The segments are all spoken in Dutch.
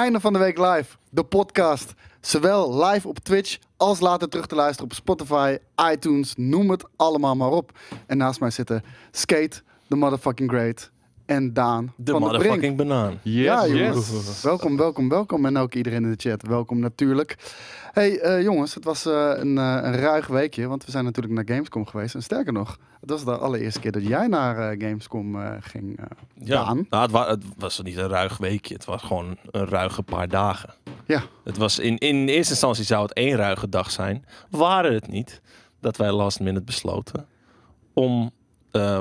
Einde van de week live. De podcast. Zowel live op Twitch als later terug te luisteren op Spotify, iTunes, noem het allemaal maar op. En naast mij zitten Skate, the motherfucking great, en Daan De van de Brink. motherfucking banaan. ja, jongens. Welkom, welkom, welkom. En ook iedereen in de chat. Welkom natuurlijk. Hey eh, jongens, het was eh, een, eh, een ruig weekje, want we zijn natuurlijk naar Gamescom geweest. En sterker nog, het was de allereerste keer dat jij naar Gamescom eh, ging. eh. Ja, Daan? nou, het, wa- het was niet een ruig weekje. Het was gewoon een ruige paar dagen. Ja. Het was in, in eerste instantie zou het één ruige dag zijn. Waren het niet dat wij last minute besloten om, eh,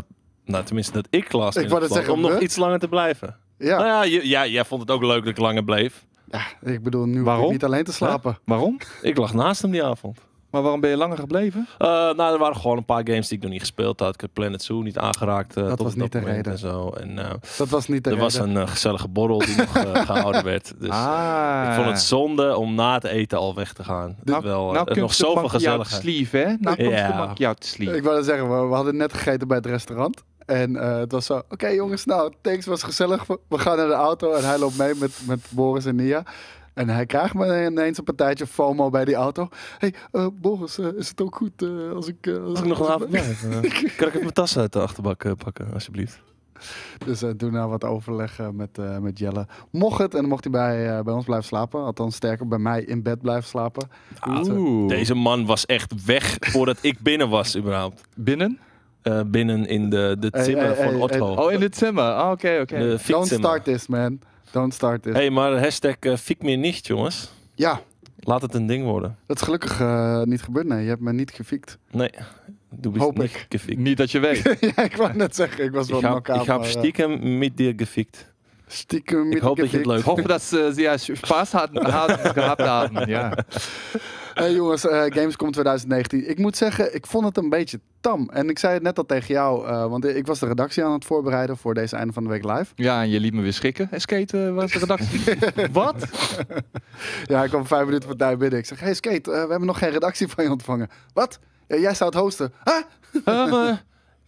nou tenminste dat ik last Ik wou besloot, zeggen, om nog we? iets langer te blijven. Ja. Nou ja, je- ja, jij vond het ook leuk dat ik langer bleef. ja, ik bedoel, nu ik niet alleen te slapen. Waarom? Ik lag naast hem die avond. Maar waarom ben je langer gebleven? Eh, nou, er waren gewoon een paar games die ik nog niet gespeeld had. Ik heb Planet Zoo niet aangeraakt. eh, Dat tot was niet de reden. En zo. En, eh, Dat was niet de er was reden. een gezellige borrel die nog eh, gehouden werd. Dus ah. ik vond het zonde om na het eten al weg te gaan. Nou, Terwijl nou er komt nog de zoveel macchiato gezelligheid. sleeve, hè? Nou komt Ja. de macchiato sleeve. Ik wou zeggen, we, we hadden net gegeten bij het restaurant. En eh, het was zo, oké jongens, nou, thanks, was gezellig. We, gaan naar de auto en hij loopt mee met, met Boris en Nia. En hij krijgt me ineens een partijtje FOMO bij die auto. hey, eh, Boris, eh, is het ook goed eh, als ik... als ik nog een avond? Eh, kan ik even mijn tas uit de achterbak pakken, alsjeblieft? Dus eh toen nou wat overleg met, eh, met Jelle. Mocht het, en mocht hij bij, eh, bij ons blijven slapen. Althans, sterker, bij mij in bed blijven slapen. Oeh. Deze man was echt weg voordat ik binnen was, überhaupt. Binnen? Eh, binnen in de, de Hey, hey, van hey, Otto. Oh, in het zimmer. Ah, Oké, oké. De Don't start this, man. Don't start this. hey, maar hashtag uh, fiek meer niet, jongens. Ja, Laat het een ding worden. dat is gelukkig eh, niet gebeurd. Nee, je hebt me niet gefiekt. Nee, doe bist Hoop niet ik. gefikt. Niet dat je weet. ja, ik wou net zeggen, ik was wel Ik heb, knock-out, ik heb maar, eh, stiekem met dir gefikt. stiekem Ik hoop dat je het leuk Ik hoop dat ze ja, Spaß hadden, hadden gehad hadden. Ja. Hey jongens, eh, Gamescom 2019. Ik moet zeggen, ik vond het een beetje tam. En ik zei het net al tegen jou, eh, want ik was de redactie aan het voorbereiden voor deze einde van de week live. ja, en je liet me weer schrikken. En Skate eh, was de redactie. Wat? Ja, ik kwam vijf minuten voor tijd binnen. Ik zeg, hey Skate, eh, we hebben nog geen redactie van je ontvangen. Wat? Ja, jij zou het hosten. Huh? Eh,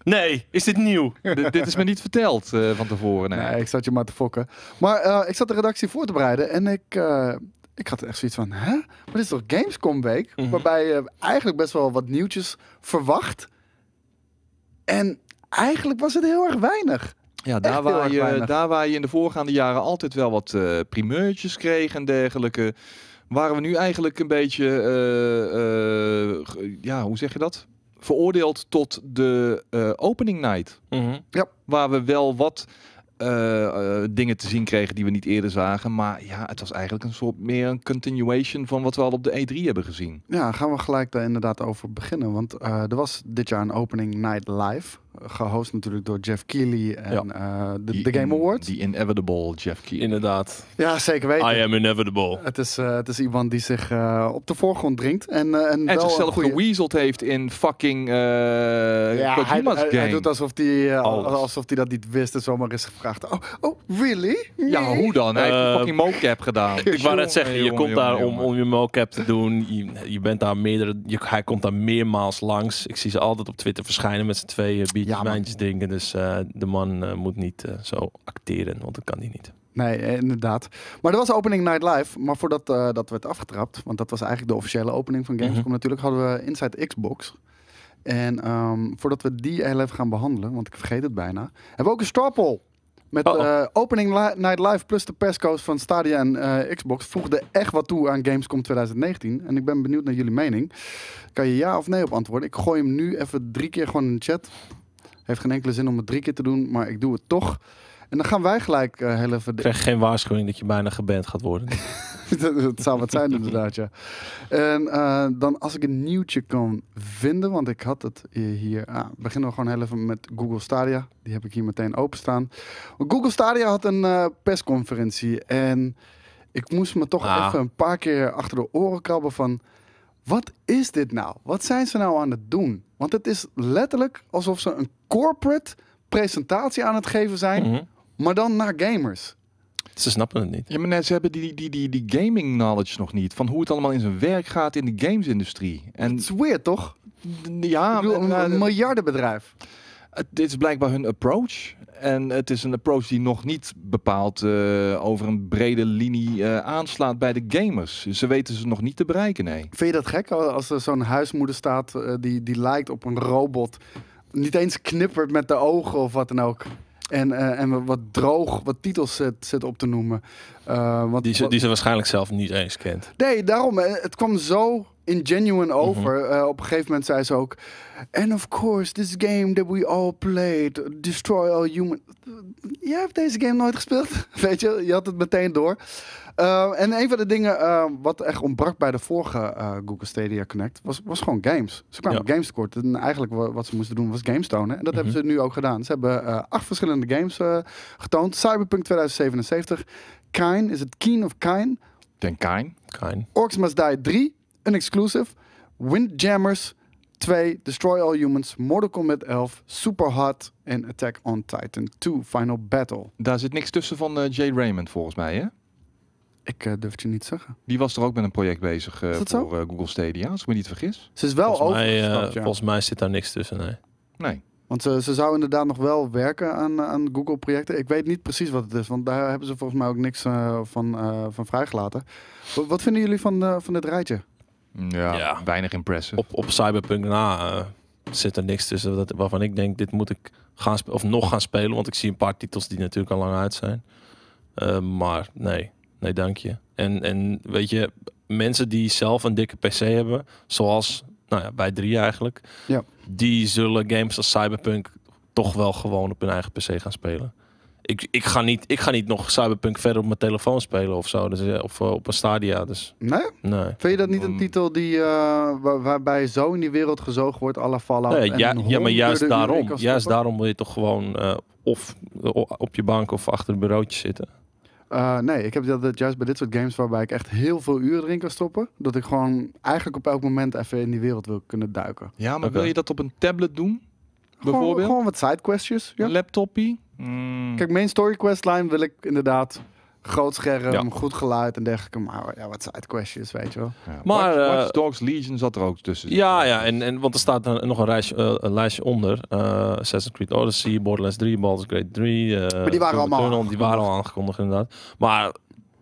Nee, is dit nieuw? d- dit is me niet verteld eh, van tevoren. Nee. Nee, ik zat je maar te fokken. Maar eh, ik zat de redactie voor te bereiden en ik, eh, ik had echt zoiets van, hè? Maar dit is toch Gamescom week? Mhm. Waarbij je eigenlijk best wel wat nieuwtjes verwacht. En eigenlijk was het heel erg weinig. Ja, daar waar, je, weinig. daar waar je in de voorgaande jaren altijd wel wat eh primeurtjes kreeg en dergelijke, waren we nu eigenlijk een beetje, eh, eh, ja, hoe zeg je dat? Veroordeeld tot de eh, opening night. Mhm. Waar we wel wat eh, eh, dingen te zien kregen die we niet eerder zagen. Maar ja, het was eigenlijk een soort meer een continuation van wat we al op de E3 hebben gezien. Ja, gaan we gelijk daar inderdaad over beginnen. Want eh, er was dit jaar een opening night live. Eh, Gehost natuurlijk door Jeff Keighley en eh, de, de Game Awards. Die inevitable Jeff Key. Inderdaad. Ja, zeker weten. I am inevitable. Het is, eh, het is iemand die zich eh, op de voorgrond dringt. En, eh, en, En zichzelf goeie- geweaseld heeft in fucking eh Ja, hij, Kojima's hij, game. hij doet alsof hij alsof hij dat niet wist en zomaar is gevraagd. Oh, oh really? Ja, hoe dan? Hij heeft een fucking mocap gedaan. Ik wou net zeggen, je jongen, komt daar jongen, om, om je mocap te doen. Je, je bent daar meerdere, je, hij komt daar meermaals langs. Ik zie ze altijd op Twitter verschijnen met z'n tweeën, Ja, wijntjes drinken. Dus eh, de man eh, moet niet eh, zo acteren, want dat kan hij niet. Nee, inderdaad. Maar er was opening night live. Maar voordat dat werd afgetrapt, want dat was eigenlijk de officiële opening van Gamescom Mhm. natuurlijk, hadden we Inside Xbox. En ehm, voordat we die heel even gaan behandelen, want ik vergeet het bijna, hebben we ook een straw poll. Met Oh, oh. eh, opening li- night live plus de persco's van Stadia en Xbox voegde echt wat toe aan Gamescom 2019. En ik ben benieuwd naar jullie mening. Kan je ja of nee op antwoorden? Ik gooi hem nu even drie keer gewoon in de chat. Heeft geen enkele zin om het drie keer te doen, maar ik doe het toch. En dan gaan wij gelijk eh, heel even... Ik krijg geen waarschuwing dat je bijna geband gaat worden. dat, dat zou wat zijn inderdaad, ja. En eh, dan als ik een nieuwtje kan vinden, want ik had het hier... Ah, beginnen we gewoon heel even met Google Stadia. Die heb ik hier meteen openstaan. Google Stadia had een eh, persconferentie en ik moest me toch Ah. even een paar keer achter de oren krabben van... Wat is dit nou? Wat zijn ze nou aan het doen? Want het is letterlijk alsof ze een corporate presentatie aan het geven zijn, Mhm. maar dan naar gamers. Ze snappen het niet. Ja, maar net, ze hebben die, die, die, die gaming knowledge nog niet. Van hoe het allemaal in zijn werk gaat in de gamesindustrie. En Het is weird, toch? ja, bedoel, een, een miljardenbedrijf. Dit is blijkbaar hun approach. En het is een approach die nog niet bepaald eh, over een brede linie eh, aanslaat bij de gamers. Ze weten ze nog niet te bereiken, nee. Vind je dat gek als er zo'n huismoeder staat eh, die, die lijkt op een robot? Niet eens knippert met de ogen of wat dan ook. En, eh, en wat droog, wat titels zit, zit op te noemen. Eh, wat, Die ze, die ze waarschijnlijk zelf niet eens kent. Nee, daarom. eh, Het kwam zo ingenuine over. Eh, op een gegeven moment zei ze ook... And of course, this game that we all played, Destroy All Human... Je hebt deze game nooit gespeeld. Weet je, je had het meteen door. Eh, en een van de dingen eh, wat echt ontbrak bij de vorige eh, Google Stadia Connect... Was, was gewoon games. Ze kwamen Ja. games tekort. En eigenlijk wa- wat ze moesten doen was games tonen. En dat hebben Mhm. ze nu ook gedaan. Ze hebben eh, acht verschillende games eh, getoond. Cyberpunk 2077. Kine, is het Keen of Kine? Ten Kain. Kine. Orcs Must Die 3, een exclusive. Windjammers 2, Destroy All Humans, Mortal Kombat 11, Super Hot en Attack on Titan 2 Final Battle. Daar zit niks tussen van eh, Jay Raymond volgens mij, hè? Ik eh, durf het je niet zeggen. Die was er ook met een project bezig eh, Is dat voor eh, Google Stadia, als ik me niet vergis. Ze is wel Volgens mij, ja. volgens mij zit daar niks tussen. Nee. Nee. Want ze, ze zou inderdaad nog wel werken aan, aan Google-projecten. Ik weet niet precies wat het is, want daar hebben ze volgens mij ook niks eh, van, eh, van vrijgelaten. Wat, wat vinden jullie van, eh, van dit rijtje? Ja, Ja. weinig impressive. Op, op Cyberpunk na eh, zit er niks tussen dat, waarvan ik denk, dit moet ik gaan of nog gaan spelen. Want ik zie een paar titels die natuurlijk al lang uit zijn. Eh, maar nee, nee dank je. En, en weet je, mensen die zelf een dikke PC hebben, zoals nou ja, bij drie eigenlijk, Ja. die zullen games als Cyberpunk toch wel gewoon op hun eigen PC gaan spelen. Ik, ik, ga niet, ik ga niet nog Cyberpunk verder op mijn telefoon spelen of zo. Dus, eh, of eh, op een Stadia. Dus Nee? nee. Vind je dat niet een Mm. titel die, eh, waar- waarbij zo in die wereld gezogen wordt, alle Fallout? Nee, en ja, ja, maar juist daarom, juist daarom wil je toch gewoon of op je bank of achter een bureautje zitten. Eh, nee, ik heb dat juist bij dit soort games waarbij ik echt heel veel uren erin kan stoppen. Dat ik gewoon eigenlijk op elk moment even in die wereld wil kunnen duiken. Ja, maar wil je dat op een tablet doen? Gewoon, Bijvoorbeeld? gewoon wat sidequestjes. Ja. Een laptopie? Mm. Kijk, main story questline wil ik inderdaad groot scherm, Ja. goed geluid en dergelijke. Maar ja, wat sidequestjes, weet je wel. Ja, Maar, Watch, eh, Watch Dogs Legion zat er ook tussen. Ja, ja, en, en want er staat dan nog een, lijstje, eh, een lijstje onder. Eh, Assassin's Creed Odyssey, Borderlands 3, Baldur's Gate 3. eh, Maar die waren Doom allemaal Eternal, die waren al aangekondigd inderdaad. Maar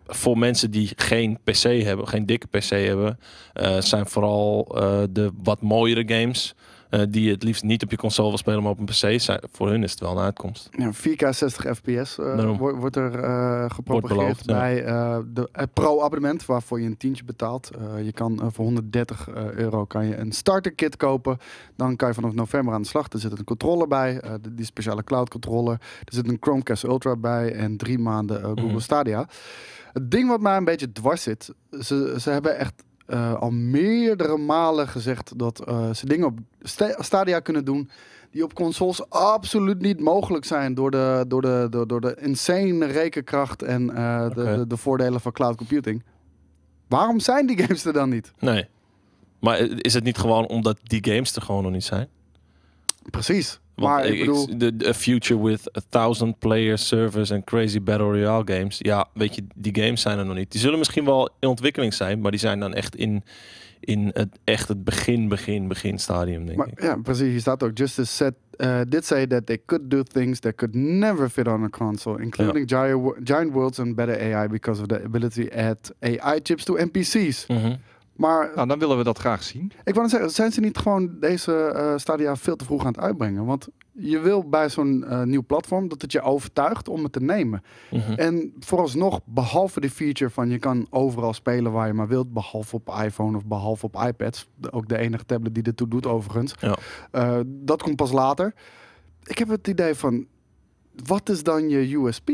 voor mensen die geen PC hebben, geen dikke PC hebben, eh, zijn vooral eh, de wat mooiere games. Eh, die je het liefst niet op je console wil spelen, maar op een PC. Zijn, voor hun is het wel een uitkomst. Ja, 4K 60 fps wordt, wordt er eh, gepropageerd beloofd, bij eh, de het pro-abonnement waarvoor je een tientje betaalt. Je kan voor 130 eh, euro kan je een starter kit kopen. Dan kan je vanaf november aan de slag. Er zit een controller bij, die speciale cloud controller. Er zit een Chromecast Ultra bij en drie maanden Google Mhm. Stadia. Het ding wat mij een beetje dwars zit, ze, ze hebben echt eh, al meerdere malen gezegd dat eh, ze dingen op Sta- Stadia kunnen doen die op consoles absoluut niet mogelijk zijn door de, door de, door, door de insane rekenkracht en eh, de, de, de voordelen van cloud computing. Waarom zijn die games er dan niet? Nee. Maar is het niet gewoon omdat die games er gewoon nog niet zijn? Precies. Want maar ik bedoel, de, future with a thousand player servers en crazy battle royale games. Ja, weet je, die games zijn er nog niet. Die zullen misschien wel in ontwikkeling zijn, maar die zijn dan echt in, in het echt het begin, begin, begin stadium, denk maar, ik. ja, precies. Hier staat ook Justice said, uh, did say that they could do things that could never fit on a console, including giant worlds and better AI because of the ability to add AI chips to NPC's. Mhm. Maar Nou, dan willen we dat graag zien. Ik wou zeggen, zijn ze niet gewoon deze eh, Stadia veel te vroeg aan het uitbrengen? Want je wil bij zo'n eh, nieuw platform dat het je overtuigt om het te nemen. Mhm. En vooralsnog, behalve de feature van je kan overal spelen waar je maar wilt, behalve op iPhone of behalve op iPads, ook de enige tablet die dit toe doet overigens. Ja. Eh, dat komt pas later. Ik heb het idee van, wat is dan je USP?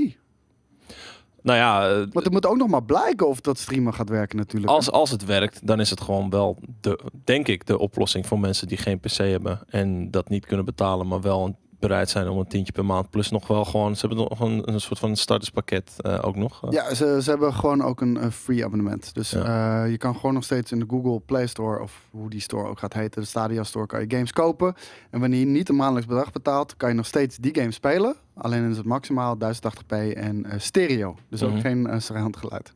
Nou ja, eh, Want het moet ook nog maar blijken of dat streamen gaat werken natuurlijk. als, als het werkt, dan is het gewoon wel, de, denk ik, de oplossing voor mensen die geen PC hebben en dat niet kunnen betalen, maar wel een- bereid zijn om een tientje per maand. Plus nog wel gewoon, ze hebben nog een, een soort van starterspakket eh, ook nog. eh. Ja, ze, ze hebben gewoon ook een, free abonnement. Dus Ja. eh, je kan gewoon nog steeds in de Google Play Store, of hoe die store ook gaat heten, de Stadia Store, kan je games kopen. En wanneer je niet een maandelijks bedrag betaalt, kan je nog steeds die games spelen. Alleen is het maximaal 1080p en stereo. Dus ook Mhm. geen uh, surround geluid.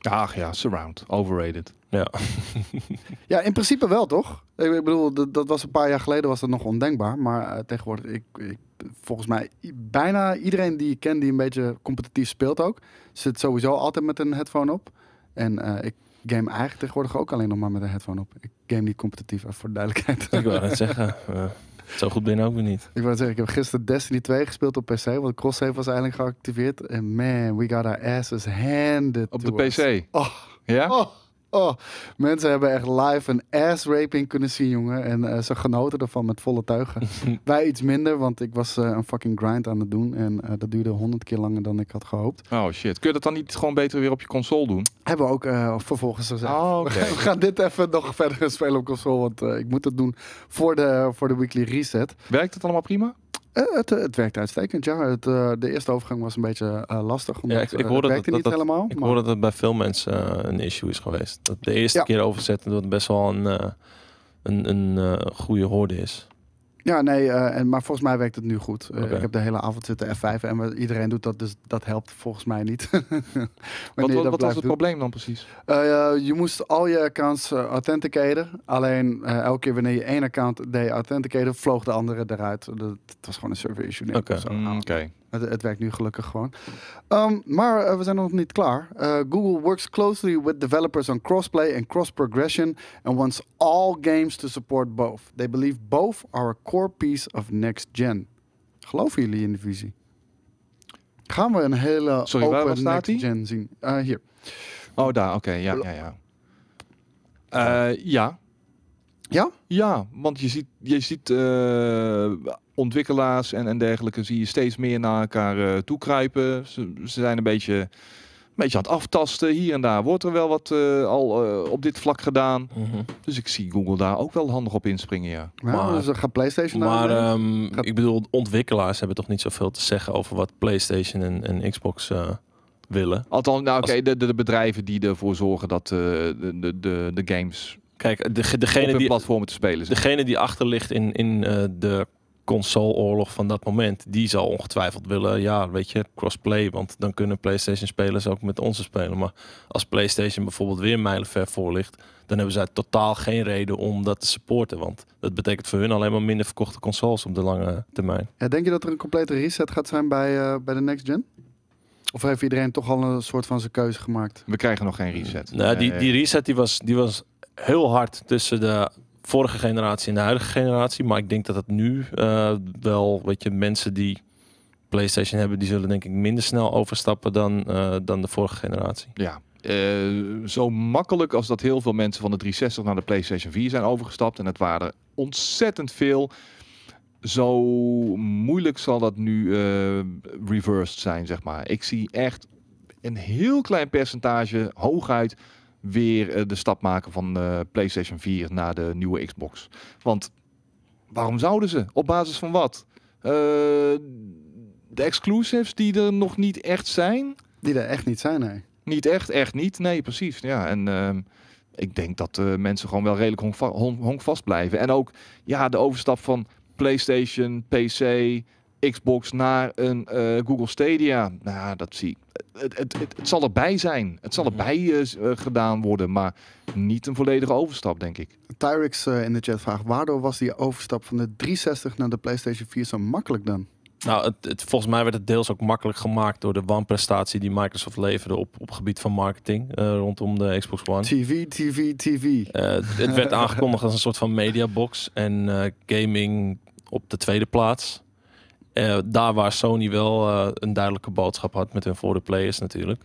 Ach ja, surround. Overrated. Ja. Ja, in principe wel, toch? Ik bedoel, dat, dat was een paar jaar geleden was dat nog ondenkbaar. Maar eh, tegenwoordig, ik, ik, volgens mij, bijna iedereen die ik ken die een beetje competitief speelt ook, zit sowieso altijd met een headphone op. En eh, ik game eigenlijk tegenwoordig ook alleen nog maar met een headphone op. Ik game niet competitief, even voor de duidelijkheid. ik wou net zeggen. eh, zo goed ben ik ook weer niet. Ik wou zeggen, ik heb gisteren Destiny 2 gespeeld op PC, want Cross-Save was eindelijk geactiveerd. En man, we got our asses handed Op to de us. PC. Oh, Ja? Oh, oh. Mensen hebben echt live een ass-raping kunnen zien, jongen. En eh, ze genoten ervan met volle tuigen. Wij iets minder, want ik was eh, een fucking grind aan het doen. En eh, dat duurde honderd keer langer dan ik had gehoopt. Oh shit. Kun je dat dan niet gewoon beter weer op je console doen? Hebben we ook vervolgens gezegd. Oh, oké. We gaan dit even nog verder spelen op console. Want ik moet het doen voor de, voor de weekly reset. Werkt het allemaal prima? Eh, het, het werkt uitstekend, ja. Het, eh, de eerste overgang was een beetje eh, lastig. Omdat, Ja, ik- ik eh, hoorde het dat- werkte dat- niet dat- helemaal. Ik maar- hoor dat het bij veel mensen eh, een issue is geweest. Dat de eerste Ja. keer overzetten dat het best wel een, eh, een, een eh, goede hoorde is. Ja, nee, eh, en, maar volgens mij werkt het nu goed. Eh. Ik heb de hele avond zitten F5 en we- iedereen doet dat, dus dat helpt volgens mij niet. Wat, wat, was het doen. probleem dan precies? Eh, je moest al je accounts authenticaten. Alleen elke keer wanneer je één account deed authenticaten, vloog de andere eruit. Dat, het was gewoon een server issue. Oké. Het, het werkt nu gelukkig gewoon. Ehm, maar eh, we zijn nog niet klaar. Eh, Google works closely with developers on crossplay and cross progression and wants all games to support both. They believe both are a core piece of next gen. Geloven jullie in de visie? Gaan we een hele Sorry, open next die? gen zien? Eh, hier. Oh, daar. Oké, ja, ja, ja. Ja. Ja? Ja, want je ziet, je ziet ontwikkelaars en, en dergelijke zie je steeds meer naar elkaar eh, toekruipen. Ze, ze zijn een beetje, een beetje aan het aftasten. Hier en daar wordt er wel wat eh, al eh, op dit vlak gedaan. Mhm. Dus ik zie Google daar ook wel handig op inspringen, ja. Ja, Maar- dus dan gaat PlayStation Maar naar ehm, Gaat- ik bedoel, ontwikkelaars hebben toch niet zoveel te zeggen over wat PlayStation en, en Xbox eh, willen. Althans, nou oké, de, de, de bedrijven die ervoor zorgen dat eh, de, de, de, de games Kijk, de, op degene, hun die, platformen te spelen zijn. degene die achter ligt in, in eh, de consoleoorlog van dat moment, die zal ongetwijfeld willen, ja, weet je, crossplay. Want dan kunnen PlayStation spelers ook met onze spelen. Maar als PlayStation bijvoorbeeld weer mijlenver voor ligt, dan hebben zij totaal geen reden om dat te supporten. Want dat betekent voor hun alleen maar minder verkochte consoles op de lange termijn. Ja, denk je dat er een complete reset gaat zijn bij, eh, bij de next gen? Of heeft iedereen toch al een soort van zijn keuze gemaakt? We krijgen nog geen reset. Nou, die, Nee. die reset die was, die was heel hard tussen de vorige generatie en de huidige generatie. Maar ik denk dat het nu eh, wel, weet je, mensen die PlayStation hebben, die zullen denk ik minder snel overstappen dan, eh, dan de vorige generatie. Ja, eh, zo makkelijk als dat heel veel mensen van de 360 naar de PlayStation 4 zijn overgestapt. En het waren er ontzettend veel. Zo moeilijk zal dat nu reversed zijn, zeg maar. Ik zie echt een heel klein percentage, hooguit, weer eh, de stap maken van de PlayStation 4 naar de nieuwe Xbox. Want waarom zouden ze? Op basis van wat? Eh, de exclusives die er nog niet echt zijn? Die er echt niet zijn, nee. Niet echt, echt niet. Nee, precies. Ja, en ehm, ik denk dat eh, mensen gewoon wel redelijk honkva- hon- honkvast blijven. En ook ja, de overstap van PlayStation, PC, Xbox naar een eh, Google Stadia. Nou, dat zie ik. Het, het, het, het zal erbij zijn. Het zal Mhm. erbij eh, eh, gedaan worden, maar niet een volledige overstap, denk ik. Tyrix eh, in de chat vraagt, waardoor was die overstap van de 360 naar de PlayStation 4 zo makkelijk dan? Nou, het, het, volgens mij werd het deels ook makkelijk gemaakt door de wanprestatie die Microsoft leverde op, op gebied van marketing eh, rondom de Xbox One. TV, TV, TV. Eh, het werd aangekondigd als een soort van mediabox en eh, gaming op de tweede plaats. Eh, daar waar Sony wel eh, een duidelijke boodschap had met hun voor de players natuurlijk.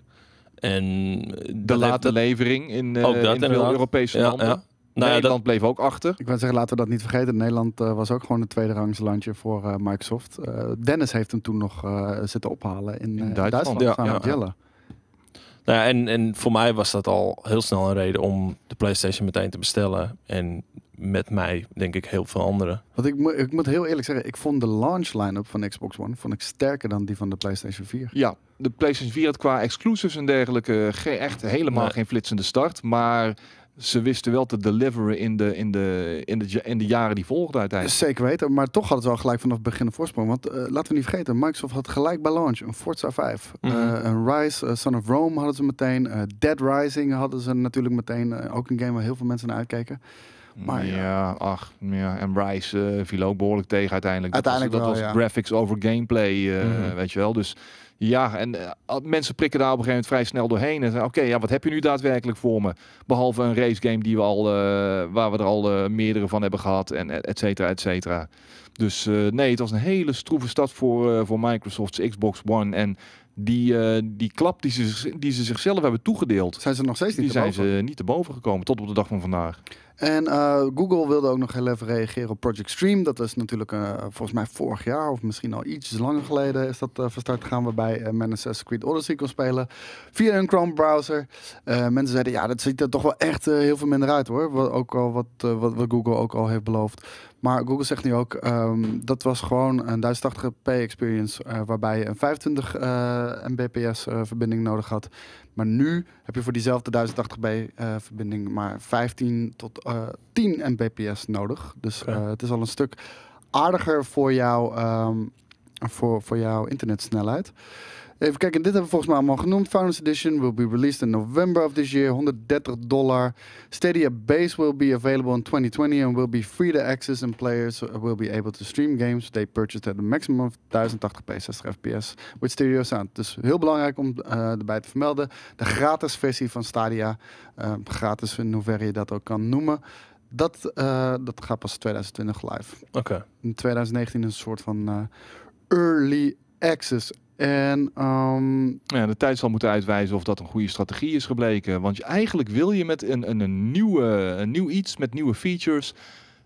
En eh, De late dat- levering in, eh Ook dat, in veel. Europese Ja, landen. ja. Nou ja, Nederland bleef ook achter. Ik wil zeggen, laten we dat niet vergeten. Nederland eh, was ook gewoon een tweede rangs landje voor eh, Microsoft. Eh, Dennis heeft hem toen nog eh, zitten ophalen in, In eh, Duitsland. Duitsland. Ja, samen ja, met ja. Jelle. Nou en, en voor mij was dat al heel snel een reden om de PlayStation meteen te bestellen. En met mij, denk ik, heel veel anderen. Want ik, moet- ik moet heel eerlijk zeggen, ik vond de launch line-up van Xbox One vond ik sterker dan die van de PlayStation 4. Ja, de PlayStation 4 had qua exclusives en dergelijke ge- echt helemaal Nee. geen flitsende start. Maar ze wisten wel te deliveren in de, in de, in de, in de jaren die volgden uiteindelijk. Zeker weten, maar toch hadden ze al gelijk vanaf het begin een voorsprong. Want eh, laten we niet vergeten, Microsoft had gelijk bij launch een Forza 5. Mhm. Eh, een Rise, eh, Son of Rome hadden ze meteen. eh, Dead Rising hadden ze natuurlijk meteen. eh, ook een game waar heel veel mensen naar uitkeken. Maar ja, ja. ach, ja. En Rise viel ook behoorlijk tegen uiteindelijk. Uiteindelijk dat was, wel, dat ja. graphics over gameplay, eh, Mhm. weet je wel. Dus ja, en eh, mensen prikken daar op een gegeven moment vrij snel doorheen. En zeggen, oké, ja, wat heb je nu daadwerkelijk voor me? Behalve een race game die we al, eh, waar we er al eh, meerdere van hebben gehad, en et et cetera, et cetera. Dus nee, het was een hele stroeve stad voor, voor Microsoft's Xbox One. En die, die klap die ze, die ze zichzelf hebben toegedeeld, Zijn ze nog steeds niet die te zijn boven. ze niet te boven gekomen tot op de dag van vandaag. En eh, Google wilde ook nog heel even reageren op Project Stream. Dat is natuurlijk eh, volgens mij vorig jaar of misschien al iets langer geleden is dat eh, van start gegaan. Waarbij eh, men Assassin's Creed Odyssey kon spelen via een Chrome browser. Mensen zeiden ja, dat ziet er toch wel echt heel veel minder uit hoor. Ook al wat, wat, wat Google ook al heeft beloofd. Maar Google zegt nu ook, ehm, dat was gewoon een 1080p experience. waarbij je een 25 eh, mbps eh, verbinding nodig had. Maar nu heb je voor diezelfde 1080p eh, verbinding maar 15 tot eh 10 mbps nodig. Dus eh, het is al een stuk aardiger voor, jou, ehm, voor, voor jouw internetsnelheid. Even kijken, dit hebben we volgens mij allemaal genoemd. Founders Edition will be released in November of this year. 130 dollar. Stadia Base will be available in 2020 and will be free to access and players will be able to stream games they purchased at a maximum of 1080p 60 fps with stereo sound. Dus heel belangrijk om eh, erbij te vermelden. De gratis versie van Stadia, eh, gratis in hoeverre je dat ook kan noemen. Dat, eh, dat gaat pas 2020 live. Oké. In 2019 een soort van early access. En ehm, Ja, de tijd zal moeten uitwijzen of dat een goede strategie is gebleken. Want je, eigenlijk wil je met een, een, een, nieuwe, een nieuw iets, met nieuwe features,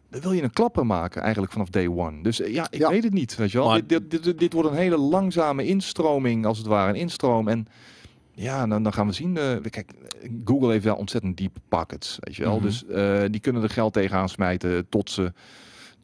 dan wil je een klapper maken eigenlijk vanaf day one. Dus eh, ja, ik Ja. weet het niet. Weet je wel? Maar- Dit, dit, dit, dit wordt een hele langzame instroming, als het ware, een instroom. En ja, dan, dan gaan we zien. eh, kijk, Google heeft wel ontzettend diepe pockets, weet je wel. Mhm. Dus eh, die kunnen er geld tegenaan smijten tot ze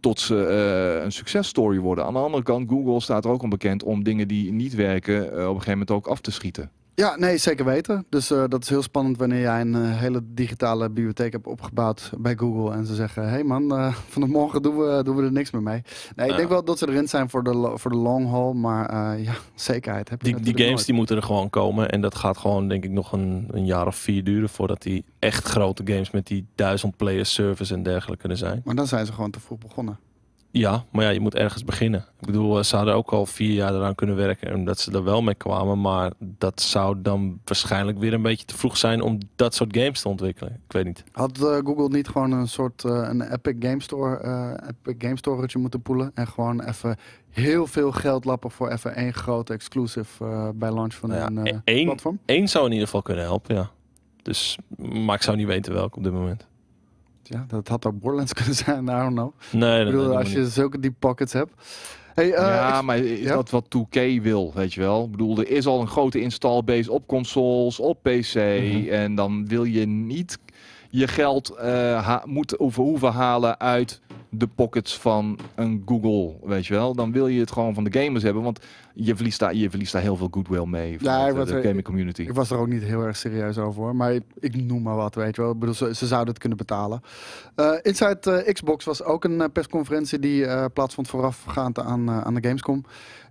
tot ze eh, een successtory worden. Aan de andere kant, Google staat er ook om bekend om dingen die niet werken eh, op een gegeven moment ook af te schieten. Ja, nee, zeker weten. Dus eh, dat is heel spannend wanneer jij een eh, hele digitale bibliotheek hebt opgebouwd bij Google. En ze zeggen, hé hey man, eh, vanaf morgen doen we, doen we er niks meer mee. Nee, ik Ja. denk wel dat ze erin zijn voor de, voor de long haul. Maar ja, zekerheid heb je Die, die games die moeten er gewoon komen. En dat gaat gewoon denk ik nog een, een jaar of vier duren voordat die echt grote games met die duizend player service en dergelijke er zijn. Maar dan zijn ze gewoon te vroeg begonnen. Ja, maar ja, je moet ergens beginnen. Ik bedoel, eh, ze hadden ook al vier jaar eraan kunnen werken en dat ze er wel mee kwamen. Maar dat zou dan waarschijnlijk weer een beetje te vroeg zijn om dat soort games te ontwikkelen. Ik weet niet. Had eh, Google niet gewoon een soort eh, een Epic Game Store, Epic Game Storage moeten poelen en gewoon even heel veel geld lappen voor even één grote exclusive bij launch van Nou ja, een één- platform? Eén zou in ieder geval kunnen helpen, ja. Dus, maar ik zou niet weten welke op dit moment. Ja, dat had ook Borderlands kunnen zijn, I don't know. Nee, Ik dat, bedoel, als moet je zulke deep pockets hebt. Hey, eh, ja, maar is ja? dat wat 2K wil, weet je wel? Ik bedoel, er is al een grote installbase op consoles, op PC. Mhm. En dan wil je niet je geld eh ha- moeten over hoeven halen uit de pockets van een Google, weet je wel? Dan wil je het gewoon van de gamers hebben, want je verliest daar, je verliest daar heel veel goodwill mee van Ja, de, er- gaming community. ik was er ook niet heel erg serieus over hoor. Maar ik, ik noem maar wat, weet je wel. Ik bedoel, ze, ze zouden het kunnen betalen. Eh, Inside eh, Xbox was ook een eh, persconferentie die plaatsvond voorafgaand aan, aan de Gamescom.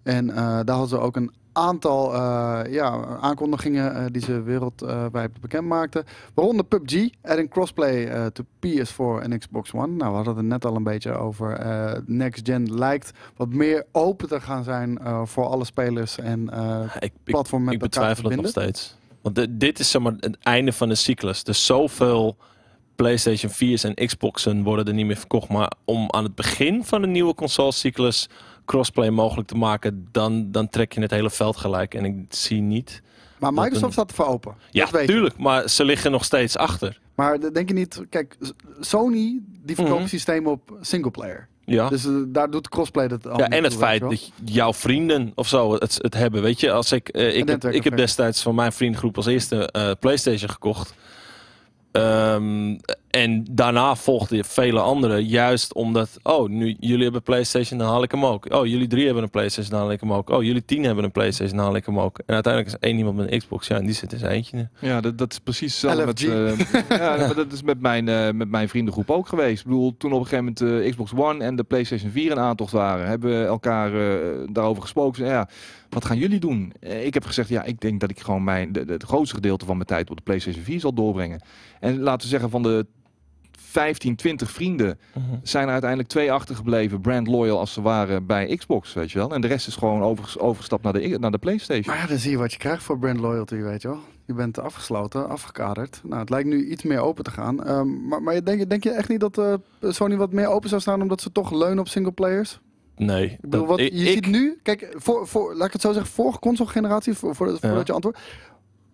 En daar hadden ze ook een aantal eh, ja, aankondigingen eh, die ze wereldwijd bekend maakten. Waaronder PUBG, adding crossplay eh to PS4 en Xbox One. Nou, we hadden het net al een beetje over. Next Gen lijkt wat meer open te gaan zijn voor alle spelers en ik, ik, platform met ik te betwijfel het nog steeds. Want di- dit is zeg maar het einde van de cyclus. Dus zoveel PlayStation 4's en Xboxen worden er niet meer verkocht. Maar om aan het begin van de nieuwe consolecyclus crossplay mogelijk te maken, dan, dan trek je het hele veld gelijk. En ik zie niet. Maar Microsoft een- staat ervoor open. Ja, je. tuurlijk. Maar ze liggen nog steeds achter. Maar de- denk je niet, kijk, Sony die verkoopt Mhm. systemen op singleplayer. Ja. Dus eh, daar doet crossplay dat al Ja, en het toe, feit dat jouw vrienden of zo het, het hebben. Weet je, als ik, eh, ik, heb, ik heb destijds van mijn vriendengroep als eerste eh, PlayStation gekocht. Ehm, en daarna volgden vele anderen, juist omdat, oh, nu jullie hebben PlayStation, dan haal ik hem ook. Oh, jullie drie hebben een PlayStation, dan haal ik hem ook. Oh, jullie tien hebben een PlayStation, dan haal ik hem ook. En uiteindelijk is één iemand met een Xbox, ja, en die zit in zijn eentje. Ja, dat, dat is precies hetzelfde met, eh, ja, dat is met mijn, eh, met mijn vriendengroep ook geweest. Ik bedoel, toen op een gegeven moment de Xbox One en de PlayStation 4 in aantocht waren, hebben we elkaar eh, daarover gesproken. Ze, Ja, wat gaan jullie doen? Eh, ik heb gezegd, ja, ik denk dat ik gewoon mijn, de, de- het grootste gedeelte van mijn tijd op de PlayStation 4 zal doorbrengen. En laten we zeggen, van de 15, 20 vrienden zijn er uiteindelijk twee achtergebleven, brand loyal als ze waren bij Xbox, weet je wel. En de rest is gewoon over, overgestapt naar de, naar de PlayStation. Maar ja, dan zie je wat je krijgt voor brand loyalty, weet je wel. Je bent afgesloten, afgekaderd. Nou, het lijkt nu iets meer open te gaan. Ehm, maar maar denk, je- denk je echt niet dat eh, Sony wat meer open zou staan omdat ze toch leunen op single players? Nee. Ik bedoel, wat, ik- je ik- ziet nu, kijk, voor, voor, laat ik het zo zeggen, vorige console generatie, voor, voor, voordat Ja. je antwoordt,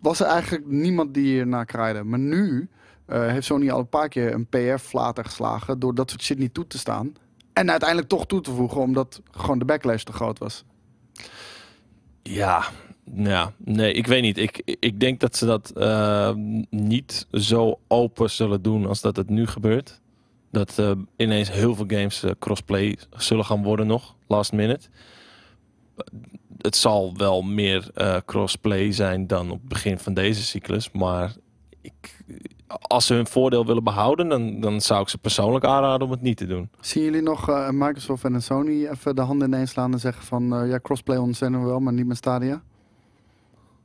was er eigenlijk niemand die hier naar kraaide. Maar nu eh, heeft Sony al een paar keer een PR-flater geslagen door dat soort shit niet toe te staan. En uiteindelijk toch toe te voegen, omdat gewoon de backlash te groot was. Ja, ja, nee, ik weet niet. Ik, ik denk dat ze dat eh, niet zo open zullen doen als dat het nu gebeurt. Dat eh, ineens heel veel games crossplay zullen gaan worden nog, last minute. Het zal wel meer crossplay zijn dan op het begin van deze cyclus. Maar ik, als ze hun voordeel willen behouden, dan, dan zou ik ze persoonlijk aanraden om het niet te doen. Zien jullie nog eh, Microsoft en Sony even de handen ineens slaan en zeggen van eh, ja, crossplay we wel, maar niet met Stadia?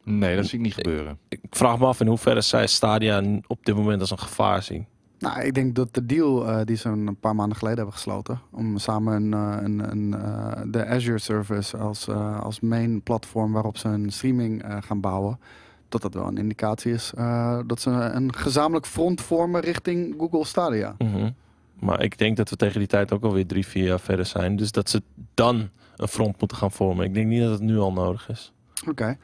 Nee, dat zie ik niet gebeuren. Ik vraag me af in hoeverre zij Stadia op dit moment als een gevaar zien. Nou, ik denk dat de deal eh, die ze een paar maanden geleden hebben gesloten, om samen een, eh, een, een, eh, de Azure service als, eh, als main platform waarop ze een streaming eh, gaan bouwen, dat dat wel een indicatie is eh, dat ze een gezamenlijk front vormen richting Google Stadia. Mhm. Maar ik denk dat we tegen die tijd ook alweer drie, vier jaar verder zijn. Dus dat ze dan een front moeten gaan vormen. Ik denk niet dat het nu al nodig is. Oké.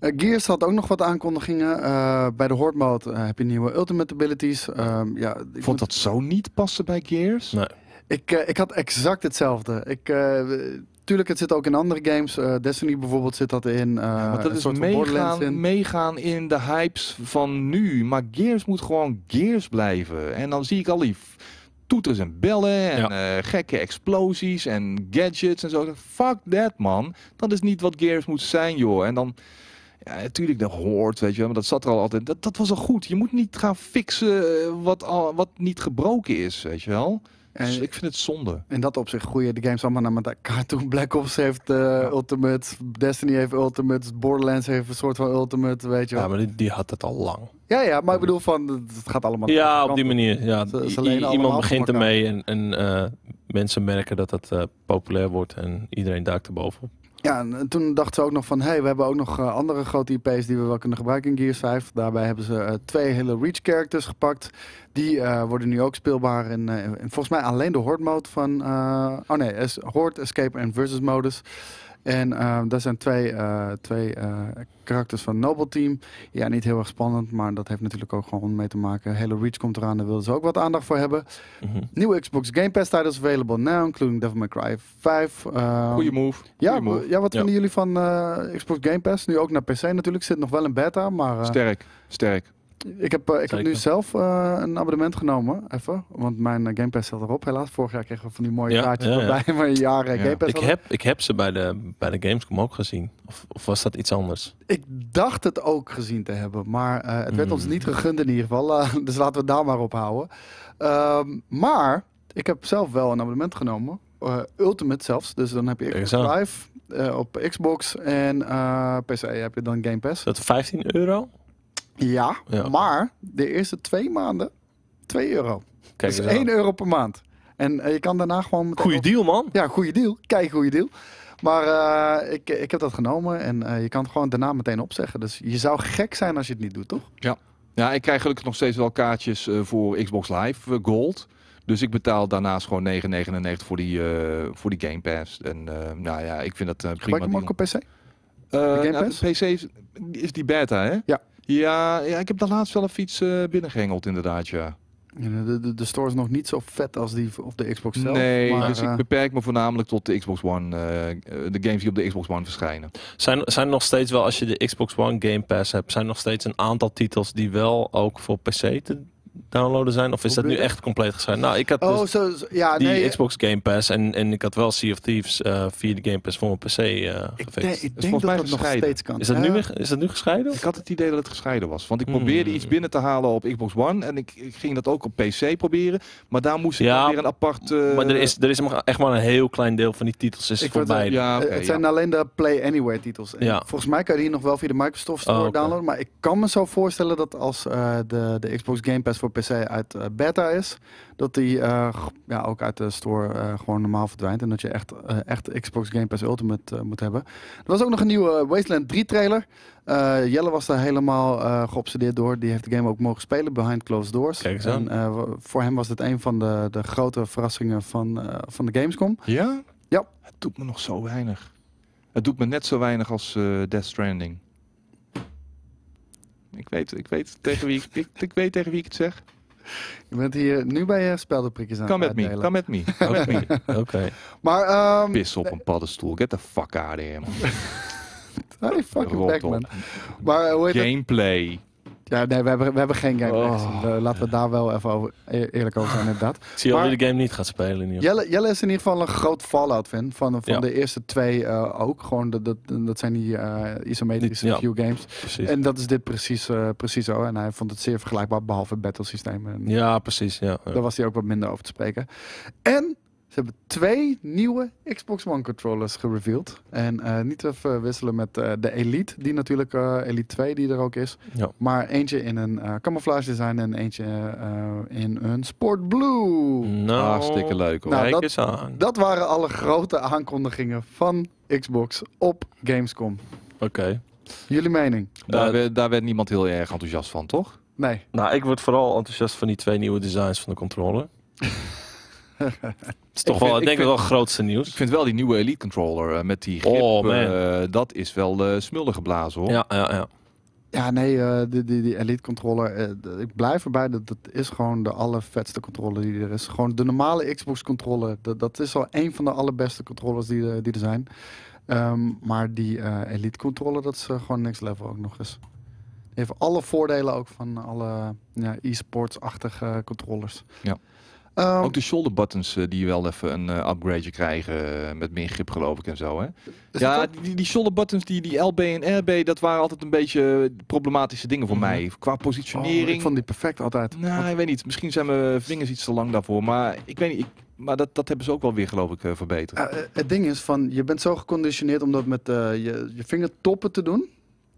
Eh, Gears had ook nog wat aankondigingen. Eh, bij de Horde mode heb je nieuwe ultimate abilities. Ehm, ja, ik vond moet- dat zo niet passen bij Gears. Nee. Ik, eh, ik had exact hetzelfde. Ik, eh, tuurlijk, het zit ook in andere games. Eh, Destiny bijvoorbeeld zit dat in. eh Ja, dat een is meegaan, in. meegaan in de hypes van nu. Maar Gears moet gewoon Gears blijven. En dan zie ik al die toeters en bellen en eh, gekke explosies en gadgets en zo. Fuck that, man. Dat is niet wat Gears moet zijn, joh. En dan... Ja, natuurlijk de Horde, weet je wel. Maar dat zat er al altijd. Dat, dat was al goed. Je moet niet gaan fixen wat, al, wat niet gebroken is, weet je wel. En- Dus ik vind het zonde. In dat opzicht groeien de games allemaal naar elkaar toe. Black Ops heeft eh Ultimate, Destiny heeft Ultimate, Borderlands heeft een soort van Ultimate, weet je wel. Ja, maar die, die had het al lang. Ja, ja, maar ik bedoel van, het gaat allemaal... Ja, op die manier. Ja, I- iemand begint ermee en, en eh, mensen merken dat het eh, populair wordt en iedereen duikt er bovenop. Ja, en en toen dachten ze ook nog van, hey, we hebben ook nog andere grote IP's die we wel kunnen gebruiken in Gears 5. Daarbij hebben ze eh, twee hele Reach characters gepakt. Die eh, worden nu ook speelbaar in, eh, in volgens mij alleen de Horde mode van, eh, oh nee, es- Horde, Escape en Versus modus. En daar zijn twee, eh, twee eh, karakters van Noble Team. Ja, niet heel erg spannend, maar dat heeft natuurlijk ook gewoon mee te maken. Hele Reach komt eraan, daar wilden ze ook wat aandacht voor hebben. Mhm. Nieuwe Xbox Game Pass titles available now, including Devil May Cry 5. eh, Goeie move. ja, Goeie move. ja, wat Ja. vinden jullie van eh, Xbox Game Pass? Nu ook naar PC natuurlijk. Zit nog wel in beta, maar eh, Sterk, sterk. Ik, heb, eh, ik heb nu zelf eh, een abonnement genomen. Even, want mijn eh, Game Pass zat erop. Helaas, vorig jaar kregen we van die mooie Ja, kaartjes ja, ja. waarbij we een jaar eh, Ja. Game Pass Ik, hadden. heb, ik heb ze bij de, bij de Gamescom ook gezien. Of, of was dat iets anders? Ik dacht het ook gezien te hebben, maar eh, het werd Hmm. ons niet gegund in ieder geval. Dus laten we het daar maar op houden. Ehm, maar ik heb zelf wel een abonnement genomen. Eh, Ultimate zelfs. Dus dan heb je Xbox. Live eh, op Xbox en eh, PC heb je dan Game Pass. Is dat 15 euro? Ja, Ja. maar de eerste twee maanden 2 euro. Kijk dus eens 1 aan. euro per maand. En eh, je kan daarna gewoon meteen... Goeie deal, man. Ja, goede deal. Kijk, goede deal. Maar eh, ik, ik heb dat genomen en eh, je kan het gewoon daarna meteen opzeggen. Dus je zou gek zijn als je het niet doet, toch? Ja, ik krijg gelukkig nog steeds wel kaartjes eh, voor Xbox Live Gold. Dus ik betaal daarnaast gewoon 9,99 voor die, eh, voor die Game Pass. En eh, nou ja, ik vind dat prima. Gebruik je hem deal. ook op PC? Game nou, Pass? PC is, is die beta, hè? Ja. Ja, ja ik heb daar laatst wel even iets eh binnengehengeld, inderdaad, ja. De, de, de store is nog niet zo vet als die op de Xbox zelf. nee, maar, dus eh, ik beperk me voornamelijk tot de Xbox One, eh, eh, de games die op de Xbox One verschijnen. Zijn, zijn er nog steeds wel, als je de Xbox One Game Pass hebt, zijn er nog steeds een aantal titels die wel ook voor PC te downloaden zijn? Of is dat nu echt compleet gescheiden? Nou, ik had Oh, dus zo, zo- ja, die nee. Xbox Game Pass en, en ik had wel Sea of Thieves eh, via de Game Pass voor mijn PC eh ik gefixt. denk, ik denk volgens dat dat nog steeds kan. Is dat, nu weer, is dat nu gescheiden? Ik had het idee dat het gescheiden was. Want ik probeerde Hmm. iets binnen te halen op Xbox One. En ik, ik ging dat ook op PC proberen. Maar daar moest ik Ja, weer een apart... eh, maar er is, er is maar echt maar een heel klein deel van die titels is Ik voor word, eh, beide. Ja, Eh, het ja. zijn alleen de Play Anywhere titels. En Ja. Volgens mij kan je die nog wel via de Microsoft Store Oh, downloaden. Maar ik kan me zo voorstellen dat als eh, de, de Xbox Game Pass voor PC uit eh, beta is, dat die eh, ja, ook uit de store eh, gewoon normaal verdwijnt. En dat je echt, echt Xbox Game Pass Ultimate moet hebben. Er was ook nog een nieuwe Wasteland 3 trailer. Jelle was daar helemaal geobsedeerd door. Die heeft de game ook mogen spelen behind closed doors. Kijk eens aan. en voor hem was het een van de, de grote verrassingen van, van de Gamescom. Ja? Ja. Het doet me nog zo weinig. Het doet me net zo weinig als Death Stranding. Ik weet, ik weet tegen wie ik, ik, ik weet tegen wie ik het zeg. Je bent hier nu bij je speldenprikjes aan het met me, uitdelen. come met me. Come met me. Oké. Maar, ehm Pis op een paddenstoel. Get the fuck out of here, man. hey, fucking back, man. Maar eh, hoe heet het? Gameplay. Ja, nee, we hebben, we hebben geen game Oh. laten we daar wel even over, e- eerlijk over zijn, inderdaad. Ik zie al Maar- wie de game niet gaat spelen. In ieder geval. Jelle, Jelle is in ieder geval een groot Fallout-fan. Van, van Ja. de eerste twee eh, ook. Gewoon, dat, dat, dat zijn die eh, isometrische Die- ja. view games. Precies. En dat is dit precies, eh, precies zo. En hij vond het zeer vergelijkbaar, behalve het battlesysteem. En ja, precies. Ja. ja. Daar was hij ook wat minder over te spreken. En ze hebben twee nieuwe Xbox One controllers gereveeld. En eh, niet te verwisselen met eh, de Elite, die natuurlijk eh, Elite 2 die er ook is. Ja. Maar eentje in een eh, camouflage design en eentje eh, in een sport blue. Nou, Hartstikke leuk hoor. Nou, Kijk dat- eens aan. Dat waren alle grote aankondigingen van Xbox op Gamescom. Oké. Jullie mening? daar, werd, daar werd niemand heel erg enthousiast van, toch? Nee. Nou, ik word vooral enthousiast van die twee nieuwe designs van de controller. Het is toch Ik wel, vind- ik ik denk vind- wel het grootste Ik nieuws. vind wel die nieuwe Elite Controller eh, met die grip, Oh, man. eh, dat is wel eh smullen geblazen hoor. Ja, ja, ja. Ja, nee, eh, die, die, die Elite controller, ik blijf erbij, dat, dat is gewoon de allervetste controller die er is. Gewoon de normale Xbox controller, dat, dat is al een van de allerbeste controllers die, er- die er zijn. Ehm, maar die eh, Elite controller, dat is gewoon next level ook nog eens. Die heeft alle voordelen ook van alle ja, e-sports-achtige controllers. Ja. Ehm, Ook de shoulder buttons eh, die wel even een eh, upgrade krijgen eh, met meer grip geloof ik en zo hè. Ja, ook? die, die shoulder buttons, die, die LB en RB, dat waren altijd een beetje problematische dingen voor Mhm. mij. Qua Oh, positionering. ik vond die perfect altijd. Nou, ik weet niet. Misschien zijn mijn vingers iets te lang daarvoor. Maar ik weet niet. Ik, maar dat, dat hebben ze ook wel weer, geloof ik, verbeterd. Het ding is van, je bent zo geconditioneerd om dat met je, je vingertoppen te doen.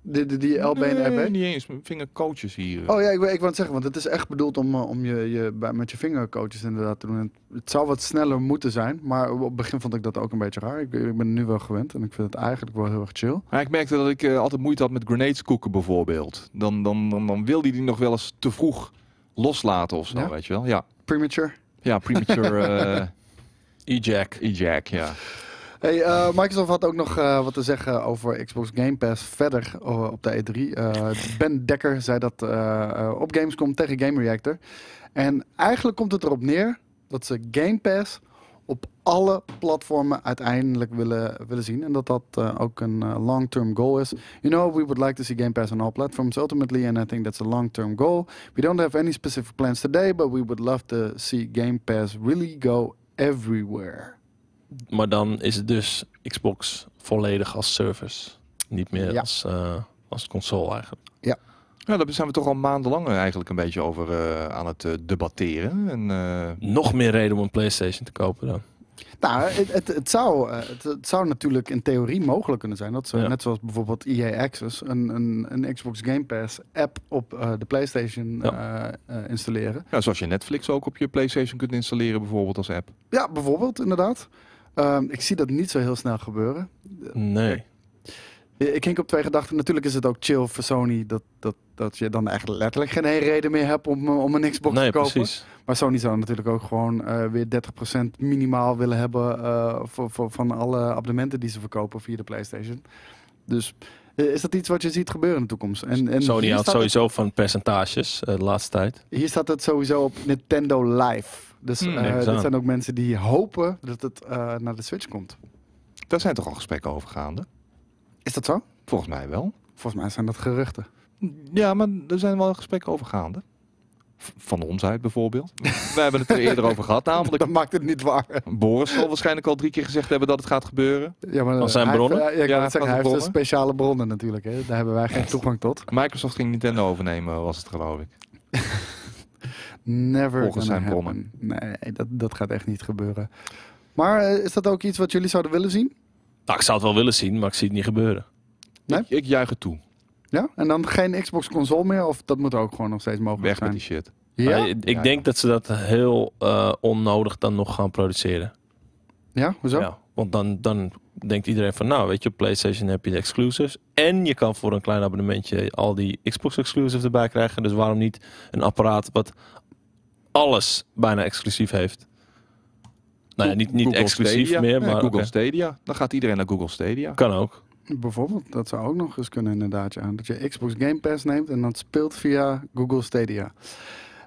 Die, die, die LB en Nee, RB. niet eens. Mijn vingercoaches hier. Oh ja, ik, wil- ik wou het zeggen, want het is echt bedoeld om, eh, om je, je met je vingercoaches inderdaad te doen. En het zou wat sneller moeten zijn, maar op het begin vond ik dat ook een beetje raar. Ik, ik ben nu wel gewend en ik vind het eigenlijk wel heel erg chill. Maar ik merkte dat ik eh, altijd moeite had met grenades koeken bijvoorbeeld. Dan, dan, dan, dan wilde hij die nog wel eens te vroeg loslaten of zo, Ja? weet je wel. Ja, Premature. ja premature eh E-Jack. ejac, ja. Hey, eh, Microsoft had ook nog eh, wat te zeggen over Xbox Game Pass verder eh, op de E3. Eh, ben Dekker zei dat op Gamescom tegen Game Reactor. En eigenlijk komt het erop neer dat ze Game Pass op alle platformen uiteindelijk willen, willen zien. En dat dat ook een long-term goal is. You know, we would like to see Game Pass on all platforms ultimately, and I think that's a long-term goal. We don't have any specific plans today, but we would love to see Game Pass really go everywhere. Maar dan is het dus Xbox volledig als service. Niet meer Ja. als, eh, als console eigenlijk. Ja, daar zijn we toch al maandenlang eigenlijk een beetje over eh, aan het eh, debatteren. En, eh, Nog meer reden om een PlayStation te kopen dan. Nou, het, het, het, zou, het, het zou natuurlijk in theorie mogelijk kunnen zijn dat ze, Ja. net zoals bijvoorbeeld EA Access, een, een, een Xbox Game Pass app op eh, de PlayStation eh, eh, installeren. ja, zoals je Netflix ook op je PlayStation kunt installeren, bijvoorbeeld als app. Ja, bijvoorbeeld, inderdaad. Ehm, ik zie dat niet zo heel snel gebeuren. Nee. Ik hink op twee gedachten. Natuurlijk is het ook chill voor Sony dat, dat, dat je dan echt letterlijk geen reden meer hebt om, eh, om een Xbox Nee, te kopen. precies. Maar Sony zou natuurlijk ook gewoon eh, weer 30% minimaal willen hebben eh, voor, voor, van alle abonnementen die ze verkopen via de PlayStation. Dus is dat iets wat je ziet gebeuren in de toekomst? En, en Sony houdt sowieso van percentages eh, de laatste tijd. hier staat het sowieso op Nintendo Live. Dus eh, eens dat aan. zijn ook mensen die hopen dat het eh, naar de Switch komt. Daar zijn toch al gesprekken over gaande? Is dat zo? Volgens mij wel. Volgens mij zijn dat geruchten. Ja, maar er zijn wel gesprekken over gaande. Van ons uit bijvoorbeeld. We hebben het er eerder over gehad namelijk. Dat maakt het niet waar. Boris zal waarschijnlijk al drie keer gezegd hebben dat het gaat gebeuren. Ja, maar Van zijn hij heeft- bronnen? ja, ik Ja, net zeggen, hij heeft speciale bronnen natuurlijk. Hè. Daar hebben wij geen toegang tot. Microsoft ging Nintendo overnemen, was het geloof ik. Never Volgens zijn happen. Nee, dat, dat gaat echt niet gebeuren. Maar eh, is dat ook iets wat jullie zouden willen zien? Nou, ik zou het wel willen zien, maar ik zie het niet gebeuren. Nee? Ik, ik juich het toe. Ja? En dan geen Xbox console meer? Of dat moet ook gewoon nog steeds mogelijk Weg met zijn? die shit. Ja? Maar ik Ja. denk dat ze dat heel eh, onnodig dan nog gaan produceren. Ja? Hoezo? Ja, want dan, dan denkt iedereen van, nou weet je, op PlayStation heb je de exclusives. En je kan voor een klein abonnementje al die Xbox exclusives erbij krijgen. Dus waarom niet een apparaat wat alles bijna exclusief heeft? Nou ja, niet, niet Google exclusief Stadia. meer, Ja, maar Google. Stadia. Dan gaat iedereen naar Google Stadia. kan ook. Bijvoorbeeld, dat zou ook nog eens kunnen inderdaad. Ja. Dat je Xbox Game Pass neemt en dat speelt via Google Stadia.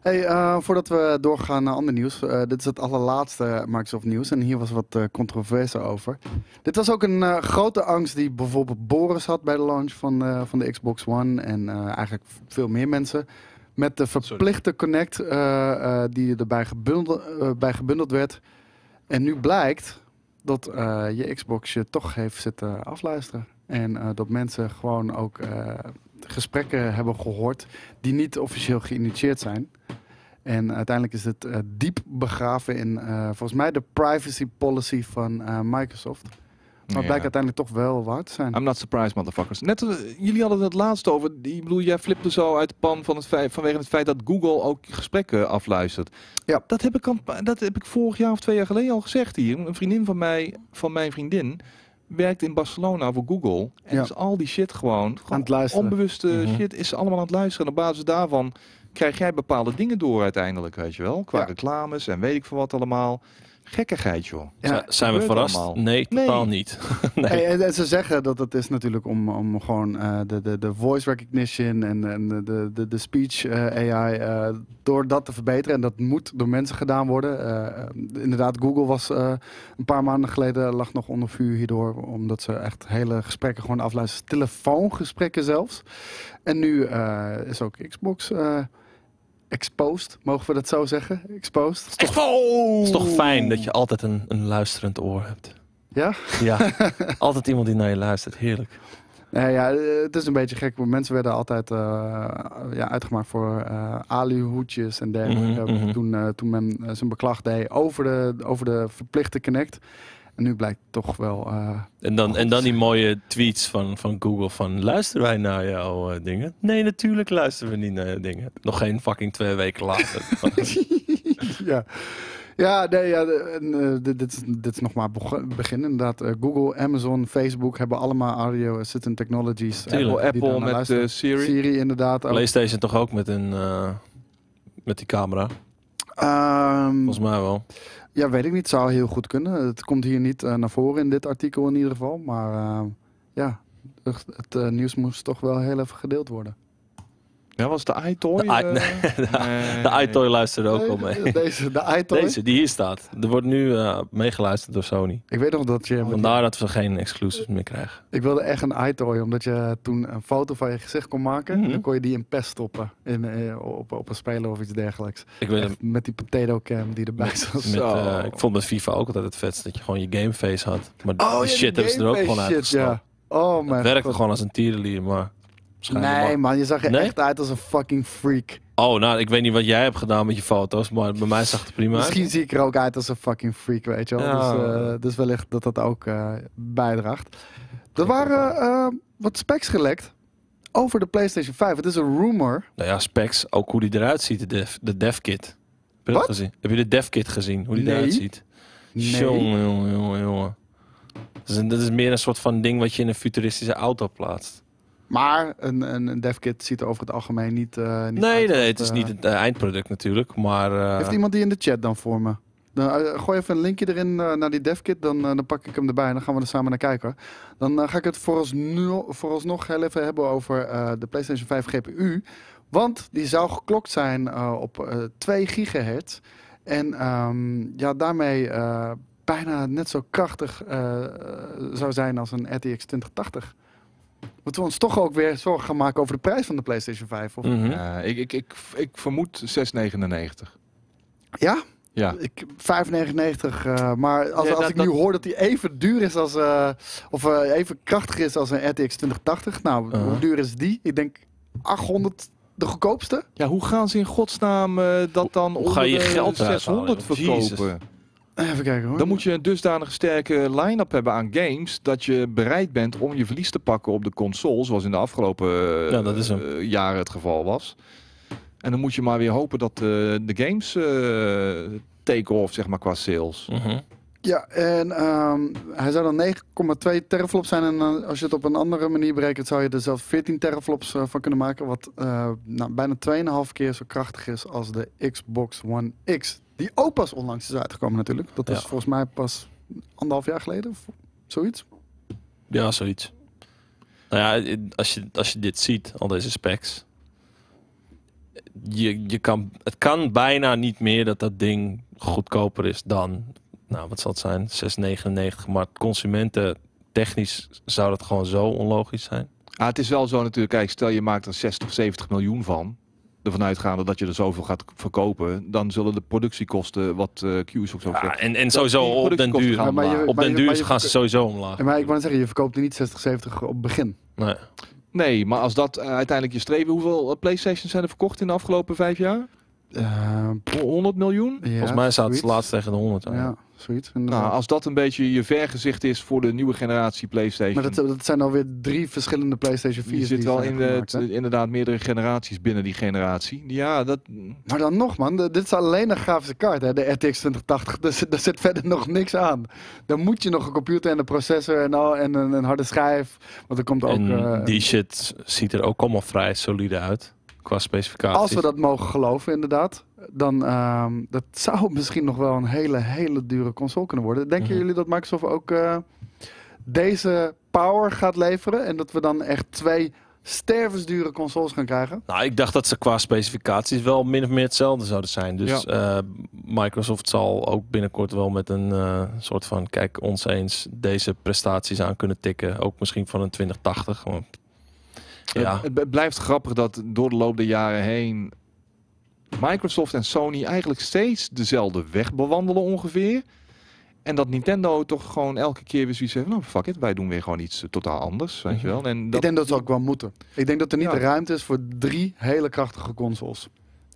Hey, eh, voordat we doorgaan naar ander nieuws. eh, dit is het allerlaatste Microsoft nieuws en hier was wat eh controverse over. Dit was ook een grote angst die bijvoorbeeld Boris had bij de launch van, van de Xbox One. En eigenlijk veel meer mensen. Met de verplichte Connect die erbij gebundeld, bij gebundeld werd. En nu blijkt dat eh, je Xbox je toch heeft zitten afluisteren. En eh, dat mensen gewoon ook eh, gesprekken hebben gehoord die niet officieel geïnitieerd zijn. En uiteindelijk is het diep begraven in volgens mij de privacy policy van Microsoft. Maar het Ja. blijkt uiteindelijk toch wel waar te zijn. I'm not surprised, motherfuckers. Net, eh, jullie hadden het laatst over. Ik bedoel, jij flipte zo uit de pan van het feit, vanwege het feit dat Google ook gesprekken afluistert. Ja. Dat heb, ik al, dat heb ik vorig jaar of twee jaar geleden al gezegd hier. Een vriendin van mij, van mijn vriendin, werkt in Barcelona voor Google. En Ja. is al die shit gewoon, gewoon het luisteren. onbewuste Mhm. shit is ze allemaal aan het luisteren. En op basis daarvan krijg jij bepaalde dingen door uiteindelijk, weet je wel. Qua Ja. reclames en weet ik veel wat allemaal. Gekkigheid, joh. Ja, Zijn- we verrast? allemaal. Nee, Nee. totaal niet. nee. Hey, en, ze zeggen dat het is natuurlijk om, om gewoon eh, de, de, de voice recognition en, en de, de, de, speech eh, AI, eh, door dat te verbeteren. En dat moet door mensen gedaan worden. Inderdaad, Google was eh, een paar maanden geleden, lag nog onder vuur hierdoor. Omdat ze echt hele gesprekken gewoon afluisteren. Telefoongesprekken zelfs. En nu eh, is ook Xbox eh, exposed, mogen we dat zo zeggen? Exposed. Het is toch fijn dat je altijd een, een luisterend oor hebt. Ja? Ja, altijd iemand die naar je luistert. Heerlijk. Nee, ja, het is een beetje gek. want Mensen werden altijd eh, ja, uitgemaakt voor eh aluhoedjes en dergelijke. Mhm, mhm. toen, eh, toen men zijn beklag deed over de, over de verplichte Connect. En nu blijkt toch wel... eh, En dan, en dan die mooie tweets van, van Google van... Luisteren wij naar jouw eh, dingen? Nee, natuurlijk luisteren we niet naar jouw dingen. Nog geen fucking twee weken later. ja. Ja, nee, ja, de- en, eh, dit, dit, is, dit is nog maar beg- begin. Inderdaad, Eh, Google, Amazon, Facebook hebben allemaal audio assistant technologies. Tuurlijk. Apple, met luisteren. eh, Siri. Siri inderdaad ook. PlayStation toch ook met, een, eh, met die camera? Ehm, Volgens mij wel. Ja, weet ik niet. Zou heel goed kunnen. Het komt hier niet eh, naar voren in dit artikel in ieder geval. Maar eh, ja, het, het, eh, nieuws moest toch wel heel even gedeeld worden. Ja, was de iToy? De eh? nee, De Nee. iToy luisterde ook al Nee, mee. Deze, de iToy. Deze, die hier staat. Er wordt nu eh, meegeluisterd door Sony. Ik weet nog dat je... Vandaar dat we geen exclusives meer krijgen. Ik wilde echt een iToy, omdat je toen een foto van je gezicht kon maken. Mhm. En dan kon je die in pest stoppen. In, eh, op, op een speler of iets dergelijks. Ik, weet Echt met die potato cam die erbij zat. met, Zo. eh, ik vond met FIFA ook altijd het vetst dat je gewoon je gameface had. Maar Oh, die ja, shit hebben ze er ook gewoon shit, uitgestapt. ja. Oh Het werkte god. gewoon als een tierenlier, maar... Nee man, je zag er Nee? echt uit als een fucking freak. Oh, nou, ik weet niet wat jij hebt gedaan met je foto's, maar bij mij zag het er prima Misschien zie ik er ook uit als een fucking freak, weet je wel. Ja. Dus, eh, dus wellicht dat dat ook eh, bijdraagt. Er waren eh, wat specs gelekt over de PlayStation 5. Het is een rumor. Nou ja, specs, ook hoe die eruit ziet, de, dev, de devkit. Heb je dat Wat? gezien? Heb je de devkit gezien, hoe die Nee. eruit ziet? Jongen, jongen, jongen, jongen. Dat is, een- dat is meer een soort van ding wat je in een futuristische auto plaatst. Maar een, een, een devkit ziet er over het algemeen niet... eh, niet Nee, uit nee, het is eh, niet het eh, eindproduct natuurlijk, maar... eh, Heeft iemand die in de chat dan voor me? Dan, eh, gooi even een linkje erin eh, naar die devkit, dan, eh, dan pak ik hem erbij en dan gaan we er samen naar kijken. Dan eh, ga ik het vooralsnog, vooralsnog heel even hebben over eh, de PlayStation 5 GPU. Want die zou geklokt zijn eh, op eh 2 gigahertz. En ehm, ja, daarmee eh, bijna net zo krachtig eh, zou zijn als een RTX 2080. Moeten we ons toch ook weer zorgen gaan maken over de prijs van de PlayStation 5? Of... Mhm. Eh, ik, ik, ik, ik vermoed 6,99. Ja? Ja. Ik, 5,99. eh, maar als, Ja, als dat- ik nu dat- hoor dat die even duur is als... eh, of eh, even krachtig is als een RTX 2080. Nou, Uh-huh. hoe duur is die? Ik denk 800 de goedkoopste. ja, hoe gaan ze in godsnaam eh, dat dan Hoe ga onder je de geld eruit 600 halen, joh? verkopen? Even kijken hoor. Dan moet je een dusdanig sterke line-up hebben aan games dat je bereid bent om je verlies te pakken op de console, zoals in de afgelopen eh, Ja, dat is hem. eh, jaren het geval was. En dan moet je maar weer hopen dat eh, de games eh take off, zeg maar, qua sales. Mhm. Ja, en ehm, hij zou dan 9,2 teraflops zijn. En eh, als je het op een andere manier berekent, zou je er zelfs 14 teraflops eh, van kunnen maken. Wat eh, nou, bijna 2,5 keer zo krachtig is als de Xbox One X. Die ook pas onlangs is uitgekomen natuurlijk. Dat is Ja. volgens mij pas anderhalf jaar geleden of zoiets. Ja, zoiets. Nou ja, als je, als je dit ziet, al deze specs. Je, je kan, het kan bijna niet meer dat dat ding goedkoper is dan, nou wat zal het zijn, 6,99. Maar consumenten technisch zou dat gewoon zo onlogisch zijn. Ah, het is wel zo natuurlijk, kijk, stel je maakt er 60, 70 miljoen van. Ervan uitgaande dat je er zoveel gaat verkopen, dan zullen de productiekosten, wat eh Q's ook zo Ja, en, en sowieso op den duur. gaan maar je- omlaag. Op maar den je- duur gaan ze sowieso omlaag. Maar ik wou zeggen, je verkoopt er niet 60, 70 op het begin. Nee. Nee, maar als dat eh, uiteindelijk je streven, hoeveel eh, PlayStations zijn er verkocht in de afgelopen vijf jaar? Eh, 100 miljoen? ja, Volgens mij staat het laatst tegen de 100 aan. Ja, zoiets. Nou, als dat een beetje je vergezicht is voor de nieuwe generatie PlayStation. maar dat, dat zijn alweer drie verschillende PlayStation 4's. je zit die wel zijn in de, gemaakt, inderdaad meerdere generaties binnen die generatie. Ja, dat. Maar dan nog, man. de- dit is alleen een grafische kaart, hè, de RTX 2080. Daar zit, daar zit verder nog niks aan. Dan moet je nog een computer en een processor en, al, en een, een harde schijf. Want er komt ook... En eh, die shit ziet er ook allemaal vrij solide uit. Qua specificaties. als we dat mogen geloven, inderdaad. Dan ehm, dat zou misschien nog wel een hele, hele dure console kunnen worden. Denken Mhm. jullie dat Microsoft ook eh, deze power gaat leveren? En dat we dan echt twee stervensdure consoles gaan krijgen? Nou, ik dacht dat ze qua specificaties wel min of meer hetzelfde zouden zijn. Dus eh, Microsoft zal ook binnenkort wel met een eh, soort van, kijk, ons eens deze prestaties aan kunnen tikken. Ook misschien van een 2080. Want, ja, Het, het blijft grappig dat door de loop der jaren heen. Microsoft en Sony eigenlijk steeds dezelfde weg bewandelen ongeveer. En dat Nintendo toch gewoon elke keer weer zoiets heeft. Nou, fuck it, wij doen weer gewoon iets eh, totaal anders. Weet je wel. En dat, Ik denk dat ze ook wel moeten. Ik denk dat er niet Ja. de ruimte is voor drie hele krachtige consoles.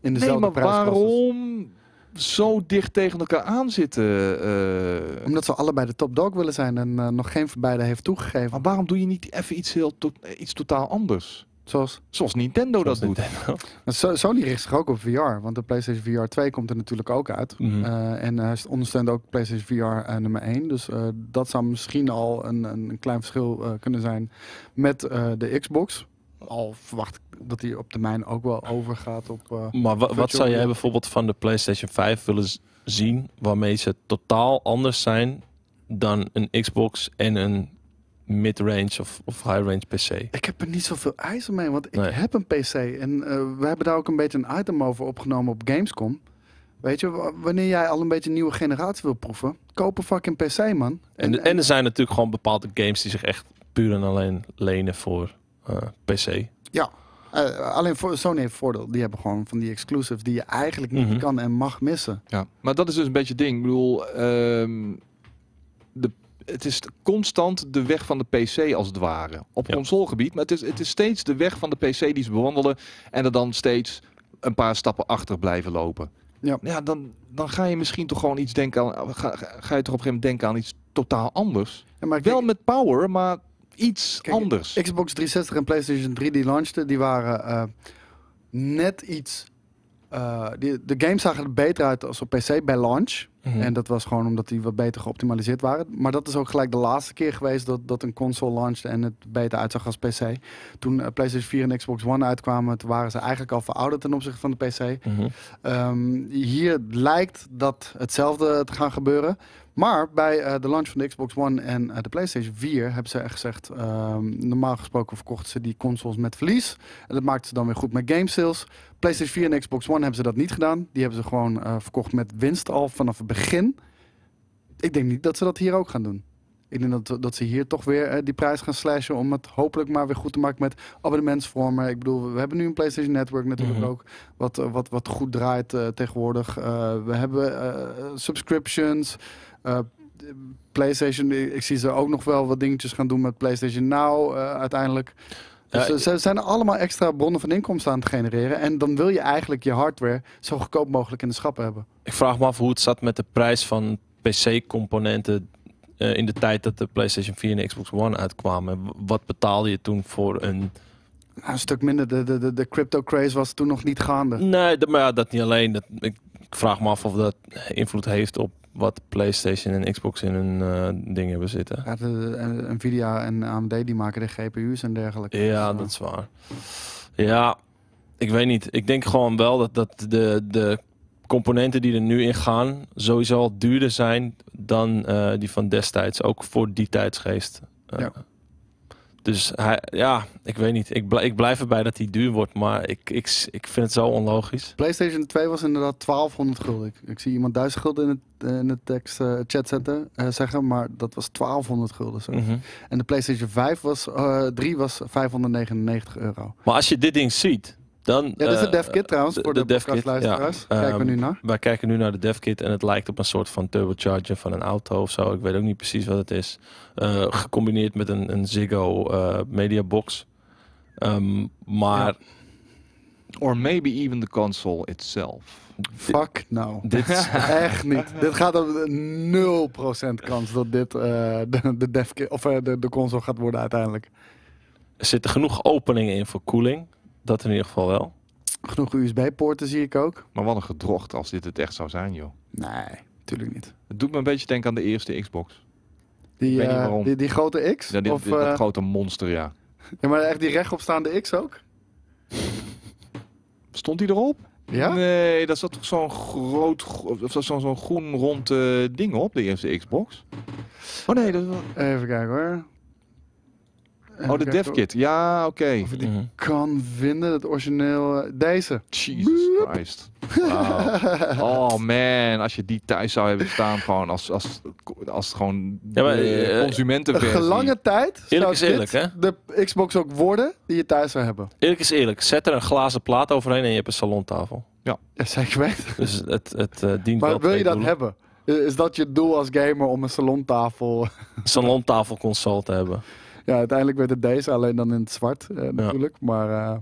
In nee, dezelfde maar prijsklasse. waarom zo dicht tegen elkaar aanzitten? eh Omdat ze allebei de top dog willen zijn en eh, nog geen van beiden heeft toegegeven. maar waarom doe je niet even iets, heel to- iets totaal anders? Zoals Zoals Nintendo zoals dat doet. Nintendo. So- Sony richt zich ook op VR, want de PlayStation VR 2 komt er natuurlijk ook uit. Mhm. Eh, en hij ondersteunt ook PlayStation VR eh, nummer 1. Dus eh, dat zou misschien al een, een, een klein verschil eh, kunnen zijn met eh, de Xbox. Al verwacht ik dat hij op termijn ook wel overgaat op... eh, Maar wa- wat zou jij bijvoorbeeld van de PlayStation 5 willen zien waarmee ze totaal anders zijn dan een Xbox en een mid-range of, of high-range PC? Ik heb er niet zoveel eisen mee, want ik Nee. heb een PC. En eh, we hebben daar ook een beetje een item over opgenomen op Gamescom. Weet je, wa- wanneer jij al een beetje een nieuwe generatie wil proeven, koop een fucking PC, man. En, en, er zijn natuurlijk gewoon bepaalde games die zich echt puur en alleen lenen voor eh, PC. Ja, eh, alleen voor, Sony heeft voordeel. Die hebben gewoon van die exclusives die je eigenlijk niet Mhm. kan en mag missen. Ja, maar dat is dus een beetje het ding. Ik bedoel, ehm, het is constant de weg van de PC als het ware. Op Ja. consolegebied, maar het is, het is steeds de weg van de PC die ze bewandelen. En er dan steeds een paar stappen achter blijven lopen. Ja. ja dan, dan ga je misschien toch gewoon iets denken aan. Ga, ga je toch op een gegeven moment denken aan iets totaal anders. Ja, maar Wel kijk, met power, maar iets Kijk, anders. Xbox 360 en PlayStation 3 die launchten, die waren eh, net iets... eh, die, de games zagen er beter uit als op PC bij launch. Mhm. En dat was gewoon omdat die wat beter geoptimaliseerd waren. Maar dat is ook gelijk de laatste keer geweest dat, dat een console launchte en het beter uitzag als PC. Toen eh, PlayStation 4 en Xbox One uitkwamen, toen waren ze eigenlijk al verouderd ten opzichte van de PC. Mhm. Ehm, hier lijkt dat hetzelfde te gaan gebeuren. Maar bij eh, de launch van de Xbox One en eh, de PlayStation 4 hebben ze echt gezegd... ehm, normaal gesproken verkochten ze die consoles met verlies. En dat maakten ze dan weer goed met game sales. PlayStation 4 en Xbox One hebben ze dat niet gedaan. Die hebben ze gewoon verkocht met winst al vanaf het begin. Ik denk niet dat ze dat hier ook gaan doen. Ik denk dat, dat ze hier toch weer eh, die prijs gaan slashen om het hopelijk maar weer goed te maken met abonnementsvormen. Ik bedoel, we hebben nu een PlayStation Network natuurlijk Mhm. ook, wat, eh, wat, wat goed draait eh, tegenwoordig. We hebben subscriptions. PlayStation, ik zie ze ook nog wel wat dingetjes gaan doen met PlayStation Now uiteindelijk. Dus Ja, ze zijn allemaal extra bronnen van inkomsten aan het genereren. En dan wil je eigenlijk je hardware zo goedkoop mogelijk in de schappen hebben. Ik vraag me af hoe het zat met de prijs van PC-componenten eh, in de tijd dat de PlayStation 4 en de Xbox One uitkwamen. Wat betaalde je toen voor een... Nou, een stuk minder. De, de, de, crypto craze was toen nog niet gaande. Nee, maar ja, dat niet alleen. Dat, ik, ik vraag me af of dat invloed heeft op wat PlayStation en Xbox in hun eh, ding hebben zitten. Ja, de, eh, Nvidia en AMD die maken de GPU's en dergelijke. Ja, Dus, dat is waar. Ja, ik weet niet. Ik denk gewoon wel dat, dat de, de componenten die er nu in gaan sowieso al duurder zijn dan eh, die van destijds. Ook voor die tijdsgeest. Eh, Ja. Dus hij, ja, ik weet niet. Ik, blij- ik blijf erbij dat hij duur wordt, maar ik, ik, ik vind het zo onlogisch. PlayStation 2 was inderdaad 1200 gulden. Ik, ik zie iemand 1000 gulden in het, eh, in het tekst, eh, chat zetten, eh, zeggen, maar dat was 1200 gulden. Mhm. En de PlayStation 5 was, eh 3 was 599 euro. Maar als je dit ding ziet, dan... Ja, dit is de eh, DevKit trouwens, de- voor de de, podcastluisteraars. ja. Kijken we Ehm, nu naar. Wij kijken nu naar de devkit en het lijkt op een soort van turbocharger van een auto of zo. Ik weet ook niet precies wat het is. Eh, gecombineerd met een, een Ziggo eh mediabox. Ehm, maar Or maybe even the console itself. Fuck nou. dit is... Echt niet. dit gaat op 0% kans dat dit eh, de, de, devkit, of, eh, de, de console gaat worden uiteindelijk. er zitten genoeg openingen in voor koeling. Dat in ieder geval wel. Genoeg USB-poorten zie ik ook. Maar wat een gedrocht als dit het echt zou zijn, joh. Nee, natuurlijk niet. Het doet me een beetje denken aan de eerste Xbox. Die, Ik weet niet eh, waarom. die, die grote X? Ja, of, dit- eh, dat grote monster, ja. ja, maar echt die rechtopstaande X ook? Stond die erop? Ja? Nee, daar zat toch zo'n groot, of zo- zo'n zo'n groen rond eh, ding op, de eerste Xbox. Oh nee, dat was... Even kijken hoor. Oh, de devkit. Ja, oké. Of je die Mhm. kan vinden, het origineel. eh, Deze. Jesus Christ. Oh man, als je die thuis zou hebben staan, gewoon als, als, als gewoon Ja, maar, consumentenversie. Een lange tijd Eerlijk zou is eerlijk, dit de Xbox ook worden die je thuis zou hebben. Eerlijk is eerlijk. Zet er een glazen plaat overheen en je hebt een salontafel. Ja, zeker weten. Dus het, het dient wel Maar wil je dat doelen. hebben? Is dat je doel als gamer om een salontafel... Salontafelconsole te hebben. Ja, uiteindelijk werd het deze, alleen dan in het zwart eh, natuurlijk. Maar eh,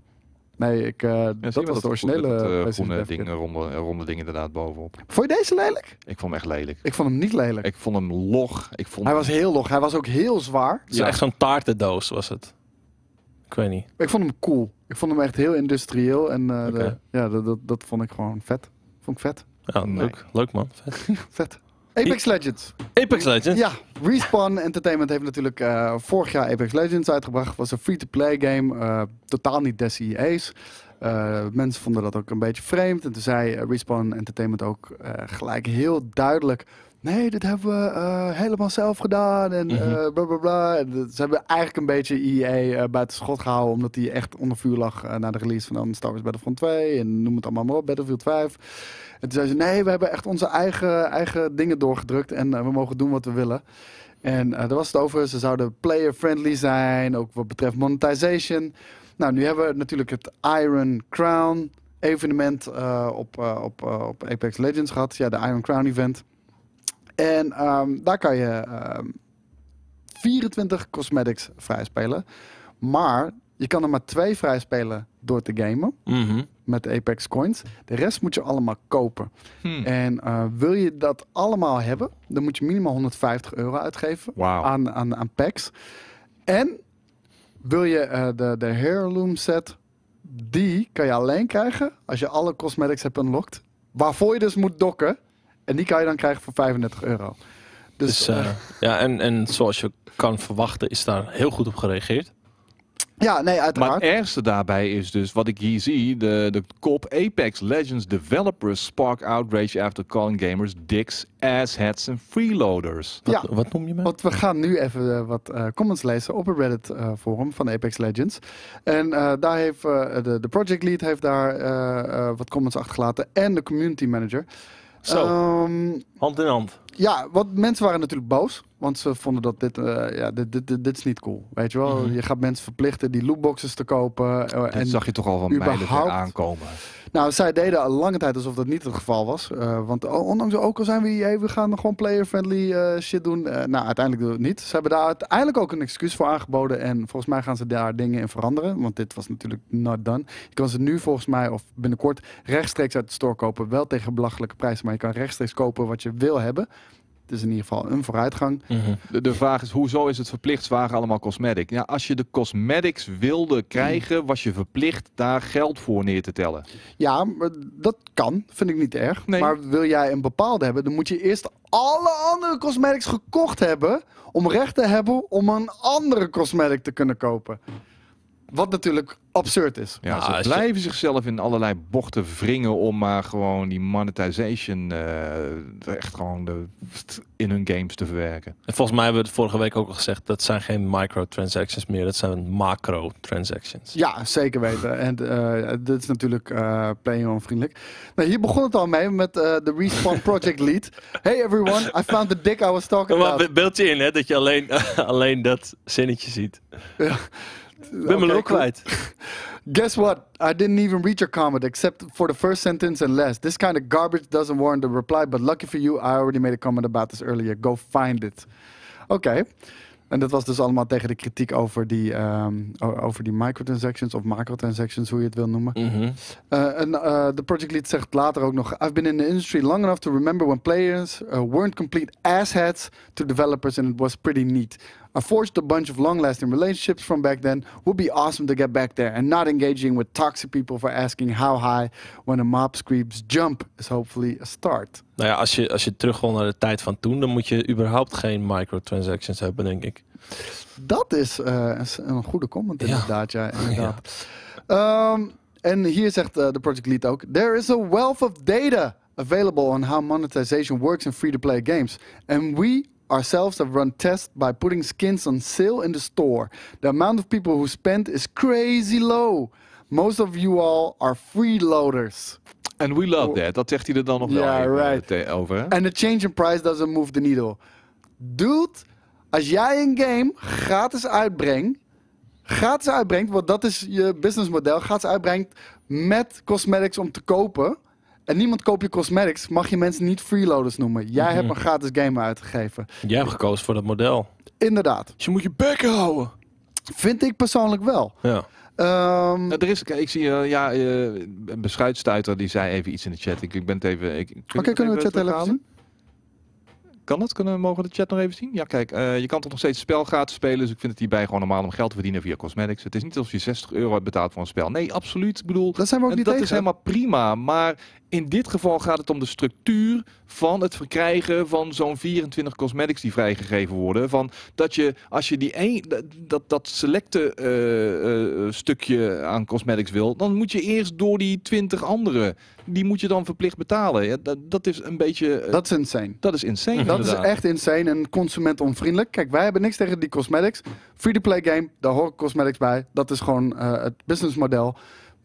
nee, ik, eh, Ja, zie dat was wel de originele PlayStation groene ding, ronde, ronde ding inderdaad bovenop. Vond je deze lelijk? Ik vond hem echt lelijk. Ik vond hem niet lelijk. Ik vond hem log. Ik vond Hij was heel log. Hij was ook heel zwaar. Het is Ja. echt zo'n taartendoos was het. Ik weet niet. Ik vond hem cool. Ik vond hem echt heel industrieel. En eh, de- ja, dat, dat, dat vond ik gewoon vet. Vond ik vet. Ja, Nee. leuk. Leuk man. Vet. Vet. Apex Legends. Apex Legends. Ja, Respawn Entertainment heeft natuurlijk eh, vorig jaar Apex Legends uitgebracht. Was een free-to-play game. eh, totaal niet des EA's. Eh, mensen vonden dat ook een beetje vreemd. En toen zei Respawn Entertainment ook gelijk heel duidelijk... Nee, dit hebben we helemaal zelf gedaan. En Mhm. bla bla bla. En dat- ze hebben eigenlijk een beetje EA buiten schot gehouden. Omdat die echt onder vuur lag na de release van Star Wars Battlefront 2. En noem het allemaal maar op, Battlefield 5. En toen ze, nee, we hebben echt onze eigen, eigen dingen doorgedrukt. En eh, we mogen doen wat we willen. En eh, daar was het over. Ze zouden player-friendly zijn. Ook wat betreft monetization. Nou, nu hebben we natuurlijk het Iron Crown evenement eh, op, op, op Apex Legends gehad. Ja, de Iron Crown event. En ehm, daar kan je ehm 24 cosmetics vrijspelen. Maar je kan er maar twee vrijspelen door te gamen. Mhm. Met de Apex coins. De rest moet je allemaal kopen. Hmm. En eh, wil je dat allemaal hebben, dan moet je minimaal 150 euro uitgeven aan, aan, aan packs. En wil je eh, de, de Heirloom set, die kan je alleen krijgen als je alle cosmetics hebt unlocked. Waarvoor je dus moet dokken. En die kan je dan krijgen voor 35 euro. Dus, Dus, eh, ja, en, en zoals je kan verwachten is daar heel goed op gereageerd. Ja, nee, Maar uiteraard. het ergste daarbij is dus wat ik hier zie: de, de kop Apex Legends developers spark outrage after calling gamers dicks, assheads en freeloaders. Wat, Ja. wat noem je me? Want we gaan nu even eh, wat eh, comments lezen op het Reddit eh, forum van Apex Legends. En eh, daar heeft eh, de, de project lead heeft daar wat comments achtergelaten en de community manager. Zo, Ehm, hand in hand. ja, want mensen waren natuurlijk boos. Want ze vonden dat dit, eh, ja, dit, dit, dit, dit is niet cool. Weet je wel? Mhm. Je gaat mensen verplichten die lootboxes te kopen. eh, Dat en zag je toch al van mijlen aankomen. Nou, zij deden al lange tijd alsof dat niet het geval was. Eh, want ondanks ook al zijn we EA, we gaan gewoon player-friendly eh, shit doen. Eh, nou, uiteindelijk doen we het niet. Ze hebben daar uiteindelijk ook een excuus voor aangeboden. En volgens mij gaan ze daar dingen in veranderen. Want dit was natuurlijk not done. Je kan ze nu volgens mij, of binnenkort, rechtstreeks uit de store kopen. Wel tegen belachelijke prijzen, maar je kan rechtstreeks kopen wat je wil hebben. Het is in ieder geval een vooruitgang. Mhm. De, de vraag is, hoezo is het verplicht zwaar allemaal cosmetic? Ja, als je de cosmetics wilde krijgen, was je verplicht daar geld voor neer te tellen. Ja, maar dat kan. Vind ik niet erg. Nee. Maar wil jij een bepaalde hebben, dan moet je eerst alle andere cosmetics gekocht hebben. Om recht te hebben om een andere cosmetic te kunnen kopen. Wat natuurlijk absurd is. Ja, Nou, ze je- blijven zichzelf in allerlei bochten wringen om maar gewoon die monetization eh, echt gewoon de, in hun games te verwerken. En volgens mij hebben we het vorige week ook al gezegd, dat zijn geen microtransactions meer, dat zijn macro-transactions. Ja, zeker weten. En eh, dit is natuurlijk eh player onvriendelijk. Nou, hier begon het al mee met eh, de Respawn Project Lead. Hey everyone, I found the dick I was talking Maar about. be- beeld je in, hè, dat je alleen, alleen dat zinnetje ziet. Ik ben me ook cool. kwijt. Guess what? I didn't even read your comment except for the first sentence and less. This kind of garbage doesn't warrant a reply, but lucky for you, I already made a comment about this earlier. Go find it. Oké. En dat was dus allemaal tegen de kritiek over die, ehm, over die microtransactions of macrotransactions, hoe je het wil noemen. Uh, en uh, de project lead zegt later ook nog: I've been in the industry long enough to remember when players uh, weren't complete assheads to developers, and it was pretty neat. I forged a bunch of long-lasting relationships from back then. Would be awesome to get back there, and not engaging with toxic people for asking how high when a mob screams jump is hopefully a start. Nou ja, als je, als je terug wil naar de tijd van toen, dan moet je überhaupt geen microtransactions hebben, denk ik. Dat is uh, een- goede comment Ja. inderdaad, ja. inderdaad. Ehm, en hier zegt uh, de project lead ook: There is a wealth of data available on how monetization works in free-to-play games, and we ourselves have run tests by putting skins on sale in the store. The amount of people who spend is crazy low. Most of you all are freeloaders. And we love that. Dat zegt hij er dan nog wel even right. over. Hè? And the change in price doesn't move the needle. Dude, als jij een game gratis uitbrengt, gratis uitbrengt, want dat is je businessmodel, gratis uitbrengt met cosmetics om te kopen. En niemand koopt je cosmetics, mag je mensen niet freeloaders noemen. Jij hebt een gratis game uitgegeven. Jij hebt gekozen voor dat model. Inderdaad. Dus je moet je bek houden. Vind ik persoonlijk wel. Ja. Ehm, Nou, er is, kijk, ik zie, eh, ja, eh, een beschuitstuiter die zei even iets in de chat. Ik, ik ben het even. Ik, Oké, kunnen we de chat even zien? Kan het? Kunnen we mogen we de chat nog even zien? Ja, kijk, eh, je kan toch nog steeds het spel gratis spelen. Dus ik vind het hierbij gewoon normaal om geld te verdienen via cosmetics. Het is niet alsof je 60 euro hebt betaald voor een spel. Nee, absoluut. Ik bedoel, Dat zijn we ook niet dat tegen. is helemaal prima. Maar in dit geval gaat het om de structuur van het verkrijgen van zo'n 24 cosmetics die vrijgegeven worden. Van dat je, als je die een, dat- dat, selecte eh, eh, stukje aan cosmetics wil, dan moet je eerst door die 20 andere. Die moet je dan verplicht betalen. Ja, dat, dat is een beetje. eh, Dat is insane. dat is insane. Dat is echt insane en consumentonvriendelijk. Kijk, wij hebben niks tegen die cosmetics. Free-to-play game, daar horen cosmetics bij. Dat is gewoon eh, het businessmodel.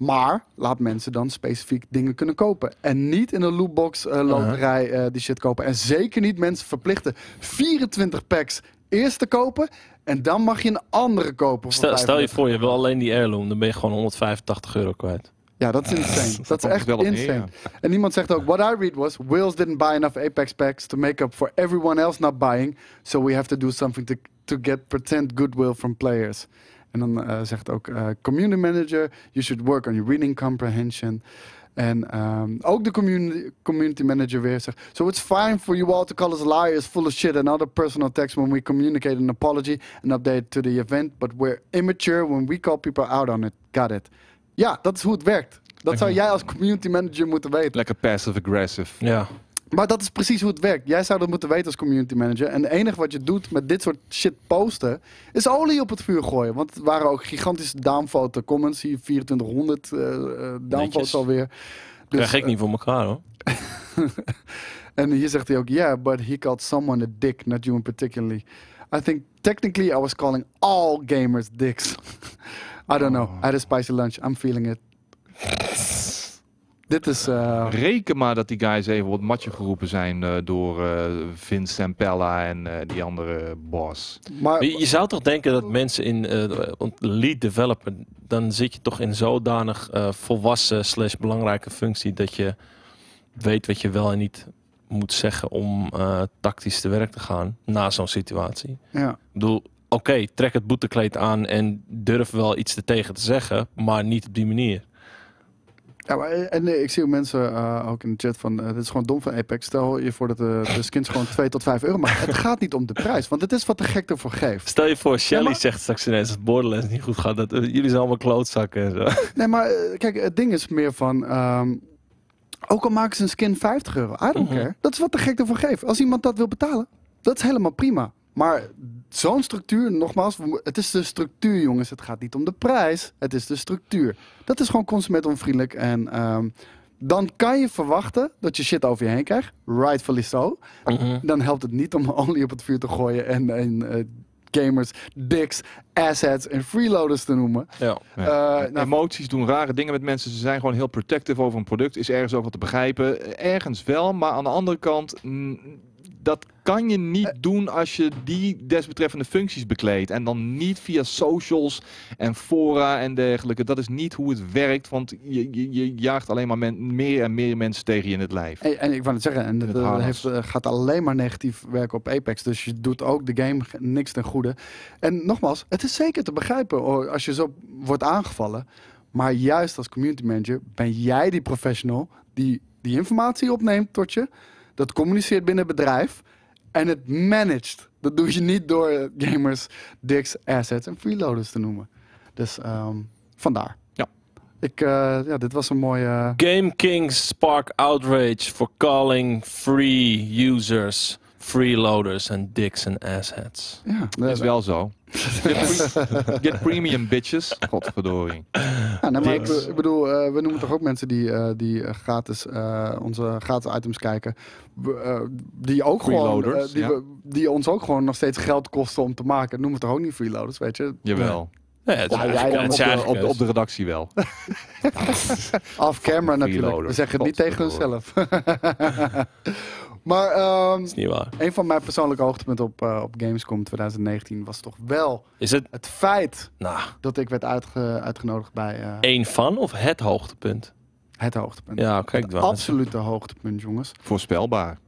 Maar laat mensen dan specifiek dingen kunnen kopen. En niet in een lootbox eh, loterij eh, die shit kopen. En zeker niet mensen verplichten 24 packs eerst te kopen. En dan mag je een andere kopen. Stel, stel je 35. voor, je wil alleen die heirloom, dan ben je gewoon 185 euro kwijt. Ja, dat is insane. dat is echt wel op neer, insane. En iemand zegt ook, what I read was, Wales didn't buy enough Apex packs to make up for everyone else not buying. So we have to do something to, to get pretend goodwill from players. En dan eh, zegt ook, eh, community manager, you should work on your reading comprehension. En ehm, ook de community, community manager weer zegt, so it's fine for you all to call us liars, full of shit and other personal text when we communicate an apology and update to the event, but we're immature when we call people out on it. Got it. Ja, dat is hoe het werkt. Dat zou jij als community manager moeten weten. Lekker passive-aggressive. Ja. Maar dat is precies hoe het werkt. Jij zou dat moeten weten als community manager. En het enige wat je doet met dit soort shit posten, is olie op het vuur gooien. Want het waren ook gigantische downvote comments. Hier 2400 eh eh, downvotes alweer. Dus, Krijg ik niet voor elkaar hoor. En hier zegt hij ook, yeah, but he called someone a dick, not you in particularly. I think technically I was calling all gamers dicks. I don't know. I had a spicy lunch. I'm feeling it. Dit is... eh, Reken maar dat die guys even wat matje geroepen zijn eh, door eh Vince Sampella en eh, die andere boss. maar Je, je zou toch denken dat mensen in eh, lead developer, dan zit je toch in zodanig eh, volwassen slash belangrijke functie dat je weet wat je wel en niet moet zeggen om eh, tactisch te werk te gaan na zo'n situatie. ja. Ik bedoel, oké, trek het boetekleed aan en durf wel iets er tegen te zeggen, maar niet op die manier. Ja, maar, eh, en eh, ik zie ook mensen eh, ook in de chat van, dit is gewoon dom van Apex. Stel je voor dat de, de skins gewoon 2 tot 5 euro maken. Het gaat niet om de prijs, want het is wat de gek ervoor geeft. Stel je voor, Shelly maar- zegt straks ineens dat Borderlands niet goed gaat. Dat, jullie zijn allemaal klootzakken en zo. Nee, maar kijk, het ding is meer van, ehm, ook al maken ze een skin 50 euro, I don't Mhm. care. Dat is wat de gek ervoor geeft. Als iemand dat wil betalen, dat is helemaal prima. Maar zo'n structuur, nogmaals, het is de structuur, jongens. Het gaat niet om de prijs, het is de structuur. Dat is gewoon consumentonvriendelijk. En ehm, dan kan je verwachten dat je shit over je heen krijgt. Rightfully so. Mhm. Dan helpt het niet om olie op het vuur te gooien en, en eh, gamers, dicks, assets en freeloaders te noemen. Ja. Ja. Eh, nou, Emoties doen rare dingen met mensen. Ze zijn gewoon heel protective over een product. Is ergens ook wat te begrijpen. Ergens wel, maar aan de andere kant... mm, dat kan je niet Eh. doen als je die desbetreffende functies bekleedt. En dan niet via socials en fora en dergelijke. Dat is niet hoe het werkt. Want je, je, je jaagt alleen maar men- meer en meer mensen tegen je in het lijf. En, en ik wou het zeggen, en dat het eh, heeft, eh, gaat alleen maar negatief werken op Apex. Dus je doet ook de game niks ten goede. En nogmaals, het is zeker te begrijpen als je zo wordt aangevallen. Maar juist als community manager ben jij die professional die die informatie opneemt tot je. Dat communiceert binnen het bedrijf. En het managt. Dat doe je niet door eh, gamers, dicks, assets en freeloaders te noemen. Dus ehm, vandaar. Ja. Ik, eh, ja, dit was een mooie... Game Kings spark outrage for calling free users freeloaders and dicks and assheads. ja, Dat is wel zo. Get, pre- get premium bitches. Godverdorie. Ja, nee, maar ik, bedoel, eh, we noemen toch ook mensen die, eh, die eh, gratis eh, onze gratis items kijken. Eh, die ook gewoon Freeloaders, die, ja. we- die ons ook gewoon nog steeds geld kosten om te maken. Noemen we toch ook niet freeloaders, weet je? Jawel. Het jij dan het is Op de, op, op redactie wel. Off camera natuurlijk. We zeggen het niet tegen onszelf. maar ehm, Dat is niet waar. een van mijn persoonlijke hoogtepunten op, eh, op Gamescom 2019 was toch wel Is het het feit nou, dat ik werd uitge- uitgenodigd bij eh, één van of het hoogtepunt? het hoogtepunt. Ja, kijk, het wel. absolute hoogtepunt, jongens. Voorspelbaar.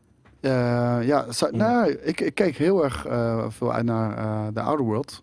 Eh, ja, nou, ik, ik keek heel erg eh, veel uit naar eh de Outer World.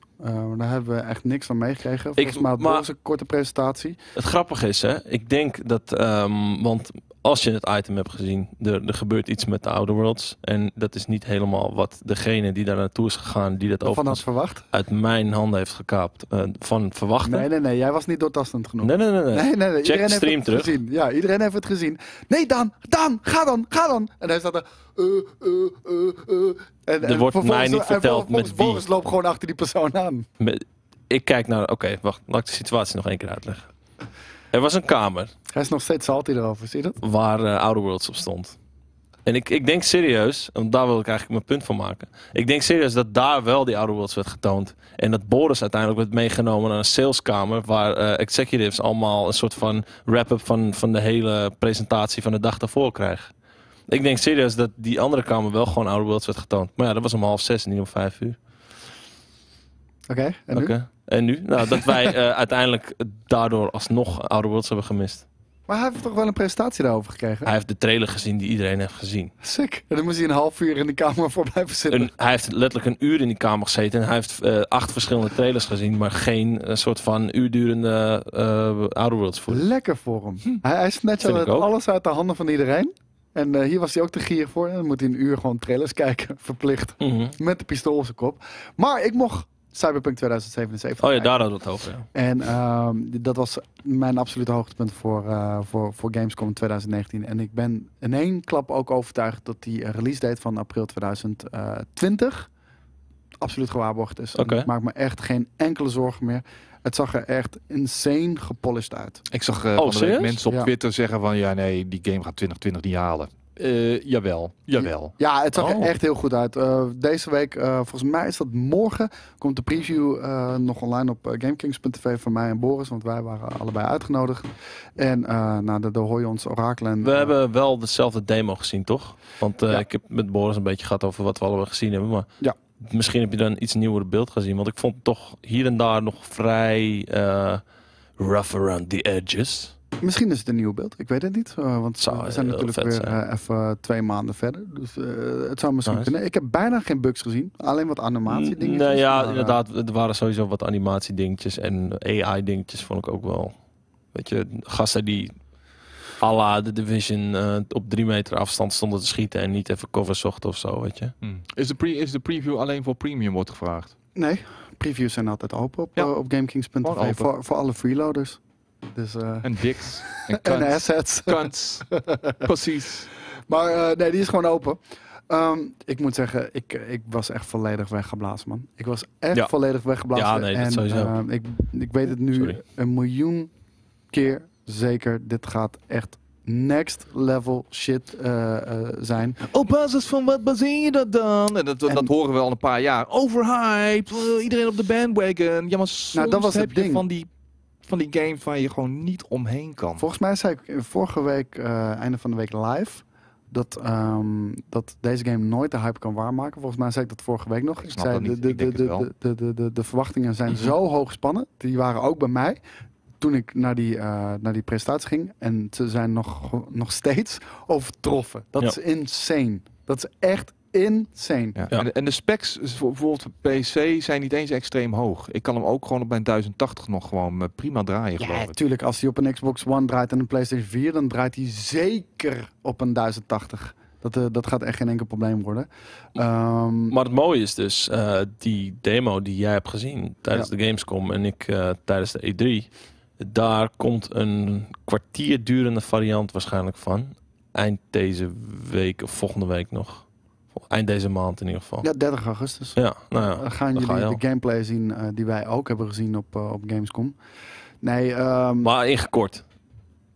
Daar hebben we echt niks van meegekregen. Volgens mij had maar- Boris een korte presentatie. Het grappige is, hè, ik denk dat, ehm, want als je het item hebt gezien, er, er gebeurt iets met de Outer Worlds. En dat is niet helemaal wat degene die daar naartoe is gegaan, die dat overigens verwacht. uit mijn handen heeft gekaapt, eh, van verwachten. Nee, nee, nee. Jij was niet doortastend genoeg. nee, nee, nee. nee. Nee, nee, nee. Iedereen de heeft stream het terug. gezien. Ja, iedereen heeft het gezien. Nee, Dan, Dan, ga dan, ga dan. En hij staat er. eh, eh, eh. En, en wordt mij niet verteld met wie. Boris loopt gewoon achter die persoon aan. Met- Ik kijk naar, oké, wacht, laat ik de situatie nog één keer uitleggen. Er was een kamer Hij is nog steeds salty erover, zie je dat? waar eh, Outer Worlds op stond. En ik, ik denk serieus, want daar wil ik eigenlijk mijn punt van maken. Ik denk serieus dat daar wel die Outer Worlds werd getoond. En dat Boris uiteindelijk werd meegenomen naar een saleskamer. Waar eh, executives allemaal een soort van wrap-up van, van de hele presentatie van de dag daarvoor krijgen. Ik denk serieus dat die andere kamer wel gewoon Outer Worlds werd getoond. Maar ja, dat was om half zes en niet om vijf uur. Oké, en nu? Oké. En nu? Nou, dat wij eh, uiteindelijk daardoor alsnog Outer Worlds hebben gemist. Maar hij heeft toch wel een presentatie daarover gekregen? Hij heeft de trailer gezien die iedereen heeft gezien. Sick. En dan moest hij een half uur in de kamer voor blijven zitten. Een, hij heeft letterlijk een uur in die kamer gezeten en hij heeft eh, acht verschillende trailers gezien, maar geen eh, soort van uurdurende eh Outer Worlds footage. Lekker voor hem. Hij, hij snatcht alles uit de handen van iedereen. En hier was hij ook te gier voor. En dan moet hij een uur gewoon trailers kijken, verplicht. Mhm. Met de pistool op zijn kop. Maar ik mocht Cyberpunk 2077 Oh ja, daar hadden we het over. Ja. En ehm, dat was mijn absolute hoogtepunt voor, eh, voor, voor Gamescom 2019. En ik ben in één klap ook overtuigd dat die eh, release date van april 2020 absoluut gewaarborgd is. En Oké. Ik maak me echt geen enkele zorgen meer. Het zag er echt insane gepolished uit. Ik zag eh Oh, mensen op Ja. Twitter zeggen van ja nee, die game gaat 2020 niet halen. Eh, jawel, jawel. Ja, het zag er Oh. echt heel goed uit. Eh, deze week, eh, volgens mij is dat morgen, komt de preview eh, nog online op GameKings.tv van mij en Boris, want wij waren allebei uitgenodigd. En eh nou, de, de hoor je ons orakelen. We hebben wel dezelfde demo gezien, toch? Want eh, Ja. ik heb met Boris een beetje gehad over wat we allemaal gezien hebben. Maar Ja. misschien heb je dan iets nieuwer beeld gezien. Want ik vond het toch hier en daar nog vrij eh, rough around the edges. Misschien is het een nieuw beeld, ik weet het niet. eh, want Zou we zijn natuurlijk weer zijn. eh, even twee maanden verder. Dus eh, het zou misschien Nice. kunnen. Ik heb bijna geen bugs gezien, alleen wat animatie dingen. Nee, ja, inderdaad. Er waren sowieso wat animatie dingetjes en AI dingetjes vond ik ook wel. Weet je, gasten die à la de Division eh, op drie meter afstand stonden te schieten en niet even cover zochten of zo, weet je. Hm. Is, de pre is de preview alleen voor premium wordt gevraagd? Nee, previews zijn altijd open op, Ja. op GameKings.tv voor, voor alle freeloaders. Dus, eh, En dicks. En en assets. Precies. Maar eh, nee, die is gewoon open. Ehm, ik moet zeggen, ik, ik was echt volledig weggeblazen, man. Ik was echt Ja. volledig weggeblazen. Ja, nee, dat en, sowieso. ehm, ik, ik weet het nu Sorry. een miljoen keer zeker. Dit gaat echt next level shit eh, zijn. Op basis van wat baseer je dat dan? En dat, dat, En- dat horen we al een paar jaar. Overhyped. iedereen op de bandwagon. Ja, maar soms Nou, dat was het ding. van die, van die games waar je gewoon niet omheen kan. Volgens mij zei ik vorige week, eh, einde van de week live, dat, ehm, dat deze game nooit de hype kan waarmaken. Volgens mij zei ik dat vorige week nog. Ik, snap zei, dat niet. de, Ik de, denk de, de, de, de, de, de verwachtingen zijn zo hoog gespannen. Die waren ook bij mij toen ik naar die, eh, naar die presentatie ging. En ze zijn nog, nog steeds overtroffen. Dat Ja. is insane. Dat is echt insane. Ja. Ja. En, de- en de specs bijvoorbeeld PC zijn niet eens extreem hoog. Ik kan hem ook gewoon op mijn 1080 nog gewoon eh, prima draaien, geloof Ja, ik. natuurlijk. Als hij op een Xbox One draait en een PlayStation 4, dan draait hij zeker op een 1080. Dat, eh, dat gaat echt geen enkel probleem worden. Ehm, Maar het mooie is dus, eh, die demo die jij hebt gezien tijdens de Gamescom en ik eh, tijdens de E3, daar komt een kwartier durende variant waarschijnlijk van. Eind deze week of volgende week nog. Eind deze maand in ieder geval. ja, 30 augustus. Ja, nou ja, Dan gaan dan jullie de gameplay zien eh, die wij ook hebben gezien op, eh, op Gamescom. Nee, ehm, Maar ingekort.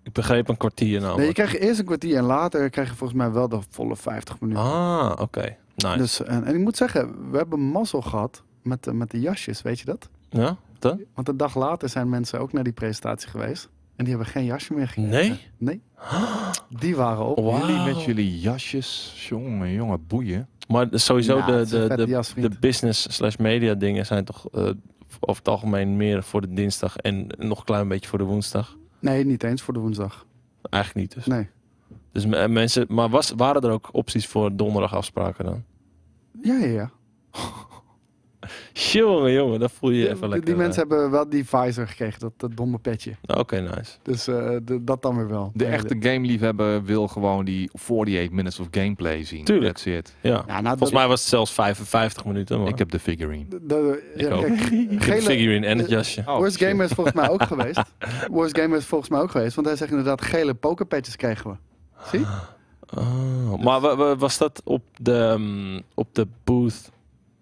Ik begreep een kwartier nou. nee, je krijgt eerst een kwartier en later krijg je volgens mij wel de volle 50 minuten. Ah, oké. Nice. Dus, en, en ik moet zeggen, we hebben mazzel gehad met, de- met de jasjes, weet je dat? ja, dan? Want een dag later zijn mensen ook naar die presentatie geweest. En die hebben geen jasje meer gekregen. Nee? Nee. Die waren op. Jullie met jullie jasjes, jongen, jongen, boeien. Maar sowieso de, de, de, jas, de business slash media dingen zijn toch eh, over het algemeen meer voor de dinsdag en nog een klein beetje voor de woensdag. Nee, niet eens voor de woensdag. Eigenlijk niet dus. Nee. Dus me- mensen, maar was, waren er ook opties voor donderdag afspraken dan? Ja, ja, ja. Jongen, jongen, dat voel je even die, lekker. die mensen eh. hebben wel die visor gekregen, dat, dat domme petje. Oké, nice. Dus eh, de- dat dan weer wel. De echte gameliefhebber wil gewoon die 48 minutes of gameplay zien. Tuurlijk. That's it. Ja. Ja, nou, Volgens mij was het zelfs 55 minuten. Maar Ik heb de figurine. de- de- Ik ja, ook. kijk, Ik heb de gele- figurine en het jasje. Oh, Worst. Gamer is volgens mij ook geweest. Worst Gamer is volgens mij ook geweest. Want hij zegt inderdaad, gele pokerpetjes kregen we. Zie? Oh, maar wa- wa- was dat op de, mm, op de booth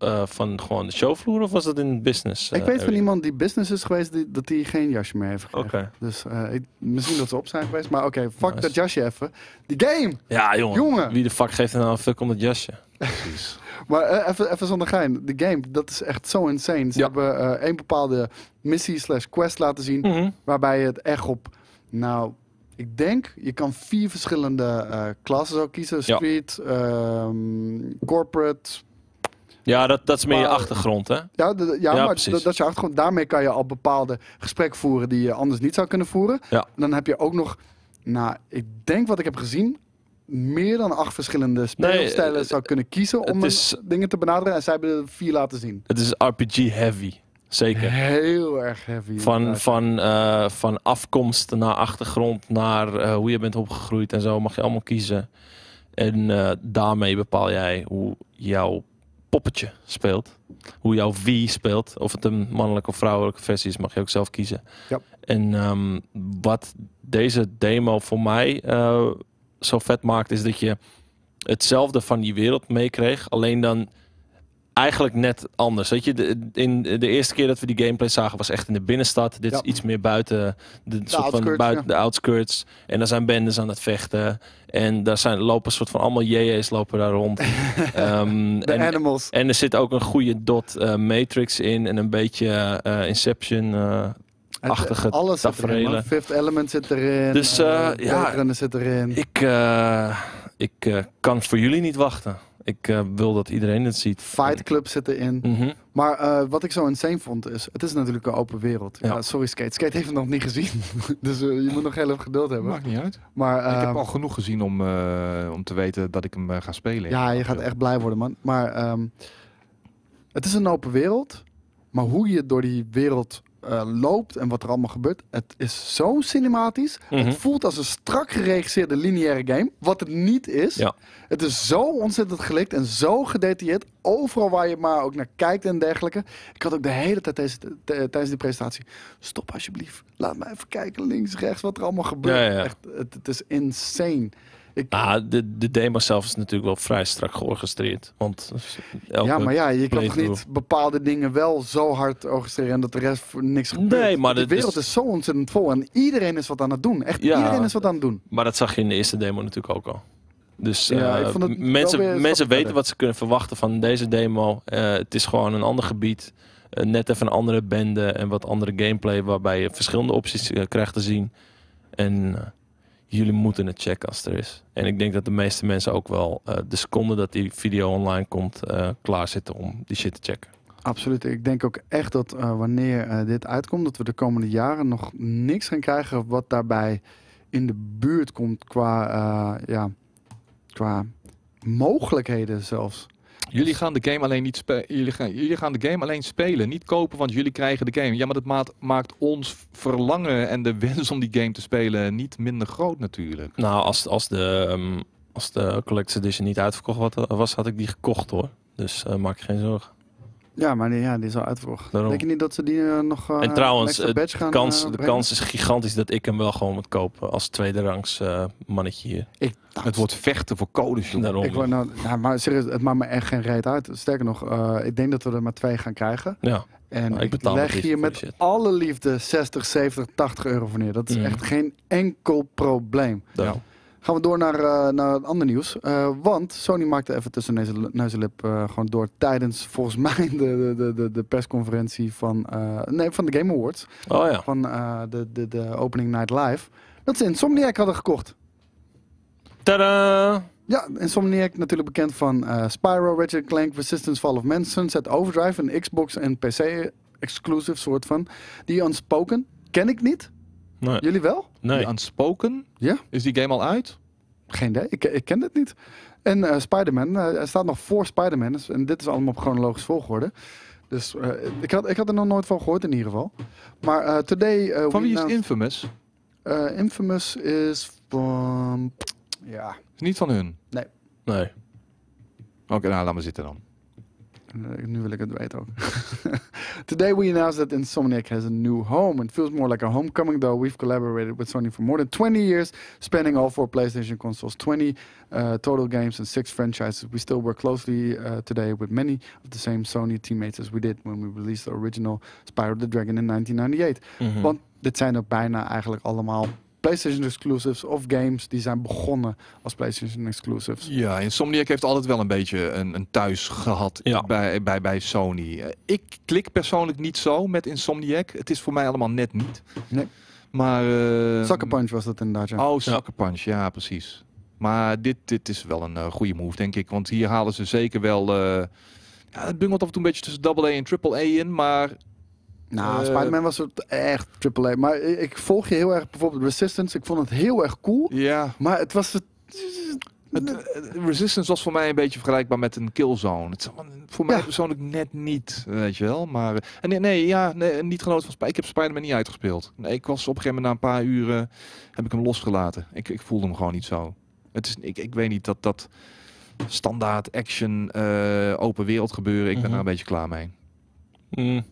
eh, van gewoon de showvloer of was dat in business? ik eh, weet van iemand die business is geweest, die, dat hij geen jasje meer heeft gekregen. Oké. Dus eh, ik- misschien dat ze op zijn geweest. Maar oké, fuck Nice. dat jasje even. Die game! Ja, jongen. Jongen. Wie de fuck geeft er nou een fuck om dat jasje? Precies. Maar even, even zonder gein. De game, dat is echt zo insane. Ze Ja. hebben één bepaalde missie slash quest laten zien. Mhm. Waarbij je het echt op, nou, ik denk, je kan vier verschillende klassen zo kiezen. Ja. Street, ehm, corporate. Ja, dat, dat is meer je achtergrond, hè? Ja, ja, Ja, maar precies. dat, dat is je achtergrond. Daarmee kan je al bepaalde gesprekken voeren die je anders niet zou kunnen voeren. Ja. En dan heb je ook nog, nou, ik denk wat ik heb gezien, meer dan acht verschillende speelstijlen zou kunnen kiezen om is- dingen te benaderen. En zij hebben er vier laten zien. Het is RPG heavy. Zeker. Heel erg heavy. Van, inderdaad. van, eh, van afkomst naar achtergrond, naar eh, hoe je bent opgegroeid en zo mag je allemaal kiezen. En eh, daarmee bepaal jij hoe jouw poppetje speelt. Hoe jouw wie speelt. Of het een mannelijke of vrouwelijke versie is, mag je ook zelf kiezen. Ja. En ehm, wat deze demo voor mij eh, zo vet maakt, is dat je hetzelfde van die wereld meekreeg. Alleen dan eigenlijk net anders. Weet je, de, in de eerste keer dat we die gameplay zagen was echt in de binnenstad. Dit Ja. is iets meer buiten de, soort van buiten ja. de outskirts. En daar zijn bendes aan het vechten. En daar zijn lopen een soort van allemaal JJ's lopen daar rond. Ehm, De en, animals. en er zit ook een goede dot eh, matrix in en een beetje eh, Inception. eh, achtige Alles zit erin. Fifth Element zit erin. Dus, ja. Zit erin. ik ik kan voor jullie niet wachten. Ik eh, wil dat iedereen het ziet. Fight Club zit erin. Mhm. Maar eh, wat ik zo insane vond is, het is natuurlijk een open wereld. Ja. Ja. sorry Skate. Skate heeft het nog niet gezien. dus eh, je moet nog heel even geduld hebben. Maakt niet uit. Maar ik heb ehm, al genoeg gezien om, eh, om te weten dat ik hem ga spelen. ja, je gaat echt blij worden man. Maar ehm, het is een open wereld. Maar hoe je door die wereld eh, loopt en wat er allemaal gebeurt. Het is zo cinematisch. Mhm. Het voelt als een strak geregisseerde lineaire game. Wat het niet is. Ja. Het is zo ontzettend gelikt en zo gedetailleerd. Overal waar je maar ook naar kijkt en dergelijke. Ik had ook de hele tijd tijdens die presentatie. Stop alsjeblieft. Laat me even kijken links, rechts wat er allemaal gebeurt. Ja, ja. Echt, het, het is insane. Ik, Ah, de, de demo zelf is natuurlijk wel vrij strak georchestreerd. Want elke- ja, maar ja, je kan toch niet bepaalde dingen wel zo hard orchestreren en dat de rest voor niks gebeurt. Nee, maar de wereld is... is- zo ontzettend vol en iedereen is wat aan het doen. Echt, Ja. iedereen is wat aan het doen. Maar dat zag je in de eerste demo natuurlijk ook al. Dus Ja, eh, mensen, mensen weten wat ze kunnen verwachten van deze demo. Eh, het is gewoon een ander gebied. Eh, net even een andere bende en wat andere gameplay. Waarbij je verschillende opties krijgt te zien. En jullie moeten het checken als er is. En ik denk dat de meeste mensen ook wel eh, de seconde dat die video online komt eh klaar zitten om die shit te checken. Absoluut. Ik denk ook echt dat eh, wanneer dit uitkomt, dat we de komende jaren nog niks gaan krijgen wat daarbij in de buurt komt qua, ja, qua mogelijkheden zelfs. Jullie gaan de game alleen niet spelen. Jullie gaan, jullie gaan de game alleen spelen, niet kopen, want jullie krijgen de game. Ja, maar dat maakt, maakt ons verlangen en de wens om die game te spelen niet minder groot natuurlijk. Nou, als, als, de, ehm, als de Collector's Edition niet uitverkocht was, had ik die gekocht hoor. Dus eh, maak je geen zorgen. Ja, maar die, ja, die is al uitverkocht. Daarom. Denk je niet dat ze die eh, nog eh, En trouwens, badge gaan kans, eh, de kans is gigantisch dat ik hem wel gewoon moet kopen als tweede rangs eh, mannetje hier. Ik, nou, Het wordt vechten voor codes, joh. Daarom. Ik word nou, ja, maar serieus, het maakt me echt geen reet uit. Sterker nog, eh, ik denk dat we er maar twee gaan krijgen. Ja, En Nou, ik ik, betaal leg nog hier met alle liefde 60, 70, 80 euro voor neer. Dat is Mhm. echt geen enkel probleem. daarom. Gaan we door naar, eh, naar het andere nieuws. Eh, want Sony maakte even tussen neus en- neus en lip eh, gewoon door tijdens volgens mij de, de, de, de persconferentie van, nee, van de Game Awards. Oh ja. Van de, de, de opening night live. Dat ze Insomniac hadden gekocht. Tadaa! Ja, Insomniac natuurlijk bekend van Spyro, Ratchet Clank, Resistance, Fall of Man, Sunset Overdrive, een Xbox en PC exclusive soort van. Die Unspoken ken ik niet. Nee. Jullie wel? nee. Die Unspoken? Ja. Is die game al uit? Geen idee, ik, ik ken het niet. En eh Spider-Man, eh, er staat nog voor Spider-Man. dus- En dit is allemaal op chronologisch volgorde. Dus eh, ik, had, ik had er nog nooit van gehoord in ieder geval. Maar eh, today... eh, Van wie is announced- Infamous? eh, Infamous is van... Ja, Is niet van hun. nee. Oké, nou laat maar zitten dan. Uh, nu wil ik het weten. Today we announced that Insomniac has a new home. It feels more like a homecoming, though we've collaborated with Sony for more than 20 years, spanning all four PlayStation consoles, 20 uh, total games and six franchises. We still work closely uh, today with many of the same Sony teammates as we did when we released the original Spyro the Dragon in 1998. Mhm. Want dit zijn ook bijna eigenlijk allemaal PlayStation exclusives of games die zijn begonnen als PlayStation exclusives. Ja, Insomniac heeft altijd wel een beetje een, een thuis gehad Ja. bij, bij, bij Sony. Eh, Ik klik persoonlijk niet zo met Insomniac. Het is voor mij allemaal net niet. Nee. Maar... eh, Sucker Punch was dat inderdaad, ja. Oh, Sucker Punch, ja precies. Maar dit, dit is wel een eh, goede move, denk ik. Want hier halen ze zeker wel... eh ja, het bungelt af en toe een beetje tussen AA en AAA in. Maar Nou, Eh, Spider-Man was het echt AAA. Maar ik ik volg je heel erg bijvoorbeeld Resistance. Ik vond het heel erg cool. ja, Maar het was het... het, het- Resistance was voor mij een beetje vergelijkbaar met een Killzone. Het voor mij Ja. persoonlijk net niet, weet je wel. Maar, eh, en nee, nee, ja, nee, niet genoten van. Ik heb Spider-Man niet uitgespeeld. Nee, ik was op een gegeven moment na een paar uren heb ik hem losgelaten. Ik, ik voelde hem gewoon niet zo. Het is, ik, ik weet niet dat dat standaard action eh, open wereld gebeuren. Ik ben Mhm. daar een beetje klaar mee. Mm.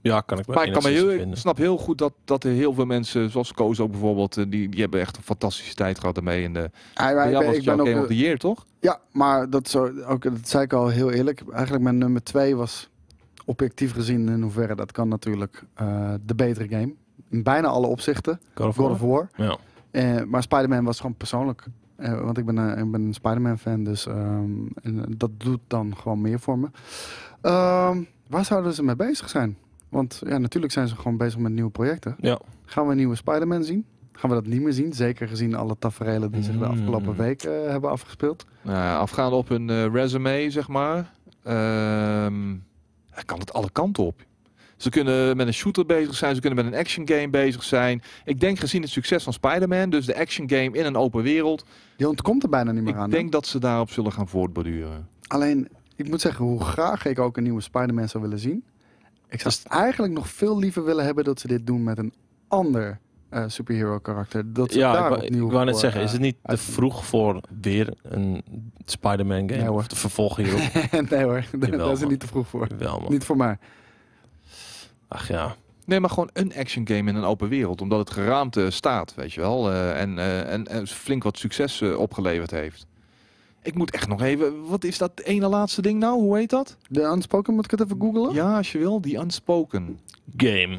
Ja, kan ik wel Maar ik, kan heel, ik snap heel goed dat, dat er heel veel mensen, zoals Koos ook bijvoorbeeld, eh, die, die hebben echt een fantastische tijd gehad ermee. En de, Ja, ja, ik was ben, ik ook, Game of the Year, toch? Ja, maar dat, zo, ook, dat zei ik al heel eerlijk. Eigenlijk mijn nummer twee was objectief gezien in hoeverre dat kan natuurlijk eh, de betere game. In bijna alle opzichten. God of God of War? Ja. Eh, maar Spider-Man was gewoon persoonlijk. Eh, want ik ben, een- ik ben een Spider-Man fan, dus ehm, en dat doet dan gewoon meer voor me. Ehm, waar zouden ze mee bezig zijn? Want ja, natuurlijk zijn ze gewoon bezig met nieuwe projecten. Ja. Gaan we een nieuwe Spider-Man zien? Gaan we dat niet meer zien? Zeker gezien alle tafereelen die zich de Mm. afgelopen week eh, hebben afgespeeld. Nou afgaande op hun eh, resume, zeg maar, ehm, kan het alle kanten op. Ze kunnen met een shooter bezig zijn, ze kunnen met een action game bezig zijn. Ik denk gezien het succes van Spider-Man, dus de action game in een open wereld, Die ontkomt er bijna niet meer ik aan. hè? denk dat ze daarop zullen gaan voortborduren. Alleen, ik moet zeggen, hoe graag ik ook een nieuwe Spider-Man zou willen zien. Ik zou Is- eigenlijk nog veel liever willen hebben dat ze dit doen met een ander eh, superhero karakter. Dat ze Ja, daar ik, wou- opnieuw ik wou net voor, zeggen, eh, is het niet te vroeg voor weer een Spider-Man game? Nee, hoor. of te vervolgen hierop? nee hoor, daar is het niet te vroeg voor. Niet voor mij. Ach ja. Nee, maar gewoon een action game in een open wereld, omdat het geraamte staat, weet je wel. eh, en, eh, en, en flink wat succes eh, opgeleverd heeft. Ik moet echt nog even, wat is dat ene laatste ding nou? Hoe heet dat? De Unspoken, moet ik het even googlen? Ja, als je wil, die Unspoken. Game.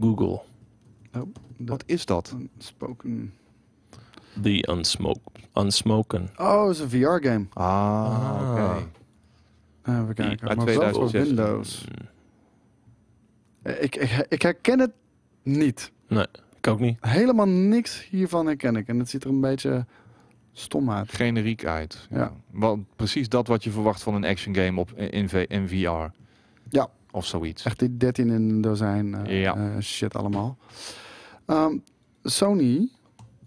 Google. De Wat is dat? Unspoken. The Unsmoke. Unsmoken. Oh, is een VR-game. Ah, oké. Uh, even kijken. uit maar wel voor 2016. Windows. Ik, ik, ik herken het niet. Ik ook niet. Helemaal niks hiervan herken ik. En het ziet er een beetje stom uit. Generiek uit. Ja. Ja. Wat, precies dat wat je verwacht van een action game op, in, V- in VR. Ja. Of zoiets. Echt die 13 in een dozijn eh, Ja. eh, shit allemaal. Ehm, Sony,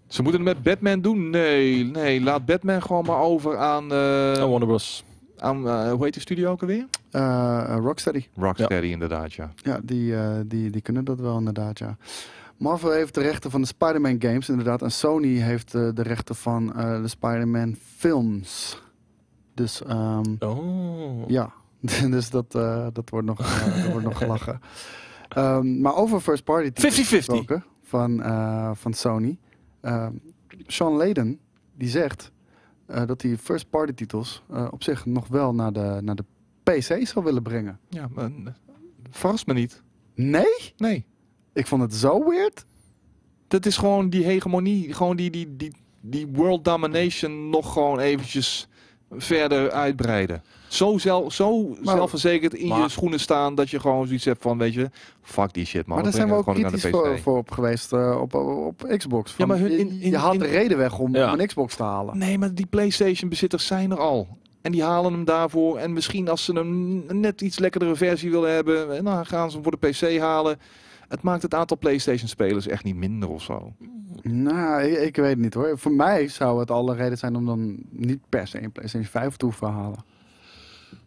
Ze moeten het met Batman doen? Nee, nee. Laat Batman gewoon maar over aan... eh, Oh, Warner Bros. aan eh, hoe heet de studio ook alweer? eh, Rocksteady. Rocksteady inderdaad, ja. Ja, die, eh, die, die kunnen dat wel inderdaad, ja. Marvel heeft de rechten van de Spider-Man games inderdaad. En Sony heeft eh, de rechten van eh, de Spider-Man films. Dus ehm, Oh. ja, dus dat, eh, dat, wordt nog, dat wordt nog gelachen. Ehm, maar over first party titels 50-50. gesproken van, van Sony. Ehm, Sean Layden, die zegt dat hij first party titels op zich nog wel naar de, naar de PC zou willen brengen. Ja, maar, verrast me niet. Nee? Nee. Ik vond het zo weird. Dat is gewoon die hegemonie, gewoon die, die, die, die world domination nog gewoon eventjes verder uitbreiden. Zo, zelf, zo Maar- zelfverzekerd in je schoenen staan dat je gewoon zoiets hebt van, weet je, fuck die shit man. maar daar zijn we ook kritisch voor, voor op geweest eh, op, op, op Xbox. Van, Ja, maar hun- je- in- in- je haalt in- de reden weg om, Ja. om een Xbox te halen. Nee, maar die PlayStation bezitters zijn er al. En die halen hem daarvoor. En misschien als ze een net iets lekkerdere versie willen hebben, eh, nou gaan ze hem voor de PC halen. Het maakt het aantal PlayStation spelers echt niet minder of zo. Nou, ik, ik weet niet hoor. Voor mij zou het alle reden zijn om dan niet per se een PlayStation 5 te hoeven halen.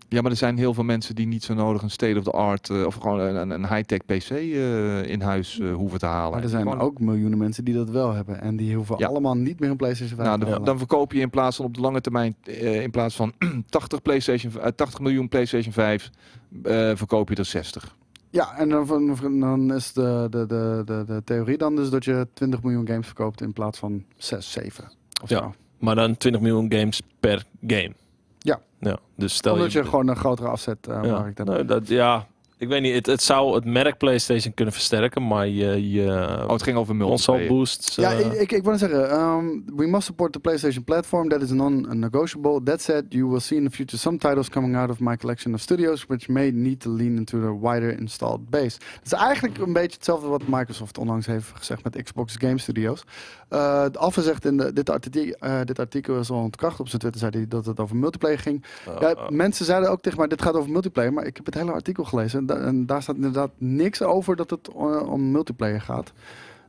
Ja, maar er zijn heel veel mensen die niet zo nodig een state-of-the-art eh, of gewoon een, een high-tech PC eh, in huis eh, hoeven te halen. Maar er zijn Gewoon- ook miljoenen mensen die dat wel hebben. En die hoeven Ja. allemaal niet meer een PlayStation 5 Nou, te dan, halen. dan verkoop je in plaats van op de lange termijn, in plaats van 80, PlayStation, eh, 80 miljoen PlayStation 5, eh, verkoop je er 60. Ja, en dan, dan is de, de, de, de, theorie dan dus dat je 20 miljoen games verkoopt in plaats van 6, 7. Of Ja. zo. Maar dan 20 miljoen games per game. Ja. ja dus stel Omdat je, je gewoon een grotere afzet eh ja, hebt. nou, dat, ja, ik weet niet. Het, het zou het merk PlayStation kunnen versterken, maar je, je Oh, het ging over console multiplayer. boosts. Ja, eh, ik, ik, ik wil zeggen, um, we must support the PlayStation platform. That is non-negotiable. That said, you will see in the future some titles coming out of my collection of studios, which may need to lean into the wider installed base. Het is eigenlijk een beetje hetzelfde wat Microsoft onlangs heeft gezegd met Xbox Game Studios. Uh, Alpha zegt in de, dit, artikel, uh, dit artikel is al ontkracht op zijn Twitter, zei hij dat het over multiplayer ging. eh, Ja, eh, mensen zeiden ook tegen mij, dit gaat over multiplayer, maar ik heb het hele artikel gelezen en, da- en daar staat inderdaad niks over dat het eh, om multiplayer gaat.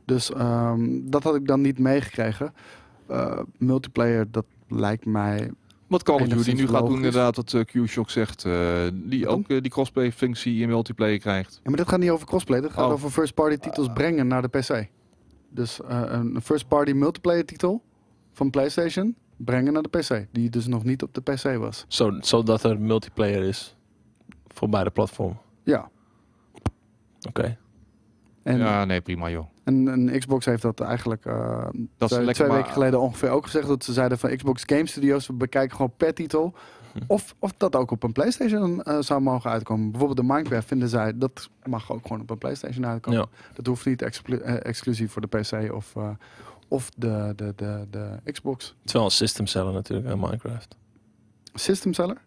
Dus ehm, dat had ik dan niet meegekregen. Eh, multiplayer, dat lijkt mij... Wat Call of Duty nu gaat doen, inderdaad, wat eh, Q-Shock zegt, eh, die Wat ook die crossplay-functie in multiplayer krijgt. Ja, maar dit gaat niet over crossplay, dit gaat Oh. over first-party titels brengen naar de PC. Dus een first-party multiplayer titel van PlayStation brengen naar de PC. Die dus nog niet op de PC was. zo, zodat er multiplayer is voor beide platformen. Ja, Oké. En, ja, nee, prima joh. en, en Xbox heeft dat eigenlijk eh, Dat is twee, twee weken geleden ongeveer ook gezegd. Dat ze zeiden van Xbox Game Studios, we bekijken gewoon per titel. Of, of dat ook op een PlayStation eh, zou mogen uitkomen. Bijvoorbeeld de Minecraft vinden zij, dat mag ook gewoon op een PlayStation uitkomen. Ja. Dat hoeft niet exclu- eh, exclusief voor de PC of, eh, of de, de, de, de Xbox. Het is wel een system seller natuurlijk, hè, Minecraft. System seller?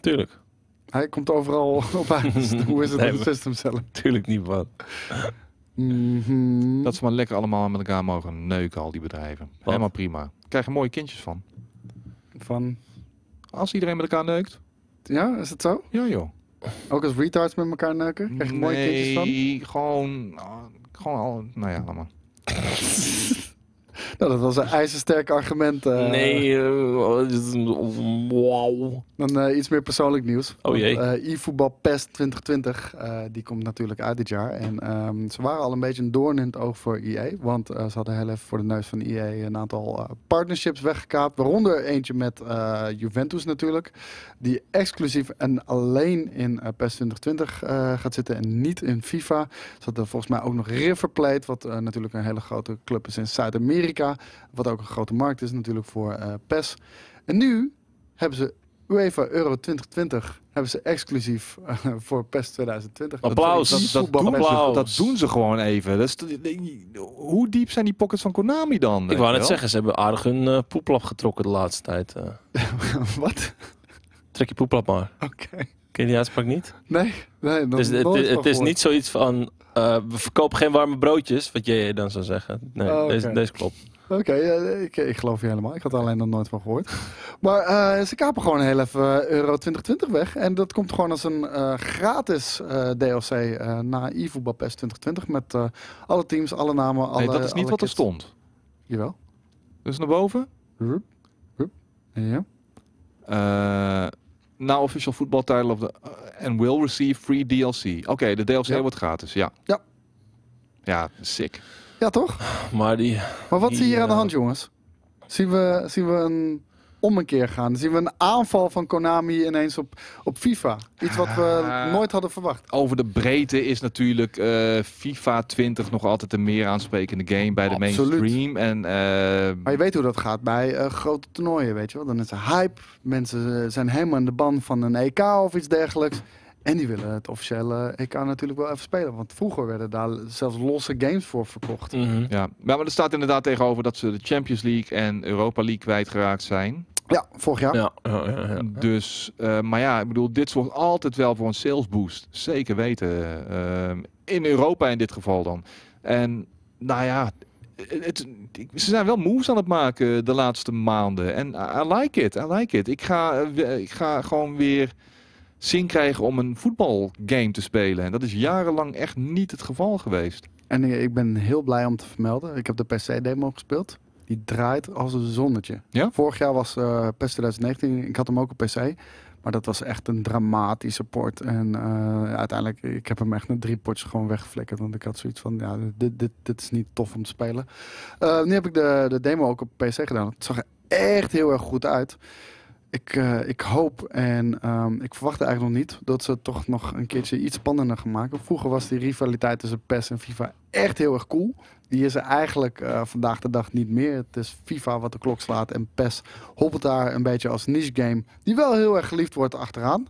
Tuurlijk. Hij komt overal op uit. Hoe is het Nee, met een maar- system seller? Tuurlijk niet wat. Mhm. Dat ze maar lekker allemaal met elkaar mogen neuken, al die bedrijven. Helemaal prima. Krijgen mooie kindjes van. Van, Als iedereen met elkaar neukt. ja, is het zo? Ja joh. Ook als retards met elkaar neuken? Krijg je mooie kindjes van? Nee, gewoon... ah, Gewoon al... Nou ja, maar. Nou, dat was een ijzersterk argument. eh. nee, eh, wauw. Dan eh, iets meer persoonlijk nieuws. Oh jee. Want, e-voetbal PES 2020, eh, die komt natuurlijk uit dit jaar. En ehm, ze waren al een beetje een doorn in het oog voor EA. Want ze hadden heel even voor de neus van EA een aantal partnerships weggekaapt. Waaronder eentje met Juventus natuurlijk. Die exclusief en alleen in PES 2020 eh, gaat zitten en niet in FIFA. Ze hadden volgens mij ook nog River Plate, wat natuurlijk een hele grote club is in Zuid-Amerika. Wat ook een grote markt is natuurlijk voor eh, PES. En nu hebben ze UEFA Euro 2020 hebben ze exclusief eh, voor PES 2020. Applaus. Dat, doen Applaus. dat doen ze gewoon even. Dat is, hoe diep zijn die pockets van Konami dan? Ik wou net zeggen, ze hebben aardig hun eh, poeplap getrokken de laatste tijd. eh. Wat? trek je poeplap maar. Oké. Ken je die uitspraak niet? Nee, nee. Het is, het, het van is niet zoiets van, eh, we verkopen geen warme broodjes, wat jij dan zou zeggen. Nee, Oh, deze, deze klopt. Oké, ik, ik geloof je helemaal. Ik had er alleen nog nooit van gehoord. Maar eh, ze kapen gewoon heel even eh, Euro 2020 weg. En dat komt gewoon als een eh, gratis eh, DLC eh na eFootball PES 2020. Met eh, alle teams, alle namen, alle Nee, dat is niet wat er stond. Jawel. Dus naar boven. Rup, rup. Ja. Now official football title of the... eh, and will receive free DLC. Oké, de DLC Ja. wordt gratis, ja. Ja. Ja, sick. ja, toch? Maar die, Maar wat Die, zie je hier aan de eh, hand, jongens? Zien we, zien we een om een keer gaan? Zien we een aanval van Konami ineens op, op FIFA? Iets wat we Ah. nooit hadden verwacht. Over de breedte is natuurlijk eh, FIFA 20 nog altijd een meer aansprekende game bij de Absoluut. mainstream. En, eh, Maar je weet hoe dat gaat bij eh, grote toernooien, weet je wel. Dan is er hype. Mensen zijn helemaal in de ban van een EK of iets dergelijks. En die willen het officiële EK natuurlijk wel even spelen. Want vroeger werden daar zelfs losse games voor verkocht. Mhm. ja. maar er staat inderdaad tegenover dat ze de Champions League en Europa League kwijtgeraakt zijn. Ja, vorig jaar. Ja, ja, ja, ja. Dus, eh, maar ja, ik bedoel, dit zorgt altijd wel voor een sales boost. Zeker weten. Ehm, in Europa in dit geval dan. En nou ja, het, ze zijn wel moves aan het maken de laatste maanden. En I, I like it, I like it. Ik ga, eh, ik ga gewoon weer zin krijgen om een voetbalgame te spelen. En dat is jarenlang echt niet het geval geweest. En ik, ik ben heel blij om te vermelden. Ik heb de PC-demo gespeeld. Die draait als een zonnetje. Ja? Vorig jaar was eh PES 2019. Ik had hem ook op PC. Maar dat was echt een dramatische port. En eh, uiteindelijk, ik heb hem echt naar drie potjes gewoon weggeflikkerd. Want ik had zoiets van, ja, dit, dit, dit is niet tof om te spelen. Eh, nu heb ik de, de demo ook op PC gedaan. Het zag er echt heel erg goed uit. Ik, ik hoop en ehm, ik verwachtte eigenlijk nog niet dat ze het toch nog een keertje iets spannender gaan maken. Vroeger was die rivaliteit tussen PES en FIFA echt heel erg cool. Die is er eigenlijk eh, vandaag de dag niet meer. Het is FIFA wat de klok slaat en PES hobbelt daar een beetje als niche game. Die wel heel erg geliefd wordt achteraan.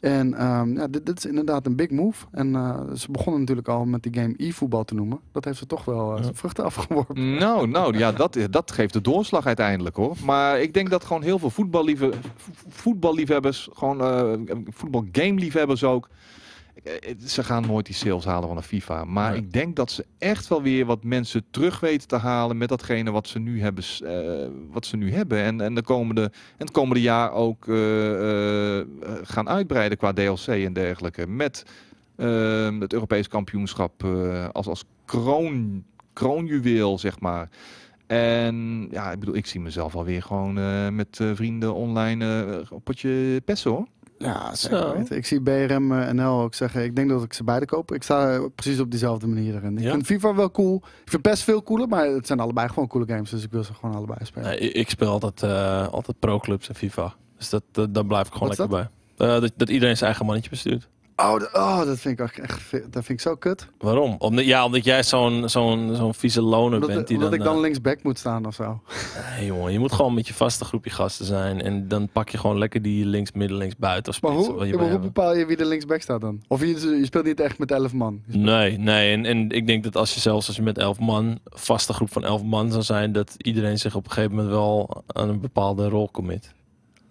En ehm, ja, dit, dit is inderdaad een big move. En eh, ze begonnen natuurlijk al met die game e-voetbal te noemen. Dat heeft ze toch wel zijn vruchten afgeworpen. Nou, nou ja, dat, dat geeft de doorslag uiteindelijk hoor. Maar ik denk dat gewoon heel veel voetballiefhe, vo- voetballiefhebbers, gewoon voetbalgameliefhebbers ook. Eh, Ze gaan nooit die sales halen van een FIFA. Maar Nee. ik denk dat ze echt wel weer wat mensen terug weten te halen met datgene wat ze nu hebben. eh, wat ze nu hebben. En, en, de komende, en het komende jaar ook eh, gaan uitbreiden qua DLC en dergelijke. Met eh, het Europees kampioenschap als, als kroon, kroonjuweel, zeg maar. En ja, ik bedoel, ik zie mezelf alweer gewoon met vrienden online op potje pessen hoor. Ja, zeker weten. Ik zie BRM eh, NL ook zeggen, ik denk dat ik ze beide koop. Ik sta eh, precies op diezelfde manier erin. Ik Ja? vind FIFA wel cool. Ik vind PES veel cooler, maar het zijn allebei gewoon coole games. Dus ik wil ze gewoon allebei spelen. Nee, ik- speel altijd, eh, altijd pro-clubs en FIFA. Dus dat, dat, daar blijf ik gewoon Wat lekker bij. Eh, dat, dat iedereen zijn eigen mannetje bestuurt. Oh, oh, dat vind ik ook echt, dat vind ik zo kut. Waarom? Omdat, ja, omdat jij zo'n zo'n zo'n vieze loner Omdat, bent. Die omdat dan, ik dan eh, linksback moet staan of zo. nee, jongen, je moet gewoon met je vaste groepje gasten zijn. En dan pak je gewoon lekker die links, midden, links, buiten of Maar hoe, je maar hoe bepaal je wie er linksback staat dan? Of je, je speelt niet echt met 11 man. Nee, nee. En, en ik denk dat als je zelfs als je met elf man, vaste groep van elf man zou zijn, dat iedereen zich op een gegeven moment wel aan een bepaalde rol commit.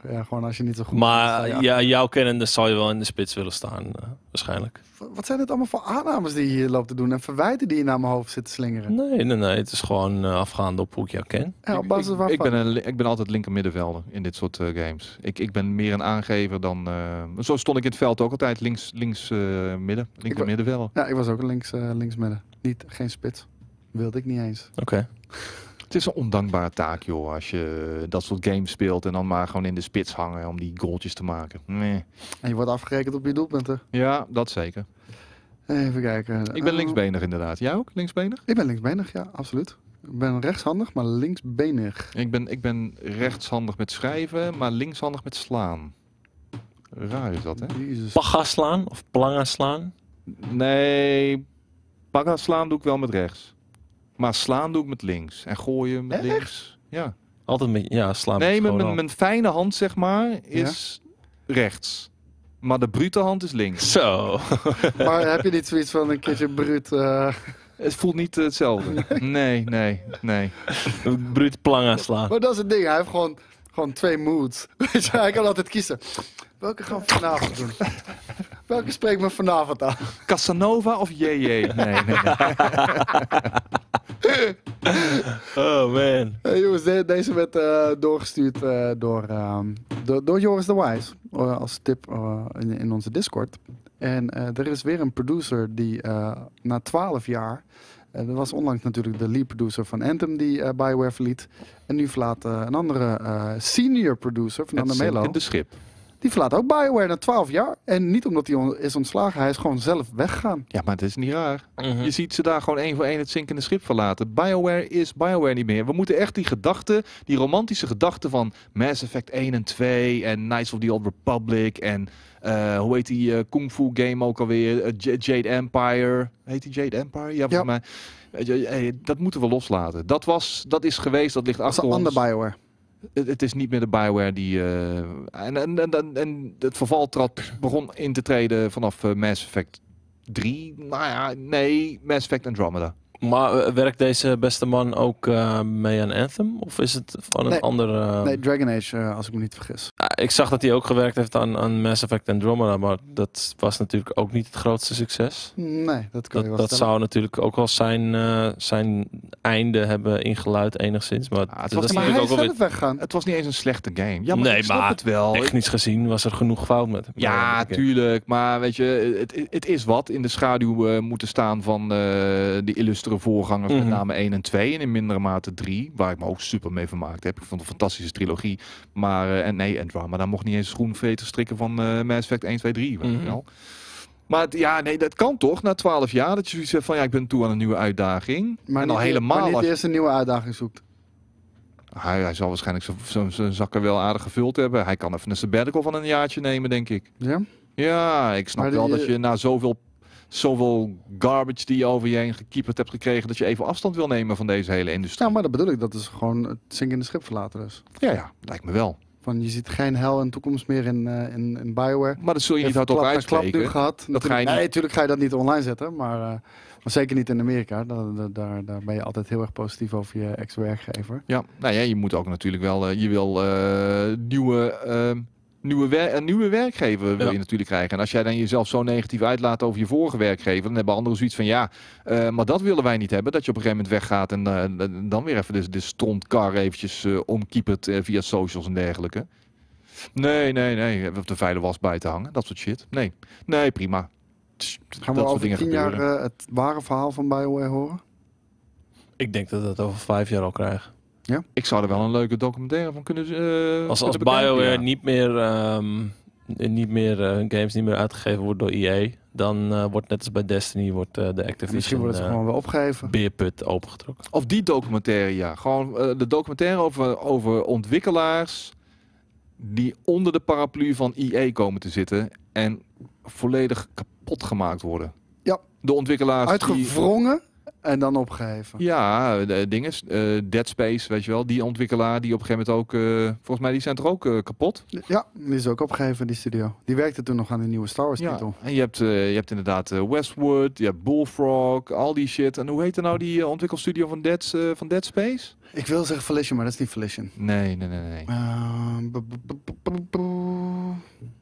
Ja, gewoon als je niet zo goed Maar bent, je ja, jouw kennende zal je wel in de spits willen staan, eh, waarschijnlijk. Wat zijn het allemaal voor aannames die je hier loopt te doen en verwijten die je naar mijn hoofd zit te slingeren? Nee, nee, nee. Het is gewoon eh, afgaande op hoe ik jou ken. Ja, op Ik- basis ik, waarvan? ik, ben een, ik ben altijd linker middenvelder in dit soort eh, games. Ik, ik ben meer een aangever dan... eh, zo stond ik in het veld ook altijd. Links, links eh, midden. Linker middenvelder. Ja, ik was ook links, eh links midden. Niet, geen spits. Wilde ik niet eens. Oké. Het is een ondankbare taak, joh. Als je dat soort games speelt en dan maar gewoon in de spits hangen om die goaltjes te maken. Nee. En je wordt afgerekend op je doelpunten. Ja, dat zeker. Even kijken. Ik ben Eh, linksbenig inderdaad. Jij ook? Linksbenig? Ik ben linksbenig, ja, absoluut. Ik ben rechtshandig, maar linksbenig. Ik ben, ik ben rechtshandig met schrijven, maar linkshandig met slaan. Raar is dat, hè? Paga slaan of planga slaan? Nee, paga slaan doe ik wel met rechts. Maar slaan doe ik met links. En gooien met Echt? links. Ja. Altijd met, ja, slaan. Nee, met mijn, mijn, fijne hand, zeg maar, is rechts. Maar de brute hand is links. Zo. Maar heb je niet zoiets van een keertje bruut... eh, Het voelt niet hetzelfde. Nee, nee, nee. Bruut planga slaan. Maar dat is het ding, hij heeft gewoon, gewoon twee moods. Weet je, hij kan altijd kiezen. Welke gaan we vanavond doen? Welke spreekt me vanavond aan? Casanova of JJ? Nee, nee, nee. Oh man. Hey, jongens, de- deze werd eh, doorgestuurd eh, door, ehm, door, door Joris de Wijs. eh, als tip eh, in, in onze Discord. En eh, er is weer een producer die eh, na 12 jaar. er was onlangs natuurlijk de lead producer van Anthem die Bioware verliet. En nu verlaat eh, een andere eh, senior producer, Fernando Melo. in de schip. Die verlaat ook Bioware na 12 jaar. En niet omdat hij on- is ontslagen, hij is gewoon zelf weggegaan. Ja, maar het is niet raar. Mhm. Je ziet ze daar gewoon één voor één het zinkende schip verlaten. BioWare is BioWare niet meer. We moeten echt die gedachten, die romantische gedachten van Mass Effect 1 en 2 en Knights of the Old Republic en eh, hoe heet die eh, Kung Fu game ook alweer? Eh, Jade Empire. Heet die Jade Empire? Ja, volgens mij. Weet je, hey, dat moeten we loslaten. Dat, was, dat is geweest, dat ligt Dat is achter een ons. ander Bioware. Het, is niet meer de Bioware die... en, en, en, en, en het verval trad, begon in te treden vanaf eh, Mass Effect 3. Nou ja, nee, Mass Effect Andromeda. Maar eh, werkt deze beste man ook eh, mee aan Anthem? Of is het van een Nee. andere... Nee, Dragon Age, eh, als ik me niet vergis. Ah, ik zag dat hij ook gewerkt heeft aan, aan Mass Effect Andromeda, maar dat was natuurlijk ook niet het grootste succes. Nee, dat je Dat, wel dat stellen. zou natuurlijk ook wel zijn, eh, zijn einde hebben ingeluid enigszins. Maar Ah, het dat was is Maar hij natuurlijk is ook wel. Het was niet eens een slechte game. Ja, maar Nee, ik snap maar het wel. technisch gezien was er genoeg fout met hem. Ja, tuurlijk. Maar weet je, het, het is wat in de schaduw eh, moeten staan van eh, de illustere voorgangers, Mhm. met name 1 en 2 en in mindere mate 3, waar ik me ook super mee vermaakt heb. Ik vond het een fantastische trilogie. Maar, eh, en nee, Andromeda daar mocht niet eens schoenveter strikken van eh Mass Effect 1, 2, 3. weet je Mhm. wel. Maar ja, nee, dat kan toch na 12 jaar. Dat je zoiets hebt van, ja, ik ben toe aan een nieuwe uitdaging. Maar en niet, al helemaal maar niet als- eerst een nieuwe uitdaging zoekt. Hij, hij zal waarschijnlijk zo- zo- zijn zakken wel aardig gevuld hebben. Hij kan even een sabbatical van een jaartje nemen, denk ik. Ja? Ja, ik snap Maar die, wel dat eh, je na zoveel, zoveel garbage die je over je heen gekieperd hebt gekregen, dat je even afstand wil nemen van deze hele industrie. Nou, maar dat bedoel ik. Dat is gewoon het zinkende schip verlaten dus. Ja, ja, lijkt me wel. Van, je ziet geen hel en toekomst meer in, eh, in, in Bioware. Maar dat zul je niet hardop na klap nu uitspreken. gehad. Dat ga je Nee, niet- natuurlijk ga je dat niet online zetten. Maar, eh, maar zeker niet in Amerika. Daar, daar- daar, ben je altijd heel erg positief over je ex-werkgever. Ja, nou ja, je moet ook natuurlijk wel, eh, je wil nieuwe, eh, nieuwe, wer- een nieuwe werkgever wil Ja. je natuurlijk krijgen. En als jij dan jezelf zo negatief uitlaat over je vorige werkgever, dan hebben anderen zoiets van ja, eh, maar dat willen wij niet hebben. Dat je op een gegeven moment weggaat en eh, dan weer even de, de strontkar eventjes eh omkiepert via socials en dergelijke. Nee, nee, nee. Op de vuile was bij te hangen. Dat soort shit. Nee, nee, prima. Tss, Gaan we dat soort over tien jaar eh, het ware verhaal van Bioware horen? Ik denk dat we dat over vijf jaar al krijgen. Ik zou er wel een leuke documentaire van kunnen eh Als, als BioWare ja. niet meer, ehm, niet meer eh, hun games niet meer uitgegeven wordt door EA, dan eh, wordt net als bij Destiny wordt eh, de Misschien Activision wordt het eh, gewoon wel opgegeven. beerput opengetrokken. Of die documentaire, ja. Gewoon de documentaire over, over ontwikkelaars die onder de paraplu van EA komen te zitten en volledig kapot gemaakt worden. Ja. De ontwikkelaars die... En dan opgeheven. Ja, de dingen. eh, Dead Space, weet je wel. Die ontwikkelaar die op een gegeven moment ook... eh, volgens mij die zijn toch ook eh, kapot? Ja, die is ook opgegeven, die studio. Die werkte toen nog aan de nieuwe Star Wars Ja. titel. En je hebt, je hebt inderdaad Westwood, je hebt Bullfrog, al die shit. En hoe heet er nou die ontwikkelstudio van Dead, van Dead Space? Ik wil zeggen Volition, maar dat is niet Volition. Nee, nee, nee, nee. Ehm,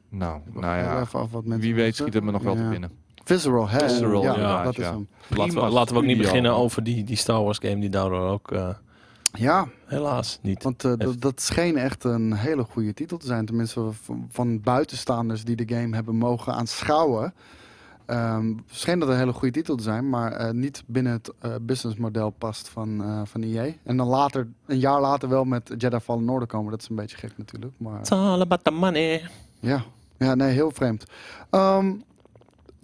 Nou, nou ja. even af wat mensen Wie weet schiet het me nog wel Ja. te binnen. Visceral, hè? Visceral, ja, ja, dat is hem. Laten we, Prima laten we ook niet beginnen over die, die Star Wars game die daardoor ook eh, Ja, helaas niet. want eh, dat, Heeft- dat scheen echt een hele goede titel te zijn. Tenminste, van, van buitenstaanders die de game hebben mogen aanschouwen. Ehm scheen dat een hele goede titel te zijn, maar eh, niet binnen het eh, businessmodel past van, eh, van EA. En dan later, een jaar later wel met Jedi Fallen Order komen. Dat is een beetje gek natuurlijk. Maar It's all about the money. ja, ja nee, heel vreemd. Ehm,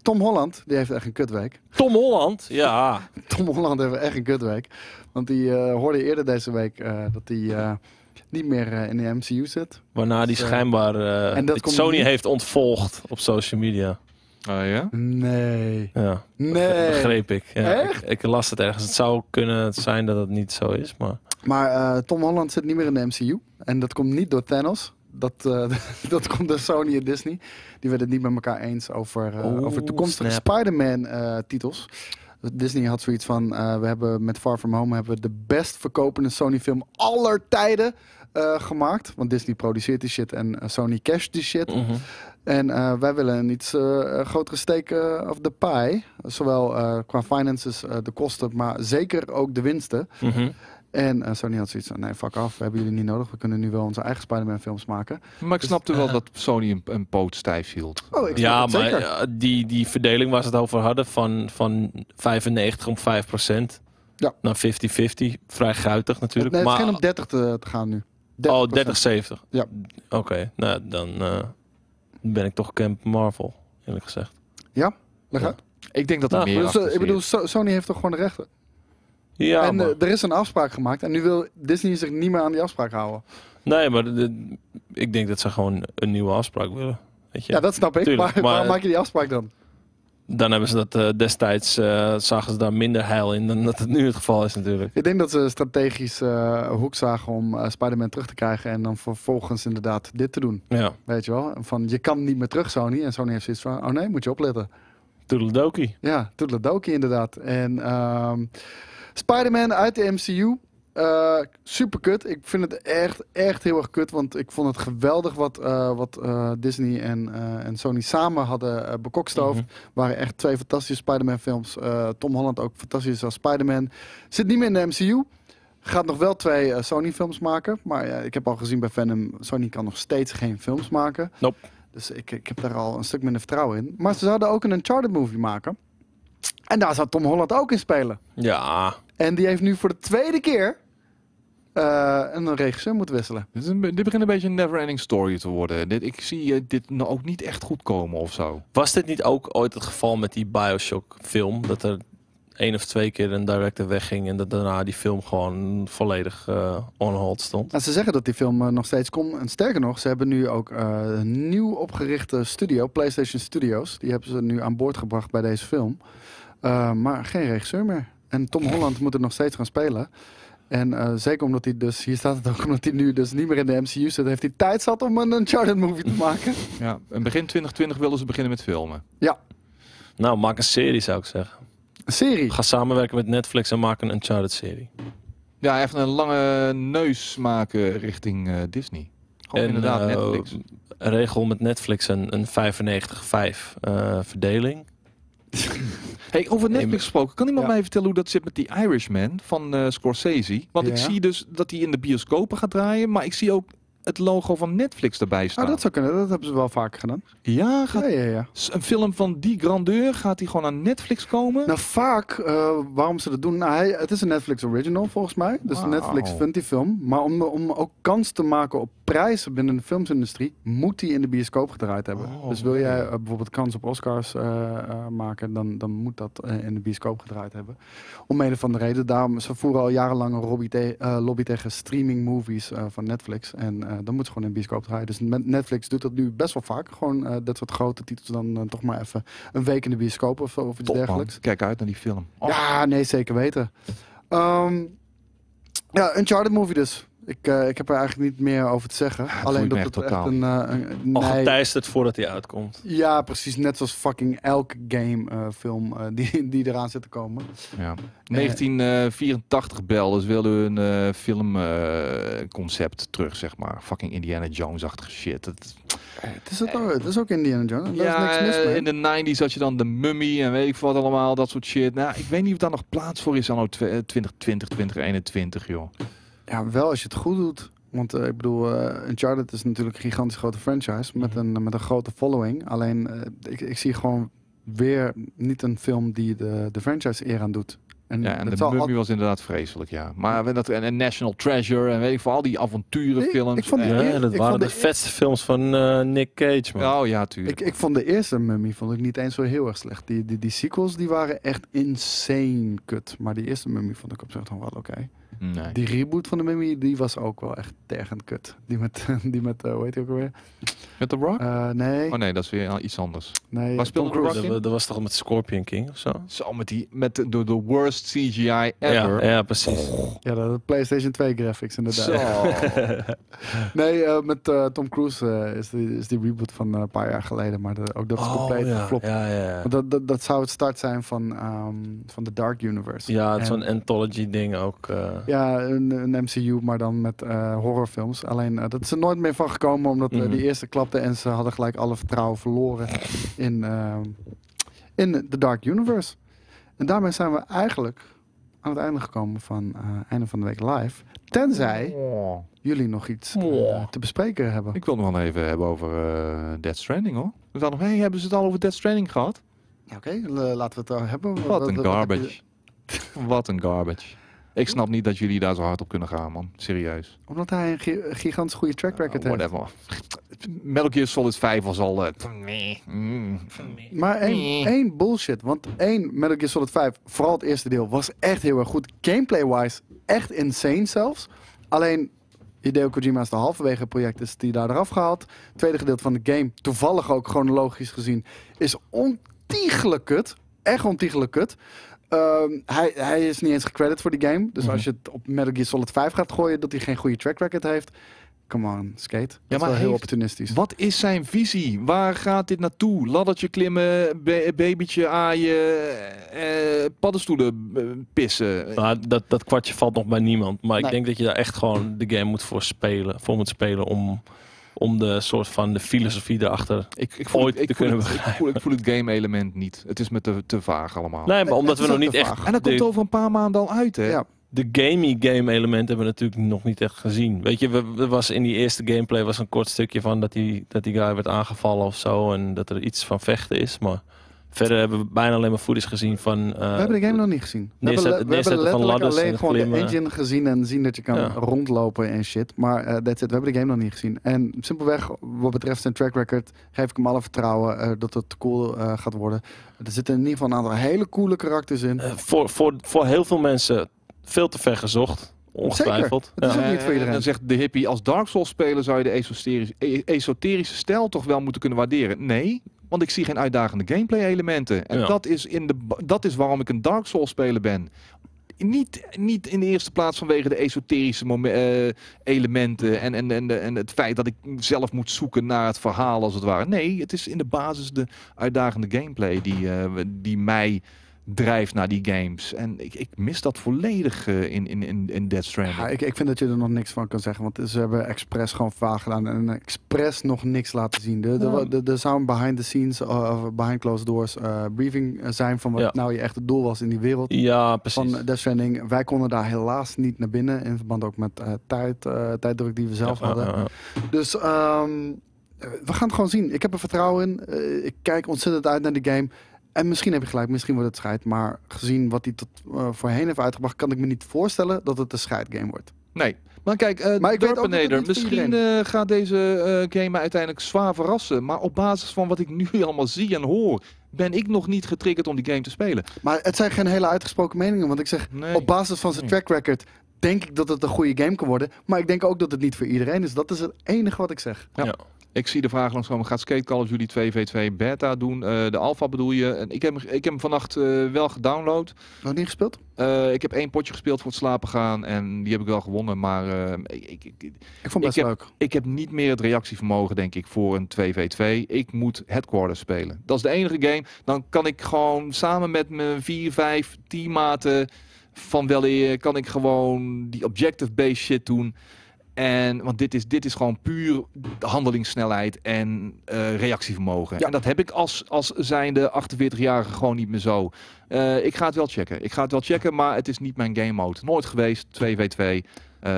Tom Holland, die heeft echt een kutweek. Tom Holland, ja. Tom Holland heeft echt een kutweek. Want die eh, hoorde eerder deze week eh, dat hij eh, niet meer eh, in de MCU zit. Waarna die Dus, schijnbaar eh, en dat komt Sony niet- heeft ontvolgd op social media. Ah ja? Nee. Ja, Nee. begreep ik. Ja, Echt? Ik, ik las het ergens. Het zou kunnen zijn dat het niet zo is, maar... Maar eh, Tom Holland zit niet meer in de MCU. En dat komt niet door Thanos. Dat, eh, dat komt door Sony en Disney. Die werden het niet met elkaar eens over, eh, over toekomstige snap. Spider-Man eh, titels. Disney had zoiets van, we hebben met Far From Home hebben we de best verkopende Sony film aller tijden gemaakt. Want Disney produceert die shit en Sony casht die shit. Mhm. En wij willen een iets grotere steek of de pie. Zowel qua finances, de kosten, maar zeker ook de winsten. Mhm. En eh, Sony had zoiets van, nee, fuck af, we hebben jullie niet nodig. We kunnen nu wel onze eigen Spider-Man films maken. Maar ik Dus, snapte wel dat Sony een, een poot stijf hield. Oh, ik Ja, het maar zeker. ja, die, die verdeling waar ze het over hadden van, van 95 om 5 procent Ja. naar 50-50. Vrij guitig natuurlijk. nee, het maar, om 30 te, te gaan nu. oh, 30%. 30, 70. Ja. Oké, nou dan eh, ben ik toch Camp Marvel, eerlijk gezegd. Leg uit. Ik denk dat er Nou, meer Dus, eh, ik bedoel, Sony heeft toch gewoon de rechten. Ja, en maar, eh, er is een afspraak gemaakt. En nu wil Disney zich niet meer aan die afspraak houden. nee, maar de- ik denk dat ze gewoon een nieuwe afspraak willen. Weet je? Ja, dat snap ik. tuurlijk, maar, maar- waarom maak je die afspraak dan? Dan hebben ze dat eh, destijds, eh, zagen ze daar minder heil in dan dat het nu het geval is natuurlijk. Ik denk dat ze strategisch eh hoek zagen om Spider-Man terug te krijgen. En dan vervolgens inderdaad dit te doen. Ja, Weet je wel? Van, je kan niet meer terug, Sony. En Sony heeft zoiets van, oh nee, moet je opletten. toedeledokie. Ja, toedeledokie inderdaad. En ehm Spider-Man uit de MCU. eh, super kut. Ik vind het echt, echt heel erg kut. Want ik vond het geweldig wat, eh, wat eh, Disney en, en Sony samen hadden bekokstoofd. Mhm. waren echt twee fantastische Spider-Man films. Tom Holland ook fantastisch als Spider-Man. Zit niet meer in de MCU. Gaat nog wel twee Sony films maken. Maar ja, ik heb al gezien bij Venom, Sony kan nog steeds geen films maken. Nope. Dus ik, ik heb daar al een stuk minder vertrouwen in. Maar ze zouden ook een Uncharted movie maken. En daar zou Tom Holland ook in spelen. Ja, En die heeft nu voor de tweede keer eh, een regisseur moeten wisselen. Dit, is een, dit begint een beetje een never-ending story te worden. Dit, ik zie eh, dit nou ook niet echt goed komen of zo. Was dit niet ook ooit het geval met die Bioshock film? Dat er één of twee keer een director wegging en dat daarna die film gewoon volledig eh on hold stond? En ze zeggen dat die film nog steeds komt. En sterker nog, ze hebben nu ook eh, een nieuw opgerichte studio, PlayStation Studios. Die hebben ze nu aan boord gebracht bij deze film. Eh, maar geen regisseur meer. En Tom Holland moet er nog steeds gaan spelen. En eh, zeker omdat hij dus, hier staat het ook, omdat hij nu dus niet meer in de MCU zit, heeft hij tijd zat om een Uncharted movie te maken. Ja, en begin 2020 wilden ze beginnen met filmen. Nou, maak een serie zou ik zeggen. Een serie. Ga samenwerken met Netflix en maak een Uncharted serie. Ja, even een lange neus maken richting eh, Disney. Gewoon en inderdaad eh, Netflix. regel met Netflix een, een 95-5 eh, verdeling. Hey, over Netflix gesproken, kan iemand Ja. mij vertellen hoe dat zit met die Irishman van eh, Scorsese? Want ik zie dus dat hij in de bioscopen gaat draaien, maar ik zie ook het logo van Netflix erbij staan. Oh, dat zou kunnen. Dat hebben ze wel vaker gedaan. Ja, gaat Ja, ja, ja. een film van die grandeur, gaat hij gewoon aan Netflix komen? Nou, vaak, eh, waarom ze dat doen, nou, hij, het is een Netflix original volgens mij. Dus Wauw. Netflix vindt die film. Maar om, om ook kans te maken op prijzen binnen de filmsindustrie, moet die in de bioscoop gedraaid hebben. Oh, dus wil jij eh, bijvoorbeeld kans op Oscars eh, maken, dan, dan moet dat in de bioscoop gedraaid hebben. Om een van de reden. Daarom, ze voeren al jarenlang een lobby, te- lobby tegen streaming movies van Netflix. En dan moet ze gewoon in de bioscoop draaien. Dus Netflix doet dat nu best wel vaak. Gewoon eh, dat soort grote titels dan eh, toch maar even een week in de bioscoop of, of iets Top, man. dergelijks. Kijk uit naar die film. Oh, Ja, nee, zeker weten. Ehm, ja, Uncharted movie dus. Ik, eh, ik heb er eigenlijk niet meer over te zeggen. het Alleen dat het echt echt totaal een... eh, een Al geteisterd voordat hij uitkomt. ja, precies. Net zoals fucking elke game eh, film eh, die, die eraan zit te komen. Ja. 1984 bel, dus wilden we een filmconcept terug, zeg maar. Fucking Indiana Jones-achtige shit. Het, Het is, het, ook, het is ook Indiana Jones. Daar ja, is niks mis mee. in de 90s had je dan de Mummy en weet ik wat allemaal, dat soort shit. Nou, ik weet niet of daar nog plaats voor is anno tw- eh, 2020, 2021, joh. Ja, wel als je het goed doet. Want eh, ik bedoel, eh, Uncharted is natuurlijk een gigantisch grote franchise met, Mhm. een, met een grote following. Alleen, eh, ik, ik zie gewoon weer niet een film die de, de franchise eer aan doet. En, Ja, en het de Mummy was inderdaad vreselijk, ja. Maar dat, en, en National Treasure en weet ik veel, al die avonturenfilms. Nee, ik vond die- Ja, dat ik waren vond de de- vetste films van eh, Nick Cage, man. Oh ja, tuurlijk. ik, ik vond de eerste Mummy vond ik niet eens zo heel erg slecht. Die, die, die sequels die waren echt insane kut. Maar die eerste Mummy vond ik op zich nog wel oké. Nee. Die reboot van de Mummy, die was ook wel echt tergend kut. Die met, die met eh, hoe heet die ook alweer? Met The Rock? Eh, nee, oh nee, dat is weer al iets anders. nee. waar speelde Tom The Cruise. Rock? Dat, dat was toch met Scorpion King of zo? Zo, met, die, met de, de, worst CGI ever. Ja, ja, precies. Ja, de PlayStation 2 graphics inderdaad. Zo. Nee, eh, met eh, Tom Cruise is, die, is die reboot van een paar jaar geleden. Maar de- ook dat is compleet Oh, ja. geflopt. Ja, ja, ja. Want Dat, dat, dat zou het start zijn van, ehm, van de Dark Universe. Ja, zo'n anthology ding ook. Ja, een, een MCU, maar dan met eh, horrorfilms. Alleen, eh, dat is er nooit meer van gekomen, omdat eh, Mhm. die eerste klapte en ze hadden gelijk alle vertrouwen verloren in, ehm, in de Dark Universe. En daarmee zijn we eigenlijk aan het einde gekomen van eh einde van de week live. Tenzij Oh. jullie nog iets Oh. te bespreken hebben. Ik wil nog wel even hebben over eh Dead Stranding hoor. We hadden nog, hey, hebben ze het al over Dead Stranding gehad? Ja, Oké, laten we het hebben. Wat een garbage. Wat een garbage. Ik snap niet dat jullie daar zo hard op kunnen gaan, man. Serieus. Omdat hij een gi- gigantisch goede track record Uh, heeft. whatever. Metal Gear Solid 5 was al... nee. Mm. Maar één, één bullshit. Want één Metal Gear Solid 5, vooral het eerste deel, was echt heel erg goed. Gameplay-wise echt insane zelfs. Alleen Hideo Kojima is de halverwege project, is die daar eraf gehaald. Het tweede gedeelte van de game, toevallig ook chronologisch gezien, is ontiegelijk kut. Echt ontiegelijk kut. Ehm, hij, hij is niet eens gecredit voor die game. Dus Mhm. als je het op Metal Gear Solid 5 gaat gooien, dat hij geen goede track record heeft. Come on, skate. Dat is maar wel heel heeft- opportunistisch. Wat is zijn visie? Waar gaat dit naartoe? Laddertje klimmen, ba- babytje aaien, eh, paddenstoelen eh, pissen. Nou, dat, dat kwartje valt nog bij niemand. Maar ik denk dat je daar echt gewoon de game moet voor spelen. Voor moet spelen om, om de soort van de filosofie erachter. Ik, ik, voel ooit het, ik, te voel kunnen het, ik, voel, ik voel het game element niet. Het is me te, te vaag allemaal. Nee, maar omdat het we nog niet echt. En dat komt over een paar maanden al uit, hè? Ja. de gamey game element hebben we natuurlijk nog niet echt gezien. Weet je, we, we was in die eerste gameplay was een kort stukje van dat die, dat die guy werd aangevallen of zo. En dat er iets van vechten is. Maar verder hebben we bijna alleen maar footage gezien van. eh, We hebben de game nog niet gezien. We neerzet- hebben, we hebben letterlijk ladders alleen en gewoon de engine gezien en zien dat je kan Ja. rondlopen en shit. Maar eh that's it. We hebben de game nog niet gezien. En simpelweg, wat betreft zijn track record, geef ik hem alle vertrouwen eh, dat het cool eh, gaat worden. Er zitten in ieder geval een aantal hele coole karakters in. voor, voor, voor heel veel mensen veel te ver gezocht. Ongetwijfeld. Is ook niet voor iedereen. Dan zegt de hippie, als Dark Souls speler zou je de esoterische, esoterische stijl toch wel moeten kunnen waarderen. Nee, want ik zie geen uitdagende gameplay elementen. En Ja. dat, is in de, dat is waarom ik een Dark Souls speler ben. Niet, niet in de eerste plaats vanwege de esoterische eh, elementen en, en, en, en het feit dat ik zelf moet zoeken naar het verhaal als het ware. Nee, het is in de basis de uitdagende gameplay die, eh, die mij drijft naar die games. En ik, ik mis dat volledig eh, in, in, in, in Dead Stranding. Ja, ik, ik vind dat je er nog niks van kan zeggen. Want ze hebben expres gewoon vaag gedaan. En expres nog niks laten zien. Ja. er- er zou een behind the scenes, uh, of behind closed doors uh, briefing zijn. Van wat Ja. nou je echt het doel was in die wereld. Ja, precies. Van Death Stranding. Wij konden daar helaas niet naar binnen. In verband ook met uh, tijd, uh, tijddruk die we zelf Ja, hadden. Dus ehm, we gaan het gewoon zien. Ik heb er vertrouwen in. Eh, ik kijk ontzettend uit naar die game. En misschien heb je gelijk, misschien wordt het scheid. Maar gezien wat hij tot uh, voorheen heeft uitgebracht, kan ik me niet voorstellen dat het een scheidgame wordt. Nee. Maar kijk, uh, Maar ik weet ook niet misschien uh, gaat deze uh, game me uiteindelijk zwaar verrassen. Maar op basis van wat ik nu allemaal zie en hoor, ben ik nog niet getriggerd om die game te spelen. Maar het zijn geen hele uitgesproken meningen. Want ik zeg, Nee. op basis van zijn track record denk ik dat het een goede game kan worden. Maar ik denk ook dat het niet voor iedereen is. Dat is het enige wat ik zeg. Ja. Ja. Ik zie de vraag langskomen. Gaat Skate Call of Duty 2v2 beta doen? Eh, de alpha bedoel je? En ik, heb, hem- ik heb hem vannacht eh, wel gedownload. Nog niet gespeeld? Eh, ik heb één potje gespeeld voor het slapen gaan. En die heb ik wel gewonnen. Maar ik, ik, ik, Ik vond het best Ik leuk. ik heb niet meer het reactievermogen, denk ik, voor een 2v2. Ik moet Headquarters spelen. Dat is de enige game. Dan kan ik gewoon samen met mijn 4, 5 teammaten van wel eer, kan ik gewoon die objective-based shit doen. En, want dit is, dit is gewoon puur handelingssnelheid en eh, reactievermogen. Ja. En dat heb ik als, als zijnde 48-jarige gewoon niet meer zo. Eh, ik ga het wel checken. Ik ga het wel checken, maar het is niet mijn game mode. Nooit geweest, 2v2. Eh,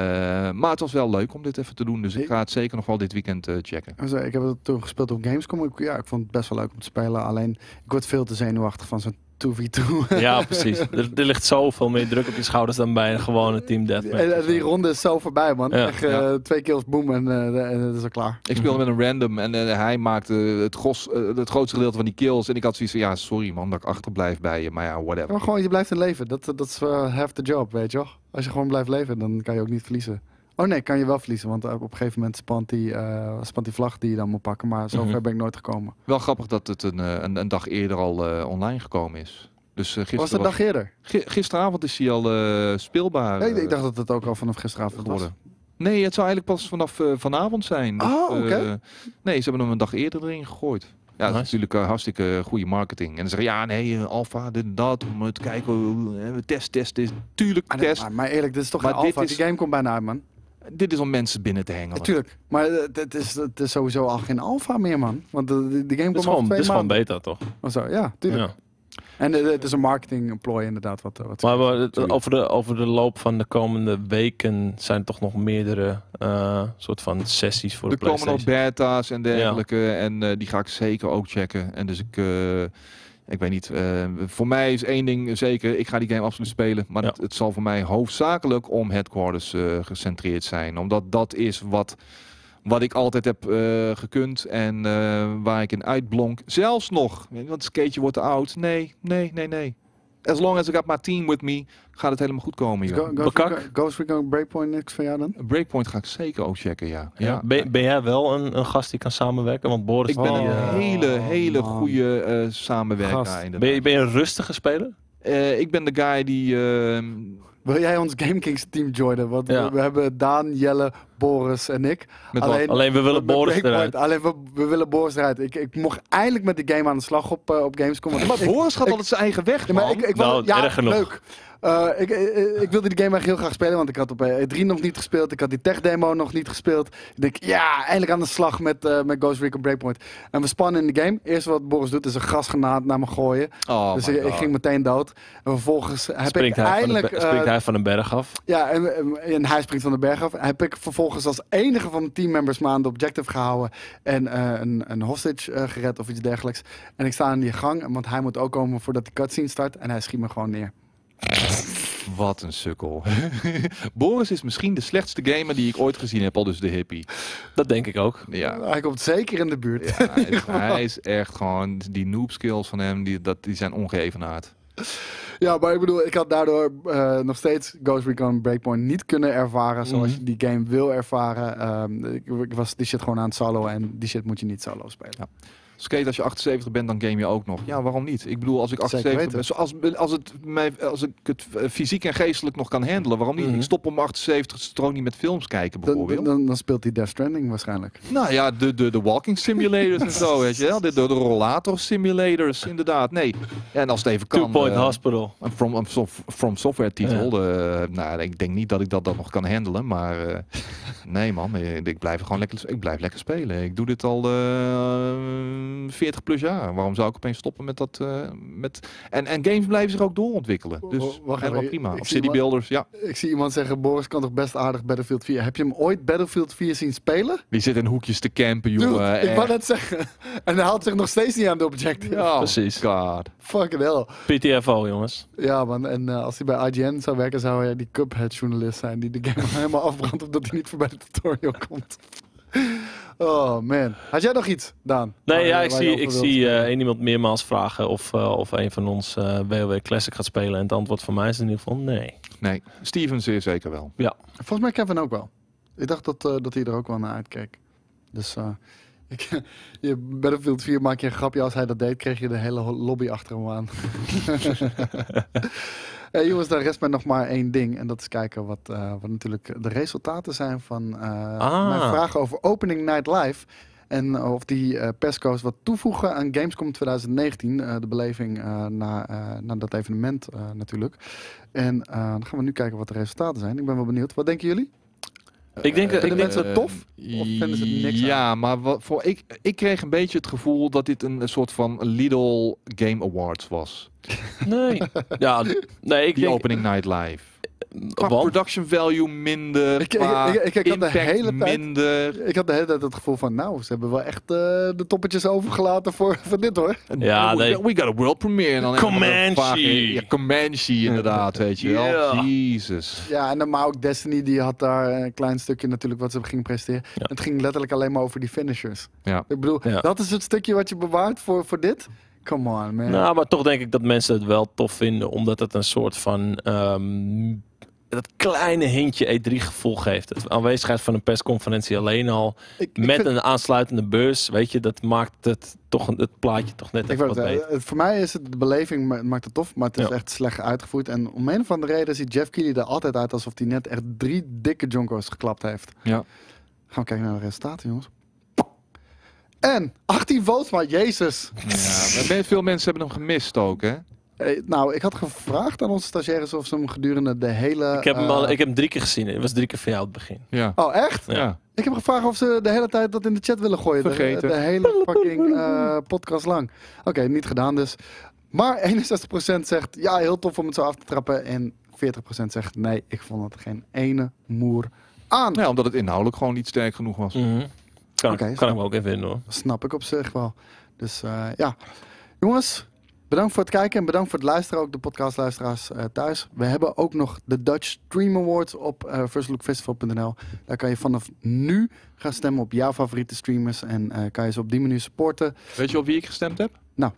maar het was wel leuk om dit even te doen. Dus ik ga het zeker nog wel dit weekend checken. Ik heb het toen gespeeld op Gamescom. Ik, ja, ik vond het best wel leuk om te spelen. Alleen, ik word veel te zenuwachtig van zo'n 2v2. Ja, precies. Er, er ligt zoveel meer druk op je schouders dan bij een gewone team deathmatch. En, en die ronde is zo voorbij, man. Ja. Echt, eh. Twee kills, boom, en, eh, en het is al klaar. Ik speelde met een random en eh, hij maakte het, gros, het grootste gedeelte van die kills. En ik had zoiets van, ja, sorry man, dat ik achterblijf bij je. Maar ja, whatever. Maar gewoon, je blijft in leven. Dat, dat is half the job, weet je wel. Als je gewoon blijft leven, dan kan je ook niet verliezen. Oh nee, kan je wel verliezen. Want op een gegeven moment spant die, eh, spant die vlag die je dan moet pakken. Maar zover Mhm. ben ik nooit gekomen. Wel grappig dat het een, eh, een, een dag eerder al eh, online gekomen is. Dus gisteren Was het een dag eerder? gi- gisteravond is hij al speelbaar Nee, ik dacht dat het ook al vanaf gisteravond was. geworden. Nee, het zou eigenlijk pas vanaf vanavond zijn. Dus, Oh, oké. nee, ze hebben hem een dag eerder erin gegooid. Ja, dat is Nice. natuurlijk hartstikke goede marketing. En dan zeggen ja, nee, alfa, dit en dat, om te kijken test, test is. Tuurlijk, nee, test. maar, maar eerlijk, dit is toch Maar geen dit alpha? is- Die game komt bijna uit, man. Dit is om mensen binnen te hengelen. Natuurlijk. Maar eh, het is, het is sowieso al geen alpha meer, man. Want de, de, de game komt twee het is gewoon beta, toch? Of zo, ja, tuurlijk. Ja. En eh, het is een marketing plooi inderdaad. Wat, eh, wat Maar we- over de, over de loop van de komende weken zijn er toch nog meerdere eh, soort van sessies voor de er komen nog beta's en dergelijke. En eh, die ga ik zeker ook checken. En dus ik, eh, ik weet niet. eh, voor mij is één ding zeker. Ik ga die game absoluut spelen. Maar Ja. het, het zal voor mij hoofdzakelijk om headquarters eh, gecentreerd zijn. Omdat dat is wat, wat ik altijd heb eh, gekund. En waar ik in uitblonk. Zelfs nog. Want skateje wordt te oud. Nee, nee, nee, nee. As long as I got my team with me, gaat het helemaal goed komen. joh. Go, Ghost Recon Breakpoint niks van jou dan? Breakpoint ga ik zeker ook checken, ja. Ja. Ben, ben jij wel een, een gast die kan samenwerken? Want Boris... Ik ben een eh, hele, hele man. goede eh samenwerker. Ben, je, ben je een rustige speler? Eh, ik ben de guy die... ehm, Wil jij ons Game Kings team joinen? Want we- Ja. we, hebben Daan, Jelle, Boris en ik. met Alleen- we willen Boris Breakpoint. eruit. Alleen we, we willen Boris eruit. Ik, ik mocht eindelijk met de game aan de slag op, op Gamescom. maar ik- Boris gaat ik- altijd zijn eigen weg, Ja, maar ik, ik Nou, wou- ja, erg genoeg. leuk. Eh, ik, ik, ik wilde die game eigenlijk heel graag spelen, want ik had op eh, E3 nog niet gespeeld. Ik had die tech demo nog niet gespeeld. Ik denk, ja, eindelijk aan de slag met, eh, met Ghost Recon Breakpoint. En we spannen in de game. Eerst wat Boris doet, is een gasgranaat naar me gooien. oh dus ik, ging meteen dood. En vervolgens heb Springt, ik hij van, de, eindelijk... springt eh, hij van een berg af? ja, en, en- hij springt van de berg af. Heb ik vervolgens als enige van mijn teammembers me aan de objective gehouden. En eh, een, een hostage eh, gered of iets dergelijks. En ik sta in die gang, want hij moet ook komen voordat die cutscene start. En hij schiet me gewoon neer. Wat een sukkel. Boris is misschien de slechtste gamer die ik ooit gezien heb, al dus de hippie. Dat denk ik ook. Ja. Hij komt zeker in de buurt. Ja, hij, is, hij is echt gewoon... Die noob skills van hem, die, dat, die zijn ongeëvenaard. Ja, maar ik bedoel, ik had daardoor eh, nog steeds Ghost Recon Breakpoint niet kunnen ervaren zoals Mhm. je die game wil ervaren. Ehm, ik, ik was die shit gewoon aan het solo en die shit moet je niet solo spelen. Skate, als je 78 bent, dan game je ook nog. Ja, waarom niet? Ik bedoel, als ik Zeker 78 weten. ben, zoals, als, het mij, als ik het eh, fysiek en geestelijk nog kan handelen, waarom niet? Mhm. Ik stop om 78 toch niet met films kijken, Dan, bijvoorbeeld. dan, dan speelt hij Death Stranding waarschijnlijk. Nou ja, de, de, de walking simulators en zo, weet je wel. De, de, de rollator simulators, inderdaad. Nee. Ja, en als het even kan... Two Point eh, Hospital. een From, sof- from Software titel. eh, nou, ik denk niet dat ik dat, dat nog kan handelen. Maar eh, nee man, ik, ik blijf gewoon lekker, ik blijf lekker spelen. Ik doe dit al eh 40 plus jaar. Waarom zou ik opeens stoppen met dat? eh, met... En, en games blijven zich ook doorontwikkelen. Dus Wacht helemaal prima. Of City Builders, ja. Ik zie iemand zeggen, Boris kan toch best aardig Battlefield 4. Heb je hem ooit Battlefield 4 zien spelen? Die zit in hoekjes te campen, Dude, jongen. ik wou net zeggen. En hij haalt zich nog steeds niet aan de objective. Ja, Precies. God. Fucking hell. PTFO, jongens. Ja man, en eh, als hij bij IGN zou werken, zou hij die Cuphead-journalist zijn die de game helemaal afbrandt omdat hij niet voorbij de tutorial komt. Oh man. Had jij nog iets, Daan? Nee, Waar- ja, ik zie, ik wilt zie eh, spreken? één iemand meermaals vragen of, eh, of een van ons eh WoW Classic gaat spelen. En het antwoord van mij is in ieder geval nee. nee. Steven zeer zeker wel. Volgens mij Kevin ook wel. Ik dacht dat, eh, dat hij er ook wel naar uitkeek. Dus eh, ik, je, Battlefield 4 maak je een grapje als hij dat deed, kreeg je de hele lobby achter hem aan. hey, jongens, daar rest mij nog maar één ding. En dat is kijken wat, eh, wat natuurlijk de resultaten zijn van eh, Ah. mijn vragen over Opening Night Live. En of die eh persco's wat toevoegen aan Gamescom 2019. eh, de beleving eh, na, eh, na dat evenement eh, natuurlijk. En eh, dan gaan we nu kijken wat de resultaten zijn. Ik ben wel benieuwd. Wat denken jullie? Ik denk, Vinden ik denk mensen het tof? Of vinden ze het niks Ja, maar wat, voor, ik, ik kreeg een beetje het gevoel dat dit een, een soort van Lidl Game Awards was. Nee. Ja, nee, ik Die denk, opening night live. Qua want, production value minder. Ik- ik- qua ik- ik- ik had de impact hele tijd- minder. Ik had de hele tijd het gevoel van, nou, ze hebben wel echt eh, de toppetjes overgelaten voor, voor dit hoor. Ja, we, nee. we got a world premiere. En dan even Comanche. een vage- Ja, Comanche inderdaad, weet je wel. Ja. Jezus. Ja, en dan maar ook Destiny, die had daar een klein stukje natuurlijk wat ze gingen presenteren. Ja. Het ging letterlijk alleen maar over die finishers. Ja. Ik bedoel, Ja. dat is het stukje wat je bewaart voor, voor dit? Come on, man. nou, maar toch denk ik dat mensen het wel tof vinden, omdat het een soort van ehm, dat kleine hintje E3 gevoel geeft. Het aanwezigheid van een persconferentie alleen al ik, ik met vind- een aansluitende beurs, weet je, dat maakt het toch een- het plaatje toch net Ik even wat het beter. zeggen, voor mij is het de beleving ma- maakt het tof, maar het is Ja. echt slecht uitgevoerd. En om een of andere reden ziet Jeff Keighley er altijd uit alsof hij net echt drie dikke jonko's geklapt heeft. Ja. Gaan we kijken naar de resultaten, jongens. En 18 votes, maar jezus. Ja, maar veel mensen hebben hem gemist ook, hè? Eh, nou, ik had gevraagd aan onze stagiaires of ze hem gedurende de hele... Ik heb, hem eh, al, ik heb hem drie keer gezien. Het was drie keer van jou het begin. Ja. Oh, echt? Ja. Ja. Ik heb gevraagd of ze de hele tijd dat in de chat willen gooien. De- Vergeten. De, hele fucking eh, podcast lang. Oké, niet gedaan dus. Maar 61% zegt ja, heel tof om het zo af te trappen. En 40% zegt nee, ik vond het geen ene moer aan. Ja, omdat het inhoudelijk gewoon niet sterk genoeg was. Mhm. Kan, Oké, kan ik me ook even vinden hoor. Dat snap ik op zich wel. Dus eh, ja, jongens, bedankt voor het kijken en bedankt voor het luisteren. Ook de podcastluisteraars eh, thuis. We hebben ook nog de Dutch Stream Awards op eh firstlookfestival.nl. Daar kan je vanaf nu gaan stemmen op jouw favoriete streamers. En eh, kan je ze op die manier supporten. Weet je op wie ik gestemd heb? Nou.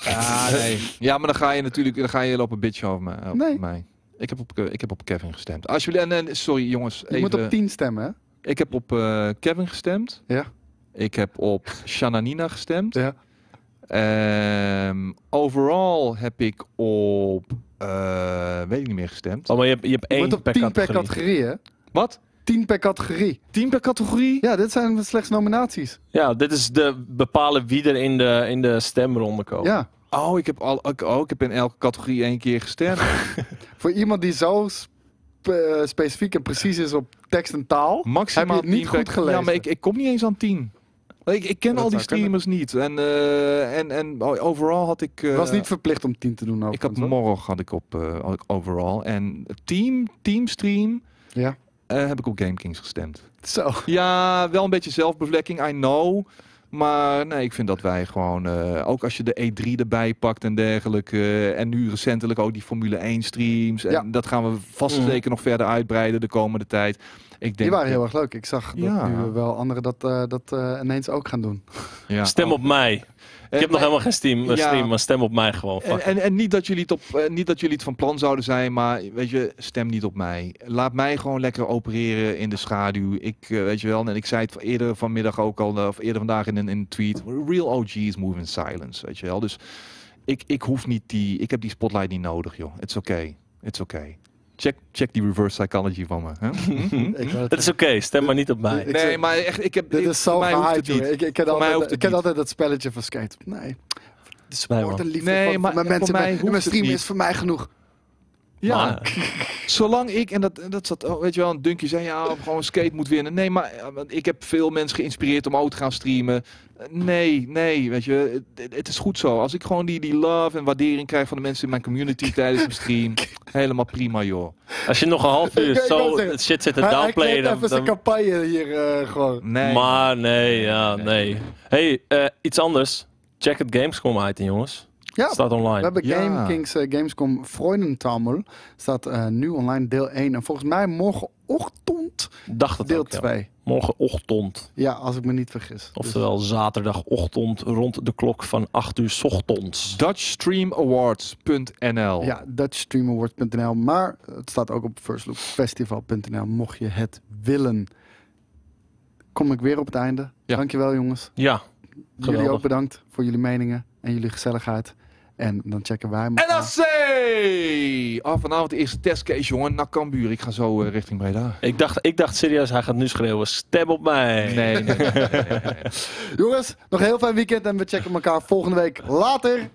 Ja, nee. Ja, maar dan ga je natuurlijk dan ga je lopen bitchen over mij. over Nee. mij. Ik heb, op, ik heb op Kevin gestemd. Als jullie, en, en sorry jongens, Je even, moet op 10 stemmen, hè? ik heb op eh, Kevin gestemd. Ja. Ik heb op Shananina gestemd. Ja. Ehm, overall heb ik op, eh, weet ik niet meer gestemd. Oh, maar je hebt, je hebt één moet op per 10 per categorie. categorie, hè? Wat? 10 per categorie. 10 per categorie? Ja, dit zijn slechts nominaties. Ja, dit is de bepalen wie er in de, in de stemronde komen. Ja. Oh, ik heb al, ik- oh, ik heb in elke categorie één keer gestemd. Voor iemand die zo sp- eh, specifiek en precies is op tekst en taal. Maximaal Heb je het niet 10 per- goed gelezen? Ja, maar ik, ik kom niet eens aan 10. Ik, ik ken Dat al die kunnen. streamers niet. En, eh, en, en overal had ik... eh, Het was niet verplicht om 10 te doen. ik had morgen had ik op eh, had ik overal. En team, teamstream Ja. eh, heb ik op GameKings gestemd. Zo. Ja, wel een beetje zelfbevlekking, I know. Maar nee, ik vind dat wij gewoon, eh, ook als je de E3 erbij pakt en dergelijke. eh, en nu recentelijk ook die Formule 1 streams. En Ja. dat gaan we vast Mhm. zeker nog verder uitbreiden de komende tijd. Ik denk, Die waren heel erg leuk. Ik zag dat Ja. nu wel anderen dat, eh, dat eh, ineens ook gaan doen. ja. Stem op mij. Ik heb nog helemaal geen Ja. stream, maar stem op mij gewoon. En, en, en niet, dat jullie het op, eh, niet dat jullie het van plan zouden zijn, maar weet je, stem niet op mij. Laat mij gewoon lekker opereren in de schaduw. Ik, eh, weet je wel, en ik zei het eerder vanmiddag ook al, eh, of eerder vandaag in een, in een tweet. Real OG's move in silence, weet je wel. Dus ik, ik hoef niet die, ik heb die spotlight niet nodig, joh. It's okay. It's okay. Check, check die reverse psychology van me. Hè? Hm? Wou Het is oké, stem maar niet op mij. Ik nee, maar echt, ik heb. Dit is zo mij gehyped, het. Ik, ik ken, mij altijd, hoeft ik het ken niet. altijd dat spelletje van Skate. Nee. Man. en liefde Nee, van, maar van mijn voor mensen. mij Mijn, mijn het stream is voor mij genoeg. Ja, Maar- zolang ik, en dat, dat zat, oh, weet je wel, een dunkje zei, ja, gewoon skate moet winnen. Nee, maar want ik heb veel mensen geïnspireerd om ook te gaan streamen. Eh, Nee, nee, weet je, het, het is goed zo. Als ik gewoon die, die love en waardering krijg van de mensen in mijn community tijdens mijn stream, helemaal prima, joh. Als je nog een half uur zo het shit zit te Hij, hij downplayen, dan, even zijn campagne hier eh, gewoon. Nee. Maar nee, ja, nee. Hey, eh, iets anders. Check het Gamescom item, jongens. Ja, Staat we online. hebben Ja. Game Kings eh, Gamescom Freudentaumel. Staat eh, nu online deel 1. En volgens mij morgenochtend Dacht het deel ook, ja. 2. Morgenochtend. Ja, als ik me niet vergis. Dus- Oftewel zaterdagochtend rond de klok van 8 uur 's ochtends. DutchStreamAwards.nl Ja, DutchStreamAwards.nl. Maar het staat ook op firstlookfestival.nl. Mocht je het willen. Kom ik weer op het einde. Ja. Dankjewel jongens. Ja, Jullie Geweldig. ook bedankt voor jullie meningen en jullie gezelligheid. En dan checken wij elkaar. NAC! Oh, vanavond de eerste testcase, jongen. Naar Cambuur. Ik ga zo eh, richting Breda. ik dacht, ik dacht serieus, hij gaat nu schreeuwen, stem op mij. Nee, nee, nee, nee, nee, nee. Jongens, nog een heel fijn weekend en we checken elkaar volgende week. Later!